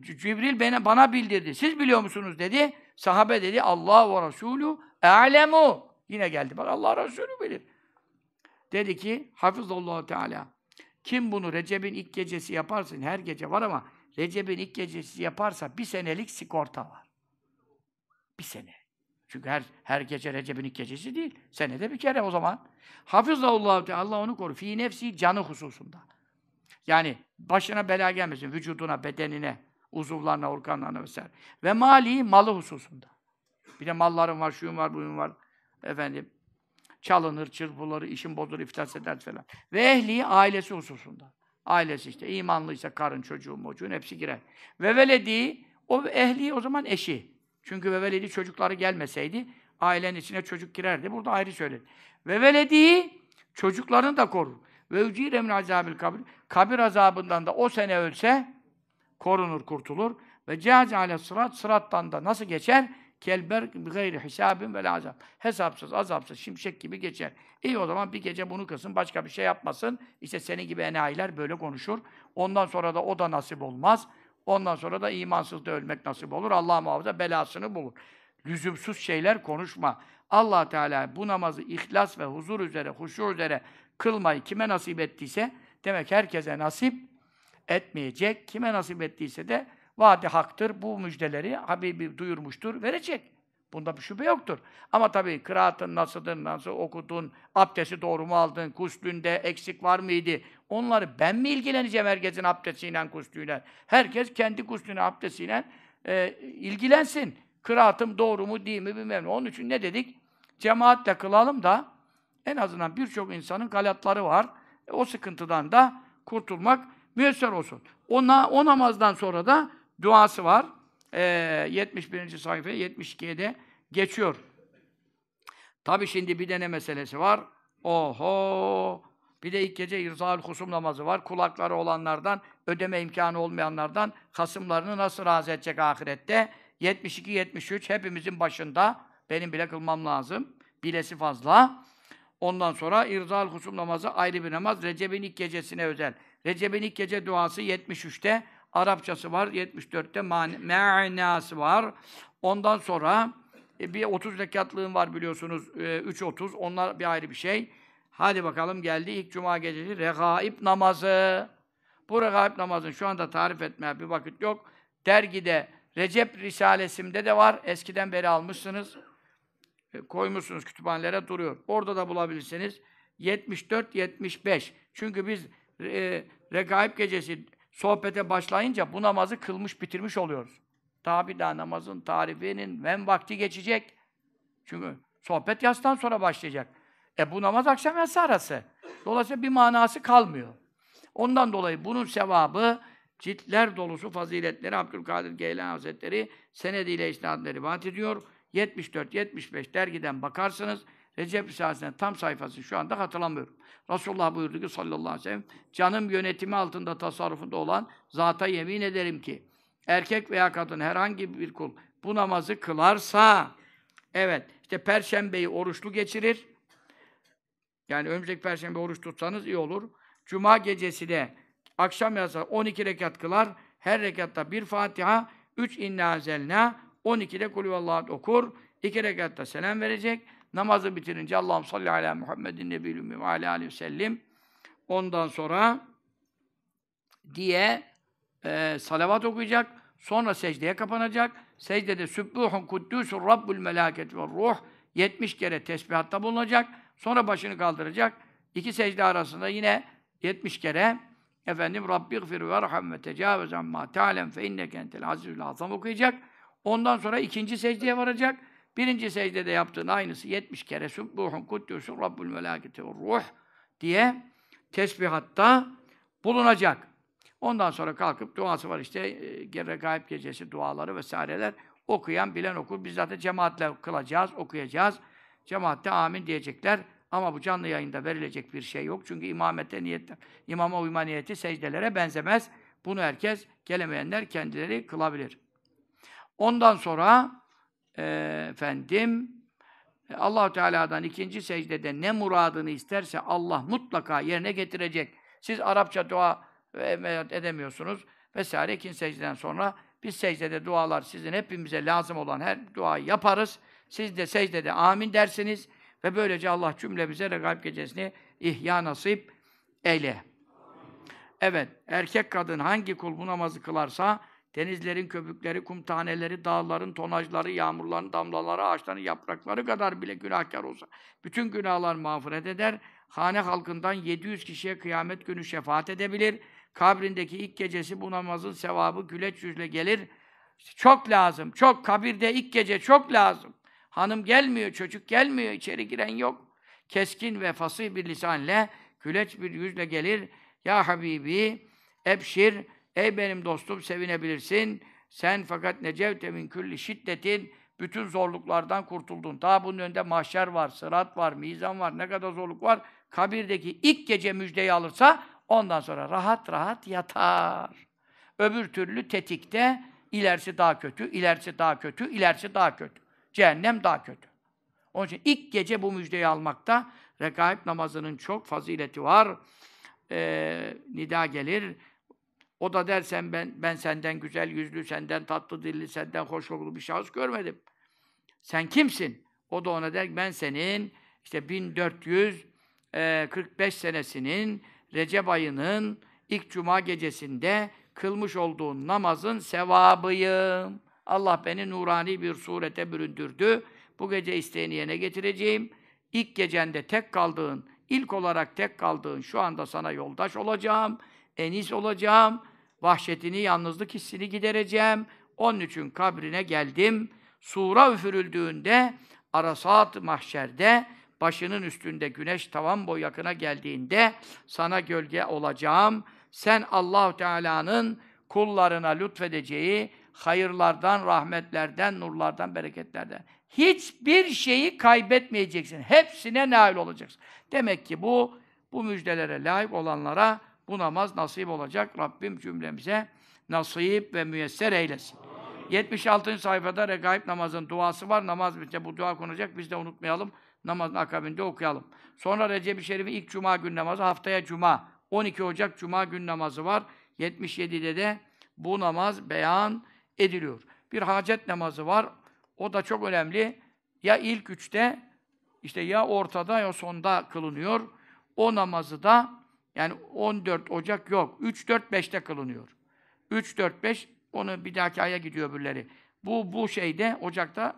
Cibril bana, bana bildirdi. Siz biliyor musunuz dedi. Sahabe dedi Allah ve Resulü alemu. Yine geldi. Bak Allah Resulü bilir. Dedi ki Hafizallahu Teala kim bunu Recep'in ilk gecesi yaparsa her gece var ama Recep'in ilk gecesi yaparsa bir senelik sigorta var. Bir sene. Çünkü her her gece Recep'in ilk gecesi değil. Senede bir kere o zaman. Hafizallahu Teala Allah onu koru. Fi nefsi canı hususunda. Yani başına bela gelmesin vücuduna, bedenine, uzuvlarına, organlarına vesaire. Ve mali, malı hususunda. Bir de mallarım var, şuyum var, buyum var. Efendim, çalınır, çırpılır, işin bozulur, iflas eder falan. Ve ehli, ailesi hususunda. Ailesi işte, imanlıysa karın, çocuğu, mocuğun hepsi girer. Ve veledi, o ehli o zaman eşi. Çünkü ve veledi çocukları gelmeseydi, ailenin içine çocuk girerdi. Burada ayrı söyledi. Ve veledi, çocuklarını da korur. Ve ücire min azabil kabir. Kabir azabından da o sene ölse, korunur, kurtulur. Ve cihaz ale sırat, sırattan da nasıl geçer? Kelber gayri hisabin ve azap. Hesapsız, azapsız, şimşek gibi geçer. İyi o zaman bir gece bunu kılsın, başka bir şey yapmasın. İşte senin gibi enayiler böyle konuşur. Ondan sonra da o da nasip olmaz. Ondan sonra da imansız da ölmek nasip olur. Allah muhafaza belasını bulur. Lüzumsuz şeyler konuşma. Allah Teala bu namazı ihlas ve huzur üzere, huşu üzere kılmayı kime nasip ettiyse demek herkese nasip etmeyecek. Kime nasip ettiyse de vaadi haktır. Bu müjdeleri Habibi duyurmuştur, verecek. Bunda bir şüphe yoktur. Ama tabii kıraatın nasıldır, nasıl okudun, abdesti doğru mu aldın, kuslünde eksik var mıydı? Onları ben mi ilgileneceğim herkesin abdestiyle, kuslüyle? Herkes kendi kuslüne, abdestiyle e, ilgilensin. Kıraatım doğru mu, değil mi bilmem ne. Onun için ne dedik? Cemaatle kılalım da en azından birçok insanın galatları var. E, o sıkıntıdan da kurtulmak müyesser olsun. Ona, o namazdan sonra da duası var. E, 71. sayfa 72'ye de geçiyor. Tabi şimdi bir de ne meselesi var? Oho! Bir de ilk gece irzal husum namazı var. Kulakları olanlardan, ödeme imkanı olmayanlardan hasımlarını nasıl razı edecek ahirette? 72-73 hepimizin başında. Benim bile kılmam lazım. Bilesi fazla. Ondan sonra irzal husum namazı ayrı bir namaz. Recep'in ilk gecesine özel. Recep'in ilk gece duası 73'te. Arapçası var. 74'te manası var. Ondan sonra e, bir 30 rekatlığın var biliyorsunuz. E, 3.30. Onlar bir ayrı bir şey. Hadi bakalım geldi ilk cuma gecesi regaib namazı. Bu regaib namazın şu anda tarif etmeye bir vakit yok. Dergide Recep Risalesimde de var. Eskiden beri almışsınız. E, koymuşsunuz kütüphanelere duruyor. Orada da bulabilirsiniz. 74-75. Çünkü biz e, regaib gecesi sohbete başlayınca bu namazı kılmış bitirmiş oluyoruz. Bir daha namazın tarifinin ben vakti geçecek. Çünkü sohbet yastan sonra başlayacak. E bu namaz akşam yatsı arası. Dolayısıyla bir manası kalmıyor. Ondan dolayı bunun sevabı ciltler dolusu faziletleri Abdülkadir Geylan Hazretleri senediyle isnadını rivayet ediyor. 74-75 dergiden bakarsınız. Recep Risalesi'nin tam sayfası şu anda hatırlamıyorum. Resulullah buyurdu ki sallallahu aleyhi ve sellem canım yönetimi altında tasarrufunda olan zata yemin ederim ki erkek veya kadın herhangi bir kul bu namazı kılarsa evet işte perşembeyi oruçlu geçirir. Yani önümüzdeki perşembe oruç tutsanız iyi olur. Cuma gecesi de akşam yatsa 12 rekat kılar. Her rekatta bir Fatiha, 3 inna zelna, 12'de kulüvallahu okur. 2 rekatta selam verecek. Namazı bitirince Allah'ım salli ala Muhammedin nebiyyül ve aleyhi ve sellem. Ondan sonra diye e, salavat okuyacak. Sonra secdeye kapanacak. Secdede Sübbuhun Kuddüsün Rabbül Melaket ve Ruh 70 kere tesbihatta bulunacak. Sonra başını kaldıracak. İki secde arasında yine 70 kere efendim Rabbighfir ve rahmet ve tecavüz amma ta'lem fe inneke entel azizül azam okuyacak. Ondan sonra ikinci secdeye varacak. Birinci secdede yaptığın aynısı 70 kere Sübbuhun Kuddüsün Rabbül Melaketi ve Ruh diye tesbihatta bulunacak. Ondan sonra kalkıp duası var işte e, Regaib gecesi duaları vesaireler okuyan bilen okur. Biz zaten cemaatle kılacağız, okuyacağız. Cemaatte amin diyecekler. Ama bu canlı yayında verilecek bir şey yok. Çünkü imamette niyetler, imama uyma niyeti secdelere benzemez. Bunu herkes, gelemeyenler kendileri kılabilir. Ondan sonra e, efendim allah Teala'dan ikinci secdede ne muradını isterse Allah mutlaka yerine getirecek. Siz Arapça dua edemiyorsunuz vesaire ikinci secdeden sonra biz secdede dualar sizin hepimize lazım olan her duayı yaparız. Siz de secdede amin dersiniz ve böylece Allah cümlemize regaib gecesini ihya nasip eyle. Evet, erkek kadın hangi kul bu namazı kılarsa denizlerin köpükleri, kum taneleri, dağların tonajları, yağmurların damlaları, ağaçların yaprakları kadar bile günahkar olsa bütün günahlar mağfiret eder. Hane halkından 700 kişiye kıyamet günü şefaat edebilir. Kabrindeki ilk gecesi bu namazın sevabı güleç yüzle gelir. çok lazım. Çok kabirde ilk gece çok lazım. Hanım gelmiyor, çocuk gelmiyor, içeri giren yok. Keskin ve fasih bir lisan ile, güleç bir yüzle gelir. Ya Habibi, ebşir, ey benim dostum sevinebilirsin. Sen fakat necevte min külli şiddetin, bütün zorluklardan kurtuldun. Daha bunun önünde mahşer var, sırat var, mizan var, ne kadar zorluk var. Kabirdeki ilk gece müjdeyi alırsa, ondan sonra rahat rahat yatar. Öbür türlü tetikte, ilerisi daha kötü, ilerisi daha kötü, ilerisi daha kötü. Cehennem daha kötü. Onun için ilk gece bu müjdeyi almakta rekaib namazının çok fazileti var. Ee, nida gelir. O da dersen ben ben senden güzel yüzlü, senden tatlı dilli, senden hoş kokulu bir şahıs görmedim. Sen kimsin? O da ona der ben senin işte 1445 senesinin Recep ayının ilk cuma gecesinde kılmış olduğun namazın sevabıyım. Allah beni nurani bir surete büründürdü. Bu gece isteğini yerine getireceğim. İlk gecende tek kaldığın, ilk olarak tek kaldığın şu anda sana yoldaş olacağım, enis olacağım, vahşetini, yalnızlık hissini gidereceğim. Onun için kabrine geldim. Sura üfürüldüğünde, arasat mahşerde, başının üstünde güneş tavan boy yakına geldiğinde sana gölge olacağım. Sen Allahu Teala'nın kullarına lütfedeceği hayırlardan, rahmetlerden, nurlardan, bereketlerden hiçbir şeyi kaybetmeyeceksin. Hepsine nail olacaksın. Demek ki bu bu müjdelere layık olanlara bu namaz nasip olacak. Rabbim cümlemize nasip ve müyesser eylesin. 76. sayfada regaib namazın duası var. Namaz bitince bu dua konacak. Biz de unutmayalım. Namazın akabinde okuyalım. Sonra Recep-i Şerif'in ilk cuma gün namazı haftaya cuma. 12 Ocak cuma gün namazı var. 77'de de bu namaz beyan ediliyor. Bir hacet namazı var. O da çok önemli. Ya ilk üçte, işte ya ortada ya sonda kılınıyor. O namazı da yani 14 Ocak yok. 3, 4, 5'te kılınıyor. 3, 4, 5 onu bir dahaki aya gidiyor öbürleri. Bu, bu şeyde Ocak'ta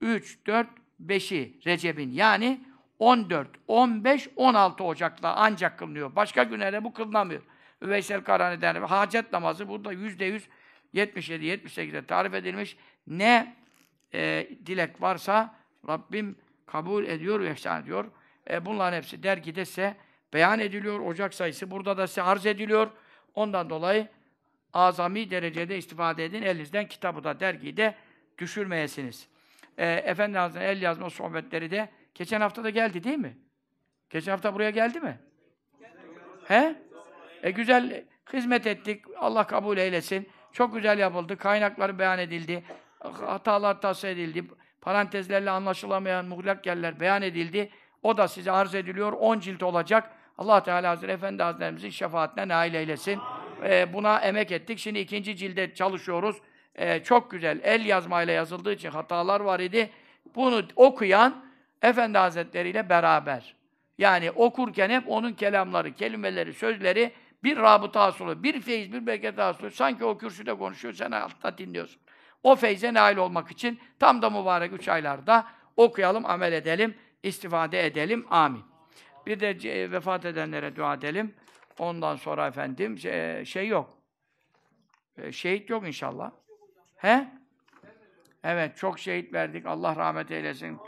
3, 4, 5'i Recep'in yani 14, 15, 16 Ocak'ta ancak kılınıyor. Başka günlerde bu kılınamıyor. Veysel Karani'den hacet namazı burada yüzde yüz 77, 78'de tarif edilmiş. Ne e, dilek varsa Rabbim kabul ediyor ve ihsan ediyor. E, bunların hepsi dergide ise beyan ediliyor. Ocak sayısı burada da size arz ediliyor. Ondan dolayı azami derecede istifade edin. Elinizden kitabı da dergiyi de düşürmeyesiniz. E, Efendi Hazretleri'nin el yazma sohbetleri de geçen hafta da geldi değil mi? Geçen hafta buraya geldi mi? He? E güzel hizmet ettik. Allah kabul eylesin. Çok güzel yapıldı. Kaynakları beyan edildi. Hatalar tahsil edildi. Parantezlerle anlaşılamayan muhlak yerler beyan edildi. O da size arz ediliyor. 10 cilt olacak. Allah Teala Hazretleri Efendi Hazretlerimizin şefaatine nail eylesin. Ee, buna emek ettik. Şimdi ikinci cilde çalışıyoruz. Ee, çok güzel. El yazmayla yazıldığı için hatalar var idi. Bunu okuyan Efendi Hazretleri ile beraber. Yani okurken hep onun kelamları, kelimeleri, sözleri bir rabıta hasılı, bir feyiz, bir bereket hasılı. Sanki o kürsüde konuşuyor, sen altta dinliyorsun. O feyze nail olmak için tam da mübarek üç aylarda okuyalım, amel edelim, istifade edelim. Amin. Bir de vefat edenlere dua edelim. Ondan sonra efendim şey, şey yok. E, şehit yok inşallah. He? Evet, çok şehit verdik. Allah rahmet eylesin.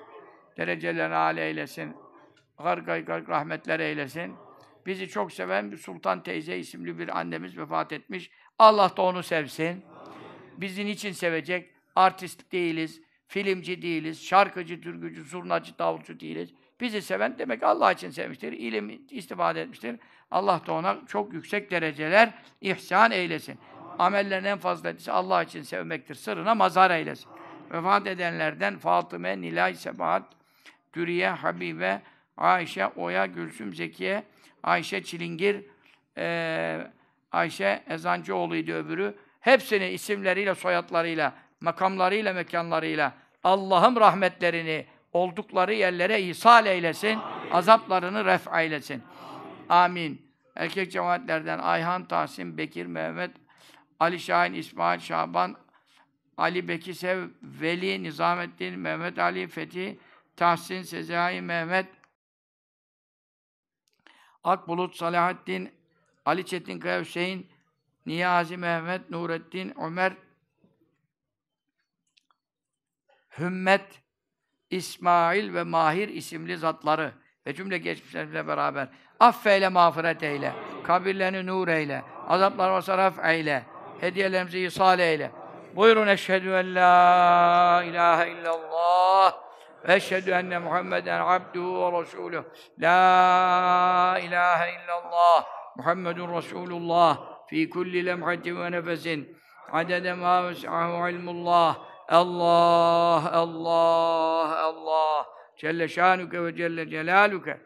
Derecelerini âle eylesin. Gargay garg rahmetler eylesin. Bizi çok seven bir Sultan teyze isimli bir annemiz vefat etmiş. Allah da onu sevsin. Bizi niçin sevecek? Artist değiliz, filmci değiliz, şarkıcı, türkücü, zurnacı, davulcu değiliz. Bizi seven demek Allah için sevmiştir, ilim istifade etmiştir. Allah da ona çok yüksek dereceler ihsan eylesin. Amellerin en fazlalısı Allah için sevmektir. Sırrına mazhar eylesin. Vefat edenlerden Fatıme, Nilay, Sebahat, Dürüye, Habibe, Ayşe, Oya, Gülsüm, Zekiye, Ayşe Çilingir, e, Ayşe Ezancıoğlu'ydu öbürü. Hepsini isimleriyle, soyadlarıyla, makamlarıyla, mekanlarıyla Allah'ım rahmetlerini oldukları yerlere ihsal eylesin, azaplarını ref eylesin. Amin. Erkek cemaatlerden Ayhan, Tahsin, Bekir, Mehmet, Ali Şahin, İsmail, Şaban, Ali Bekisev, Veli, Nizamettin, Mehmet Ali, Fethi, Tahsin, Sezai, Mehmet, Akbulut, Salahaddin, Ali Çetin Kaya Hüseyin, Niyazi Mehmet, Nurettin, Ömer, Hümmet, İsmail ve Mahir isimli zatları ve cümle geçmişlerimizle beraber affeyle, mağfiret eyle, kabirlerini nur eyle, azaplar ve saraf eyle, hediyelerimizi isal eyle. Buyurun eşhedü en la ilahe illallah ve eşhedü enne Muhammeden abduhu ve resuluh. La ilahe illallah Muhammedun Resulullah fi kulli lemhatin ve nefesin adede ma ves'ahu ilmullah Allah, Allah, Allah Celle şanuke ve celle celaluke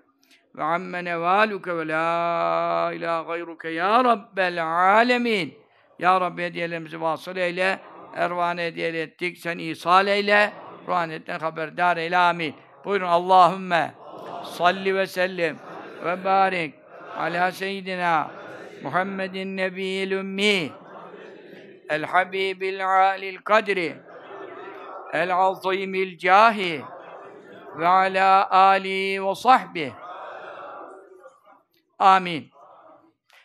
ve amme nevaluke ve la ilahe gayruke ya Rabbel alemin Ya Rabbi hediyelerimizi vasıl eyle. Ervanı hediye ettik. Sen ihsal eyle. Ruhaniyetten haberdar eyle. Amin. Buyurun Allahümme salli ve sellim ve barik ala seyyidina Muhammedin nebiyil ümmi el habibil alil kadri el azimil cahi ve ala ali ve sahbi. Amin.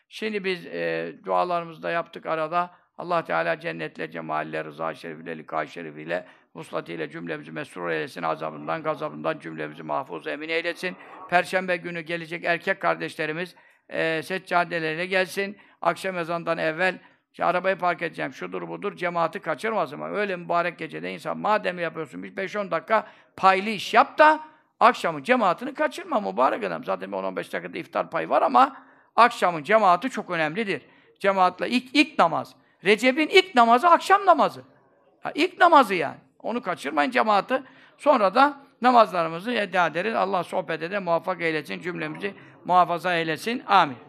Şimdi biz e, dualarımızı da yaptık arada. Allah Teala cennetle, cemalle, rıza şerifiyle, lika şerifiyle, vuslatiyle cümlemizi mesrur eylesin, azabından, gazabından cümlemizi mahfuz emin eylesin. Perşembe günü gelecek erkek kardeşlerimiz e, seccadeleriyle gelsin. Akşam ezandan evvel işte arabayı park edeceğim, şudur budur, cemaati kaçırmasın. Öyle mübarek gecede insan madem yapıyorsun bir 5-10 dakika paylı iş yap da akşamın cemaatini kaçırma mübarek adam. Zaten 10-15 dakikada iftar payı var ama akşamın cemaati çok önemlidir. Cemaatla ilk, ilk namaz. Recep'in ilk namazı akşam namazı. Ha, ilk namazı yani. Onu kaçırmayın cemaati. Sonra da namazlarımızı eda ederiz. Allah sohbete de muvaffak eylesin, cümlemizi muhafaza eylesin. Amin.